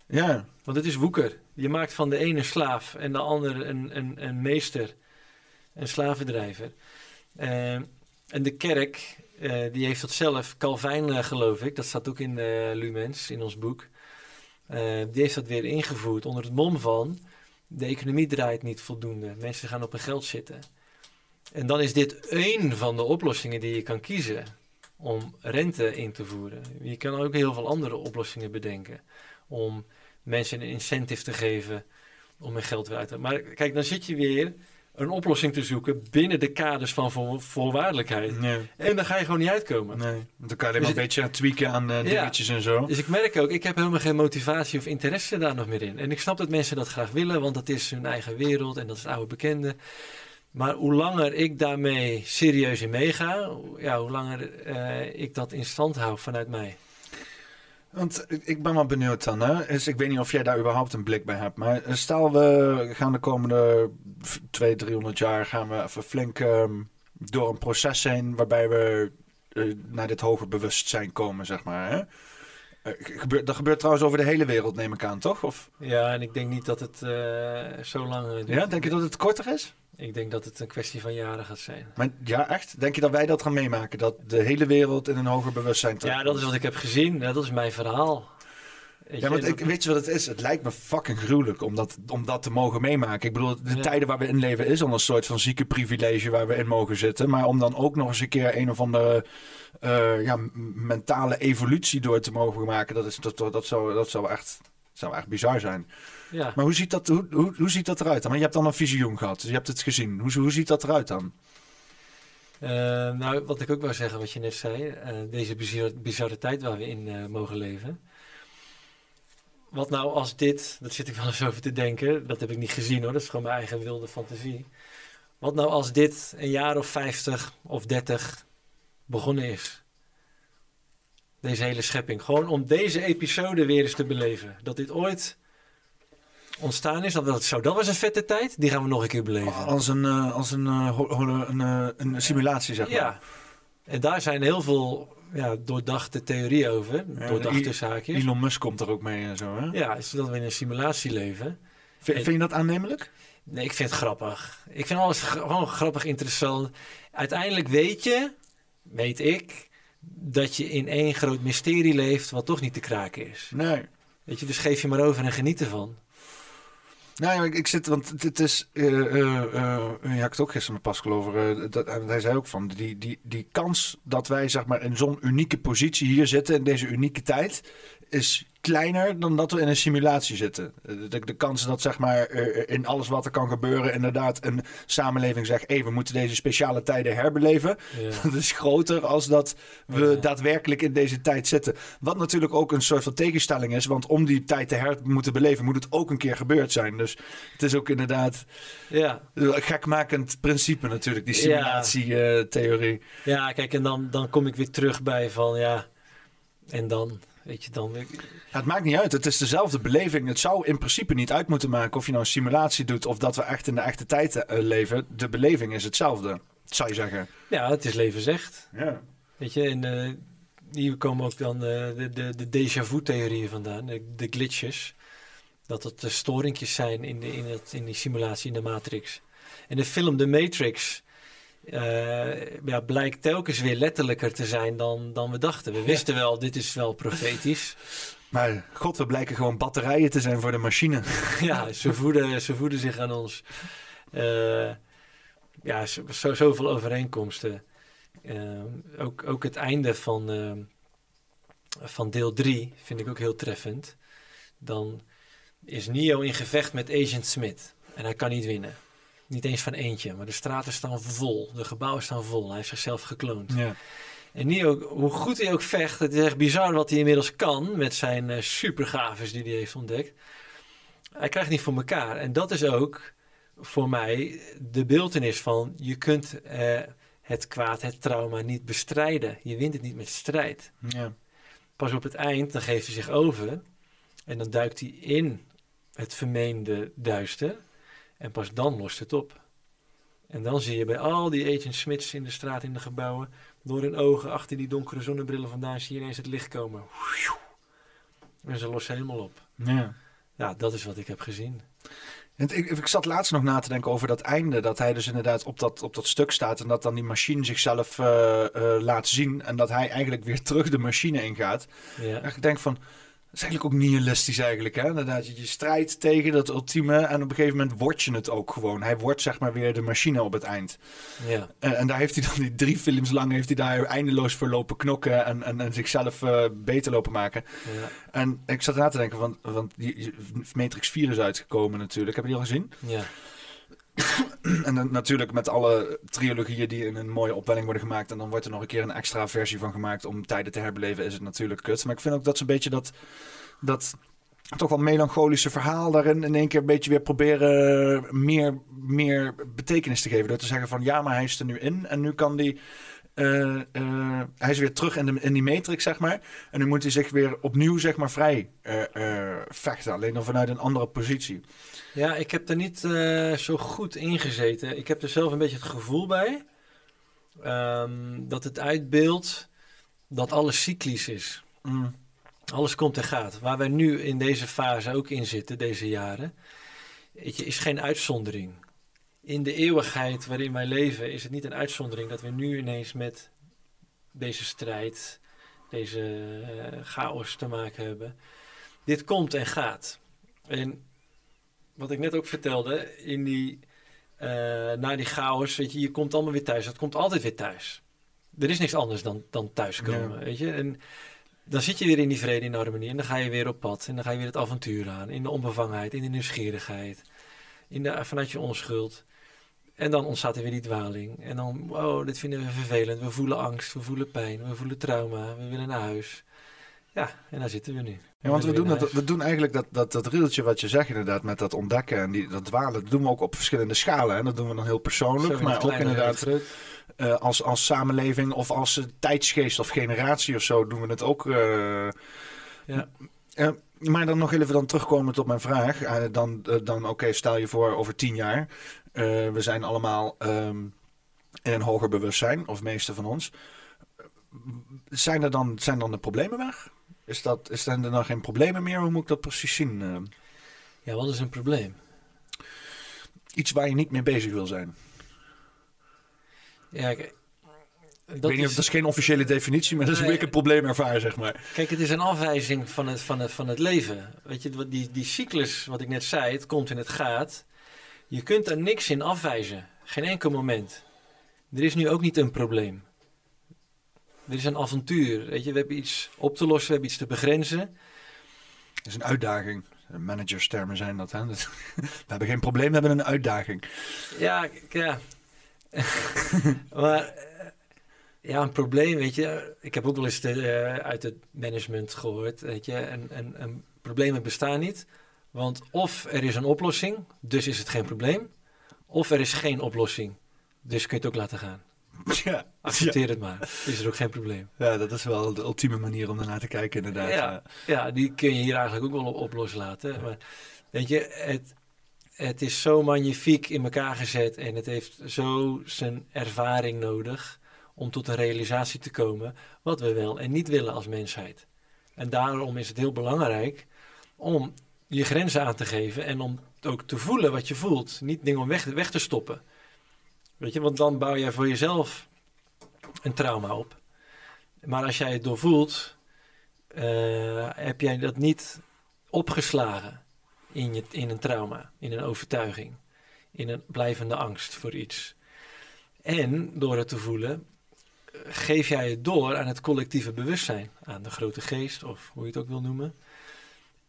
ja. Want het is woeker. Je maakt van de ene slaaf en de andere een, een, een meester, een slavendrijver. Eh, en de kerk, eh, die heeft dat zelf, Calvijn eh, geloof ik, dat staat ook in Lumens, in ons boek. Die heeft dat weer ingevoerd onder het mom van, de economie draait niet voldoende. Mensen gaan op hun geld zitten. En dan is dit één van de oplossingen die je kan kiezen om rente in te voeren. Je kan ook heel veel andere oplossingen bedenken om mensen een incentive te geven om hun geld weer uit te Maar kijk, dan zit je weer een oplossing te zoeken binnen de kaders van voor, voorwaardelijkheid. Nee. En dan ga je gewoon niet uitkomen. nee. Want dan kan je alleen maar Dus een beetje aan tweaken aan eh, Ja. dingetjes en zo. Dus ik merk ook, ik heb helemaal geen motivatie of interesse daar nog meer in. En ik snap dat mensen dat graag willen, want dat is hun eigen wereld en dat is het oude bekende. Maar hoe langer ik daarmee serieus in meega, hoe- ja, hoe langer eh, ik dat in stand hou vanuit mij. Want ik- ben wel benieuwd dan. Hè? Dus ik weet niet of jij daar überhaupt een blik bij hebt. Maar stel we gaan de komende 200, 300 jaar gaan we even flink ehm, door een proces heen waarbij we eh, naar dit hoger bewustzijn komen, zeg maar. Hè? Eh, gebeurt, dat gebeurt trouwens over de hele wereld, neem ik aan, toch? Of, Ja, en ik denk niet dat het eh, zo lang eh, duurt. ja, denk je dat het korter is? Ik denk dat het een kwestie van jaren gaat zijn. Maar ja, echt? Denk je dat wij dat gaan meemaken? Dat de hele wereld in een hoger bewustzijn Ja, dat is wat ik heb gezien. Ja, dat is mijn verhaal. Weet Ja, je, want ik, weet je wat het is? Het lijkt me fucking gruwelijk om dat, om dat te mogen meemaken. Ik bedoel, de Ja. tijden waar we in leven is al een soort van zieke privilege waar we in mogen zitten. Maar om dan ook nog eens een keer een of andere eh, ja, mentale evolutie door te mogen maken, dat, is, dat, dat, zou, dat zou, echt, zou echt bizar zijn. Ja. Maar hoe ziet dat, hoe, hoe, hoe ziet dat eruit dan? Want je hebt dan een visioen gehad, dus je hebt het gezien. Hoe, hoe ziet dat eruit dan? Eh, nou, wat ik ook wou zeggen, wat je net zei, eh, deze bizarre, bizarre tijd waar we in eh, mogen leven. Wat nou als dit, dat zit ik wel eens over te denken, dat heb ik niet gezien hoor, dat is gewoon mijn eigen wilde fantasie. Wat nou als dit een jaar of 50 of 30 begonnen is? Deze hele schepping. Gewoon om deze episode weer eens te beleven. Dat dit ooit ontstaan is. Dat, dat, zo, dat was een vette tijd. Die gaan we nog een keer beleven. Als een, eh, als een, eh, een, eh, een simulatie, zeg maar. Ja, en daar zijn heel veel ja, doordachte theorieën over. Ja, doordachte zaakjes. Elon Musk komt er ook mee en zo, hè? Ja, is dat we in een simulatie leven. Vind, En- vind je dat aannemelijk? Nee, ik vind het grappig. Ik vind alles gewoon grappig, interessant. Uiteindelijk weet je, weet ik, dat je in één groot mysterie leeft wat toch niet te kraken is. Nee. Weet je, dus geef je maar over en geniet ervan. Nou, ik, ik zit, want het, is, eh, ja, ik had het ook gisteren met Pascal over, dat, hij zei ook van, die, die, die kans dat wij zeg maar in zo'n unieke positie hier zitten, in deze unieke tijd, is kleiner dan dat we in een simulatie zitten. Eh, De, de kans dat zeg maar in alles wat er kan gebeuren, inderdaad een samenleving zegt, hé, we moeten deze speciale tijden herbeleven, Ja. dat is groter als dat we Ja. daadwerkelijk in deze tijd zitten. Wat natuurlijk ook een soort van tegenstelling is. Want om die tijd te her moeten beleven, moet het ook een keer gebeurd zijn. Dus het is ook inderdaad ja. een gekmakend principe natuurlijk, die Ja. simulatietheorie. ja, kijk, en dan, dan kom ik weer terug bij van ja. En dan, weet je, dan. Ja, het maakt niet uit. Het is dezelfde beleving. Het zou in principe niet uit moeten maken of je nou een simulatie doet of dat we echt in de echte tijd eh, leven. De beleving is hetzelfde, zou je zeggen. Ja, het is levensecht. Ja. Weet je, en eh, hier komen ook dan eh, de, de, de déjà vu-theorieën vandaan, de, de glitches. Dat het de storingjes zijn in, de, in, het, in die simulatie in de Matrix. En de film The Matrix ja, blijkt telkens weer letterlijker te zijn dan, dan we dachten. We wisten wel, dit is wel profetisch. Maar god, we blijken gewoon batterijen te zijn voor de machine. ja, ze voeden, ze voeden zich aan ons. Eh, ja, zo, zo- zoveel overeenkomsten. Eh, ook, ook het einde van, eh, van deel 3 vind ik ook heel treffend. Dan is Neo in gevecht met Agent Smith. En hij kan niet winnen. Niet eens van eentje, maar de straten staan vol. De gebouwen staan vol. Hij heeft zichzelf gekloond. Ja. En Neo, hoe goed hij ook vecht, het is echt bizar wat hij inmiddels kan met zijn eh supergaves die hij heeft ontdekt. Hij krijgt niet voor elkaar. En dat is ook voor mij de beeldenis van je kunt eh, het kwaad, het trauma niet bestrijden. Je wint het niet met strijd. Ja. Pas op het eind, dan geeft hij zich over. En dan duikt hij in het vermeende duister. En pas dan lost het op. En dan zie je bij al die Agent Smiths in de straat, in de gebouwen, door hun ogen, achter die donkere zonnebrillen vandaan, zie je ineens het licht komen. En ze lossen helemaal op. ja. Ja, dat is wat ik heb gezien. En Ik, ik zat laatst nog na te denken over dat einde. Dat hij dus inderdaad op dat, op dat stuk staat. En dat dan die machine zichzelf eh, eh, laat zien. En dat hij eigenlijk weer terug de machine ingaat. Ja. En ik denk van. Dat is eigenlijk ook nihilistisch eigenlijk. Hè? Inderdaad, je, je strijdt tegen dat ultieme. En op een gegeven moment word je het ook gewoon. Hij wordt zeg maar weer de machine op het eind. ja. En, en daar heeft hij dan die drie films lang. Heeft hij daar eindeloos voor lopen knokken. En, en, en zichzelf eh, beter lopen maken. ja. En ik zat na te denken. Want, want die, die- Matrix 4 is uitgekomen natuurlijk. Heb je die al gezien? ja. En natuurlijk met alle trilogieën die in een mooie opwelling worden gemaakt. En dan wordt er nog een keer een extra versie van gemaakt om tijden te herbeleven. Is het natuurlijk kut. Maar ik vind ook dat ze een beetje dat, dat toch wel melancholische verhaal daarin in één keer een beetje weer proberen meer, meer betekenis te geven. Door te zeggen van ja, maar hij is er nu in. En nu kan die. eh, eh, hij is weer terug in, de, in die matrix, zeg maar. En nu moet hij zich weer opnieuw, zeg maar, vrij eh, vechten. Alleen dan vanuit een andere positie. Ja, ik heb er niet eh, zo goed in gezeten. Ik heb er zelf een beetje het gevoel bij ehm, dat het uitbeeldt dat alles cyclisch is. Mm. Alles komt en gaat. Waar wij nu in deze fase ook in zitten, deze jaren, je, is geen uitzondering. In de eeuwigheid waarin wij leven is het niet een uitzondering dat we nu ineens met deze strijd, deze eh, chaos te maken hebben. Dit komt en gaat. En wat ik net ook vertelde, in die, eh, na die chaos, weet je, je komt allemaal weer thuis. Het komt altijd weer thuis. Er is niks anders dan, dan thuiskomen, Ja. weet je. En dan zit je weer in die vrede, in de harmonie. En dan ga je weer op pad. En dan ga je weer het avontuur aan. In de onbevangenheid, in de nieuwsgierigheid. In de, vanuit je onschuld. En dan ontstaat er weer die dwaling. En dan, wow, dit vinden we vervelend. We voelen angst, we voelen pijn, we voelen trauma. We willen naar huis. Ja, en daar zitten we nu. Ja, want we doen, dat, we doen eigenlijk dat, dat, dat rieltje wat je zegt inderdaad met dat ontdekken en die, dat dwalen. Dat doen we ook op verschillende schalen. En dat doen we dan heel persoonlijk, maar ook inderdaad eh, als, als samenleving of als eh, tijdsgeest of generatie of zo doen we het ook. eh. Ja. Maar dan nog even dan terugkomen tot mijn vraag. Dan dan oké, stel je voor over tien jaar. we zijn allemaal ehm, in een hoger bewustzijn, of meeste van ons. Zijn er dan, zijn dan de problemen weg? Is dat, is er dan geen problemen meer? Hoe moet ik dat precies zien? Eh, Ja, wat is een probleem? iets waar je niet mee bezig wil zijn. Ja, kijk, ik dat weet niet is, dat is geen officiële definitie, maar dat is hoe Nee. ik het probleem ervaar, zeg maar. kijk, het is een afwijzing van het, van het, van het leven. Weet je, die, die cyclus, wat ik net zei, het komt en het gaat. Je kunt er niks in afwijzen. Geen enkel moment. Er is nu ook niet een probleem. Er is een avontuur. Weet je, we hebben iets op te lossen, we hebben iets te begrenzen. Het is een uitdaging. Managerstermen zijn dat. Hè? Dat- We hebben geen probleem, we hebben een uitdaging. Ja, ja. maar eh, ja, een probleem, weet je. Ik heb ook wel eens de, eh, uit het management gehoord, weet je. En, en, en problemen bestaan niet. Want of er is een oplossing, dus is het geen probleem. Of er is geen oplossing, dus kun je het ook laten gaan. Ja, Accepteer het maar, is er ook geen probleem. ja, dat is wel de ultieme manier om ernaar te kijken, inderdaad. Ja. Ja, die kun je hier eigenlijk ook wel op, op loslaten. Maar weet je, het, het is zo magnifiek in elkaar gezet en het heeft zo zijn ervaring nodig om tot een realisatie te komen wat we wel en niet willen als mensheid. En daarom is het heel belangrijk om je grenzen aan te geven en om ook te voelen wat je voelt. Niet dingen om weg, weg te stoppen. Weet je, want dan bouw jij voor jezelf een trauma op. Maar als jij het doorvoelt, eh, heb jij dat niet opgeslagen in, je, in een trauma, in een overtuiging, in een blijvende angst voor iets. En door het te voelen, geef jij het door aan het collectieve bewustzijn, aan de grote geest of hoe je het ook wil noemen.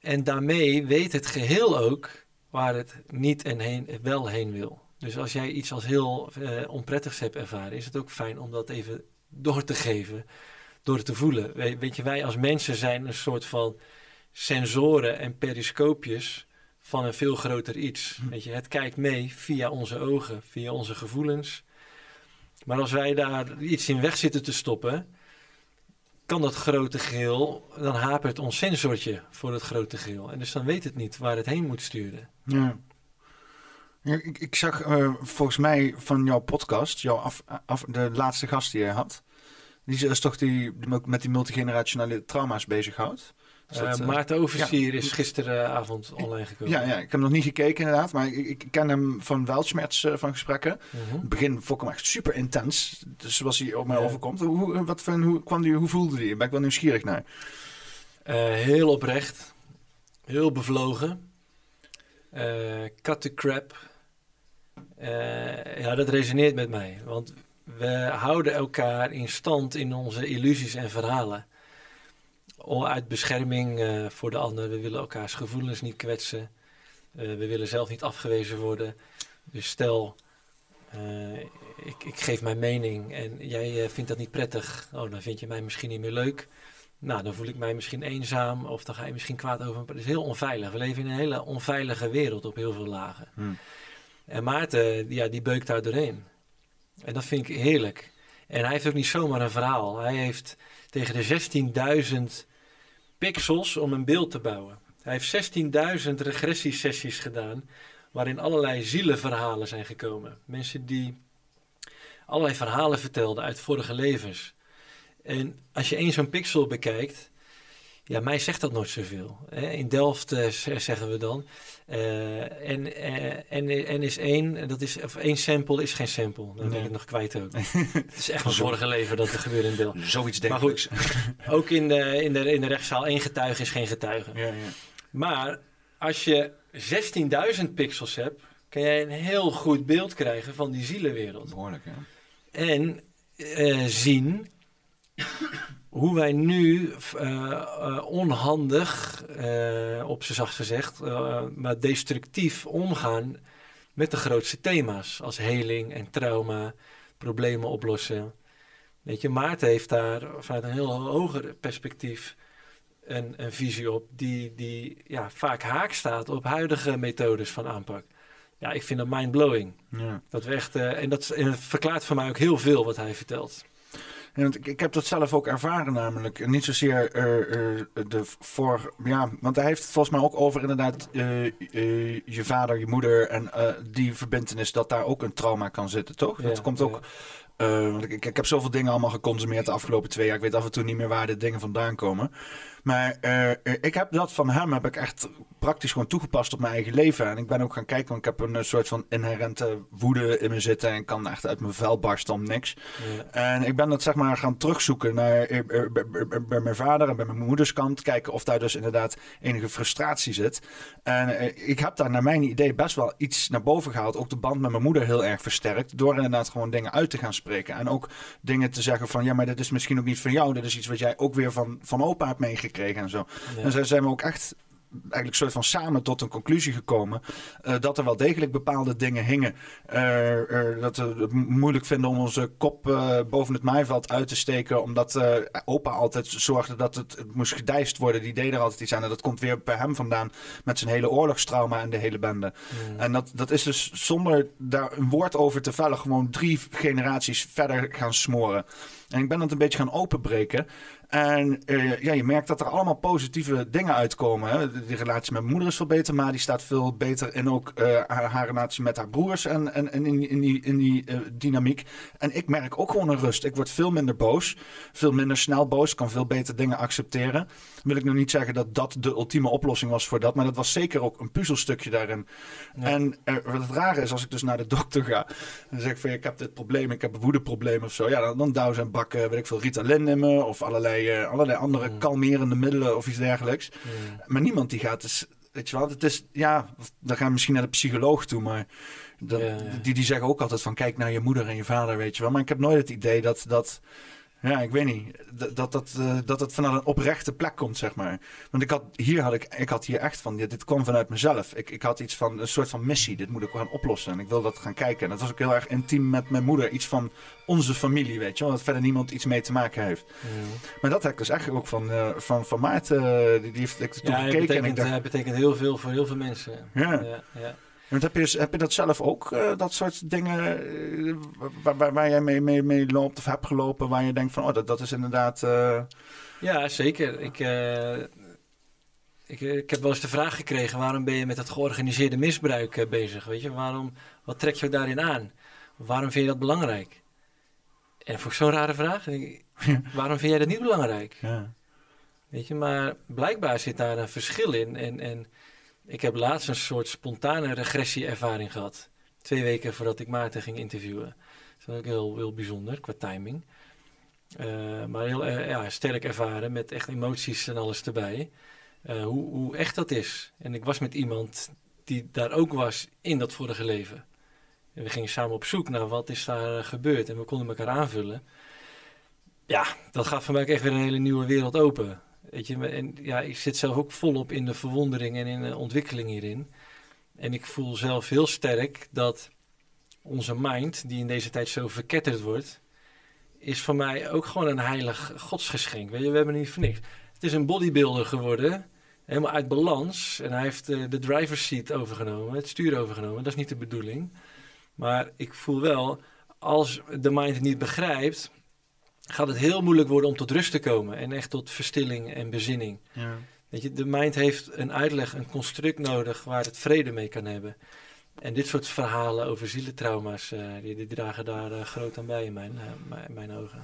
En daarmee weet het geheel ook waar het niet en heen, wel heen wil. Dus als jij iets als heel eh, onprettigs hebt ervaren, is het ook fijn om dat even door te geven door het te voelen. We- Weet je, wij als mensen zijn een soort van sensoren en periscoopjes van een veel groter iets. Weet je, het kijkt mee via onze ogen, via onze gevoelens. Maar als wij daar iets in weg zitten te stoppen, kan dat grote geheel, dan hapert ons sensortje voor het grote geheel. En dus dan weet het niet waar het heen moet sturen. Ja. Ik, ik zag eh, volgens mij van jouw podcast, jouw af, af, de laatste gast die je had. Die is toch die, met die multigenerationele trauma's bezighoudt. Eh eh, Maarten Oversier is gisteravond online gekomen. ja, ja, ik heb hem nog niet gekeken inderdaad, maar ik, ik ken hem van Weltschmerz van gesprekken. In Mhm. het begin vond ik hem echt super intens, dus zoals hij op mij overkomt. Hoe, wat van, hoe, kwam die, hoe voelde? Daar ben ik wel nieuwsgierig naar. Heel oprecht. Heel bevlogen. Cut the crap. Eh, ja, dat resoneert met mij. Want we houden elkaar in stand in onze illusies en verhalen. Uit bescherming eh, voor de ander. We willen elkaars gevoelens niet kwetsen. Eh, we willen zelf niet afgewezen worden. Dus stel, ik, ik geef mijn mening en jij vindt dat niet prettig. Oh, dan vind je mij misschien niet meer leuk. Nou, dan voel ik mij misschien eenzaam of dan ga je misschien kwaad over me. Het is heel onveilig. We leven in een hele onveilige wereld op heel veel lagen. Hmm. En Maarten, ja, die beukt daar doorheen. En dat vind ik heerlijk. En hij heeft ook niet zomaar een verhaal. Hij heeft tegen de 16.000 pixels om een beeld te bouwen. Hij heeft 16.000 regressiesessies gedaan, waarin allerlei zielenverhalen zijn gekomen. Mensen die allerlei verhalen vertelden uit vorige levens. En als je één zo'n pixel bekijkt, ja, mij zegt dat nooit zoveel. hè. In Delft eh, zeggen we dan. eh, en, eh, en, en is één, dat is, of één sample is geen sample. Dan ben Nee. ik het nog kwijt ook. het is echt van vorige leven dat er gebeurt in Delft. Zoiets denk goed, ook in de, in, de, in de rechtszaal, één getuige is geen getuige. Ja, ja. Maar als je 16.000 pixels hebt, kan jij een heel goed beeld krijgen van die zielenwereld. Behoorlijk, ja. En zien hoe wij nu eh, eh, onhandig, eh, op z'n zacht gezegd, maar destructief omgaan met de grootste thema's. Als heling en trauma, problemen oplossen. Weet je, Maarten heeft daar vanuit een heel hoger perspectief een, een visie op die, die ja, vaak haak staat op huidige methodes van aanpak. Ja, ik vind dat mindblowing. ja. Dat we echt, en, dat, en verklaart voor mij ook heel veel wat hij vertelt. Want ik, ik heb dat zelf ook ervaren namelijk. Niet zozeer eh, eh, de voor... Ja, want hij heeft het volgens mij ook over inderdaad eh, je vader, je moeder en die verbindenis dat daar ook een trauma kan zitten, toch? Ja, dat komt ook... want ik, ik, ik heb zoveel dingen allemaal geconsumeerd de afgelopen twee jaar. Ik weet af en toe niet meer waar de dingen vandaan komen. Maar eh, eh, ik heb dat van hem heb ik echt praktisch gewoon toegepast op mijn eigen leven. En ik ben ook gaan kijken, want ik heb een eh, soort van inherente woede in me zitten. En kan echt uit mijn vel barsten om niks. Ja. En ik ben dat zeg maar gaan terugzoeken naar, bij, mijn vader en bij mijn moeders kant. Kijken of daar dus inderdaad enige frustratie zit. En ik heb daar naar mijn idee best wel iets naar boven gehaald. Ook de band met mijn moeder heel erg versterkt. Door inderdaad gewoon dingen uit te gaan spreken. En ook dingen te zeggen van ja, maar dit is misschien ook niet van jou. Dit is iets wat jij ook weer van, van opa hebt meegekregen en zo. Ja. En zij zijn we ook echt eigenlijk soort van samen tot een conclusie gekomen. eh, dat er wel degelijk bepaalde dingen hingen. eh, dat we het mo- moeilijk vinden om onze kop eh, boven het maaiveld uit te steken. Omdat opa altijd zorgde dat het, het moest gedijst worden. Die deed er altijd iets aan. En dat komt weer bij hem vandaan met zijn hele oorlogstrauma en de hele bende. Mm. En dat, dat is dus zonder daar een woord over te vellen, gewoon drie generaties verder gaan smoren. En ik ben dat een beetje gaan openbreken. En eh, ja, je merkt dat er allemaal positieve dingen uitkomen. Hè. De relatie met mijn moeder is veel beter, maar die staat veel beter in ook eh, haar, haar relatie met haar broers en, en, en in, in die, in die eh, dynamiek. En ik merk ook gewoon een rust. Ik word veel minder boos, veel minder snel boos, kan veel beter dingen accepteren. Wil ik nog niet zeggen dat dat de ultieme oplossing was voor dat, maar dat was zeker ook een puzzelstukje daarin. Ja. En wat het rare is, als ik dus naar de dokter ga, dan zeg ik van ik heb dit probleem, ik heb een woedeprobleem of zo. Ja, dan, dan douwen ze een bak, weet ik veel, Ritalin in me of allerlei, eh, allerlei andere Mm. kalmerende middelen of iets dergelijks. Mm. Maar niemand die gaat dus, weet je wel, het is, ja, dan gaan we misschien naar de psycholoog toe, maar dat, Ja, ja. Die, die zeggen ook altijd van kijk naar je moeder en je vader, weet je wel. Maar ik heb nooit het idee dat, dat Ja, ik weet niet. Dat, dat, dat, eh, dat het vanuit een oprechte plek komt, zeg maar. Want ik had hier, had ik, ik had hier echt van, dit, dit kwam vanuit mezelf. Ik, ik had iets van, een soort van missie. Dit moet ik gaan oplossen. En ik wil dat gaan kijken. En dat was ook heel erg intiem met mijn moeder. Iets van onze familie, weet je wel. Dat verder niemand iets mee te maken heeft. Maar dat heb ik dus echt ook van, eh, van, van Maarten. eh, die, die heeft ik toen Ja, gekeken. betekent, en ik dacht, betekent heel veel voor heel veel mensen. Ja. ja, ja. Want heb, je, heb je dat zelf ook, eh, dat soort dingen, eh, waar, waar, waar jij mee, mee, mee loopt of hebt gelopen, waar je denkt van, oh, dat, dat is inderdaad... eh, Ja, zeker. Ik, ik, ik heb wel eens de vraag gekregen: waarom ben je met het georganiseerde misbruik bezig? Weet je, waarom, wat trekt je daarin aan? Waarom vind je dat belangrijk? En voor zo'n rare vraag, waarom vind jij dat niet belangrijk? ja. Weet je, maar blijkbaar zit daar een verschil in. En, en ik heb laatst een soort spontane regressie-ervaring gehad. Twee weken voordat ik Maarten ging interviewen. Dat was ook heel, bijzonder qua timing. Eh, maar heel eh, ja, sterk ervaren met echt emoties en alles erbij. Eh, hoe, hoe echt dat is. En ik was met iemand die daar ook was in dat vorige leven. En we gingen samen op zoek naar wat is daar gebeurd. En we konden elkaar aanvullen. Ja, dat gaat voor mij ook echt weer een hele nieuwe wereld open. Weet je, en ja, ik zit zelf ook volop in de verwondering en in de ontwikkeling hierin. En ik voel zelf heel sterk dat onze mind, die in deze tijd zo verketterd wordt, is voor mij ook gewoon een heilig godsgeschenk. Weet je, we hebben niet voor niks. Het is een bodybuilder geworden, helemaal uit balans. En hij heeft eh, de driver's seat overgenomen, het stuur overgenomen. Dat is niet de bedoeling. Maar ik voel wel, als de mind het niet begrijpt, gaat het heel moeilijk worden om tot rust te komen. En echt tot verstilling en bezinning. Ja. Weet je, de mind heeft een uitleg, een construct nodig waar het vrede mee kan hebben. En dit soort verhalen over zielentrauma's, eh, die, die dragen daar eh, groot aan bij in mijn, eh, mijn, mijn ogen.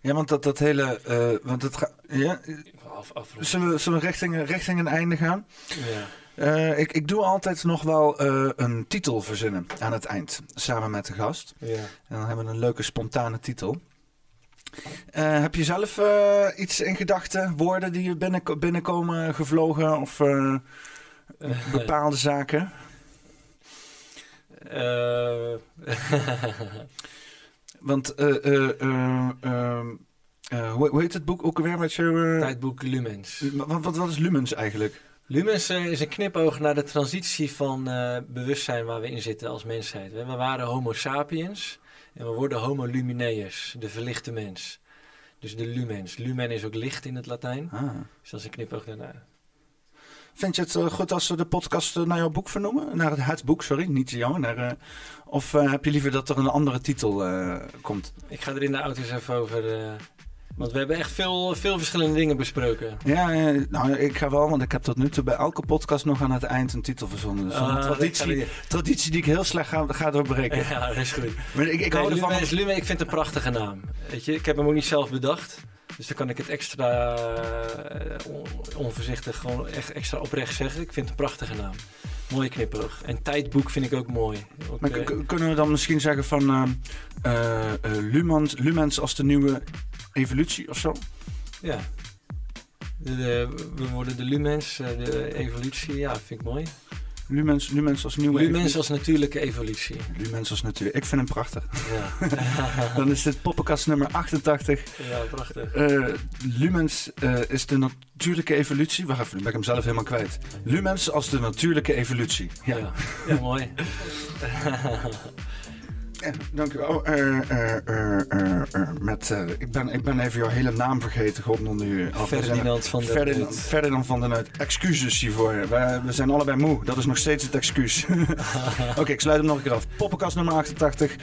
ja, want dat, dat hele, want gaat, ja, wil af, afronden. zullen we, zullen we richting, richting een einde gaan? Ja. Ik, ik doe altijd nog wel een titel verzinnen aan het eind, samen met de gast. Ja. En dan hebben we een leuke spontane titel. Eh, heb je zelf eh, iets in gedachten, woorden die je binnen, binnenkomen gevlogen of eh, bepaalde zaken? Want, eh, eh, eh, ehm, eh, hoe, hoe heet het boek ook alweer met je... tijdboek Lumens. wat, wat, wat is Lumens eigenlijk? Lumens is een knipoog naar de transitie van bewustzijn waar we in zitten als mensheid. We waren homo sapiens en we worden homo lumineus, de verlichte mens. Dus de lumens. Lumen is ook licht in het Latijn. Ah. Dus dat is een knipoog daarnaar. Vind je het eh, goed als we de podcast eh, naar jouw boek vernoemen? Naar het, het boek, sorry, niet jou. Naar, eh, of heb je liever dat er een andere titel komt? Ik ga er in de auto's even over. Want we hebben echt veel, veel verschillende dingen besproken. Ja, nou, ik ga wel, want ik heb tot nu toe bij elke podcast nog aan het eind een titel verzonnen. Dus een ik traditie, ga traditie die ik heel slecht ga, ga doorbreken. Ja, dat is goed. Maar ik, ik hou ervan. Ik vind het een prachtige naam. Weet je, ik heb hem ook niet zelf bedacht. Dus dan kan ik het extra eh, on- onvoorzichtig, gewoon echt extra oprecht zeggen. Ik vind het een prachtige naam. Mooie knipoog. En tijdboek vind ik ook mooi. Ook, Maar eh, kunnen we dan misschien zeggen van Lumens, Lumens als de nieuwe evolutie of zo? ja. De, de- we worden de lumens, eh, de evolutie. Ja, vind ik mooi. Lumens, Lumens als nieuwe Lumens evolutie? als natuurlijke evolutie. Lumens als natuurlijk. Ik vind hem prachtig. Ja, Dan is dit poppenkast nummer 88. ja prachtig. Eh, Lumens eh, is de natuurlijke evolutie. Wacht even, ben ik hem zelf helemaal kwijt. Lumens als de natuurlijke evolutie. Ja, Ja, ja mooi. Eh, dank u wel. Eh, eh, met, ik, ben, ik ben even jouw hele naam vergeten. God onder u. af. We zijn- Ferdinand van der Ferdinand, Put. Ferdinand van der Nuit. Excuses hiervoor. Wij- we zijn allebei moe. Dat is nog steeds het excuus. Oké, ik sluit hem nog een keer af. Poppenkast nummer 88.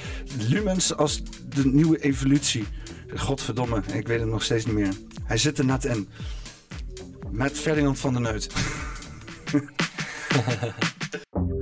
Lumens als de nieuwe evolutie. Godverdomme, ik weet het nog steeds niet meer. Hij zit er net in. Met Ferdinand van der Neut.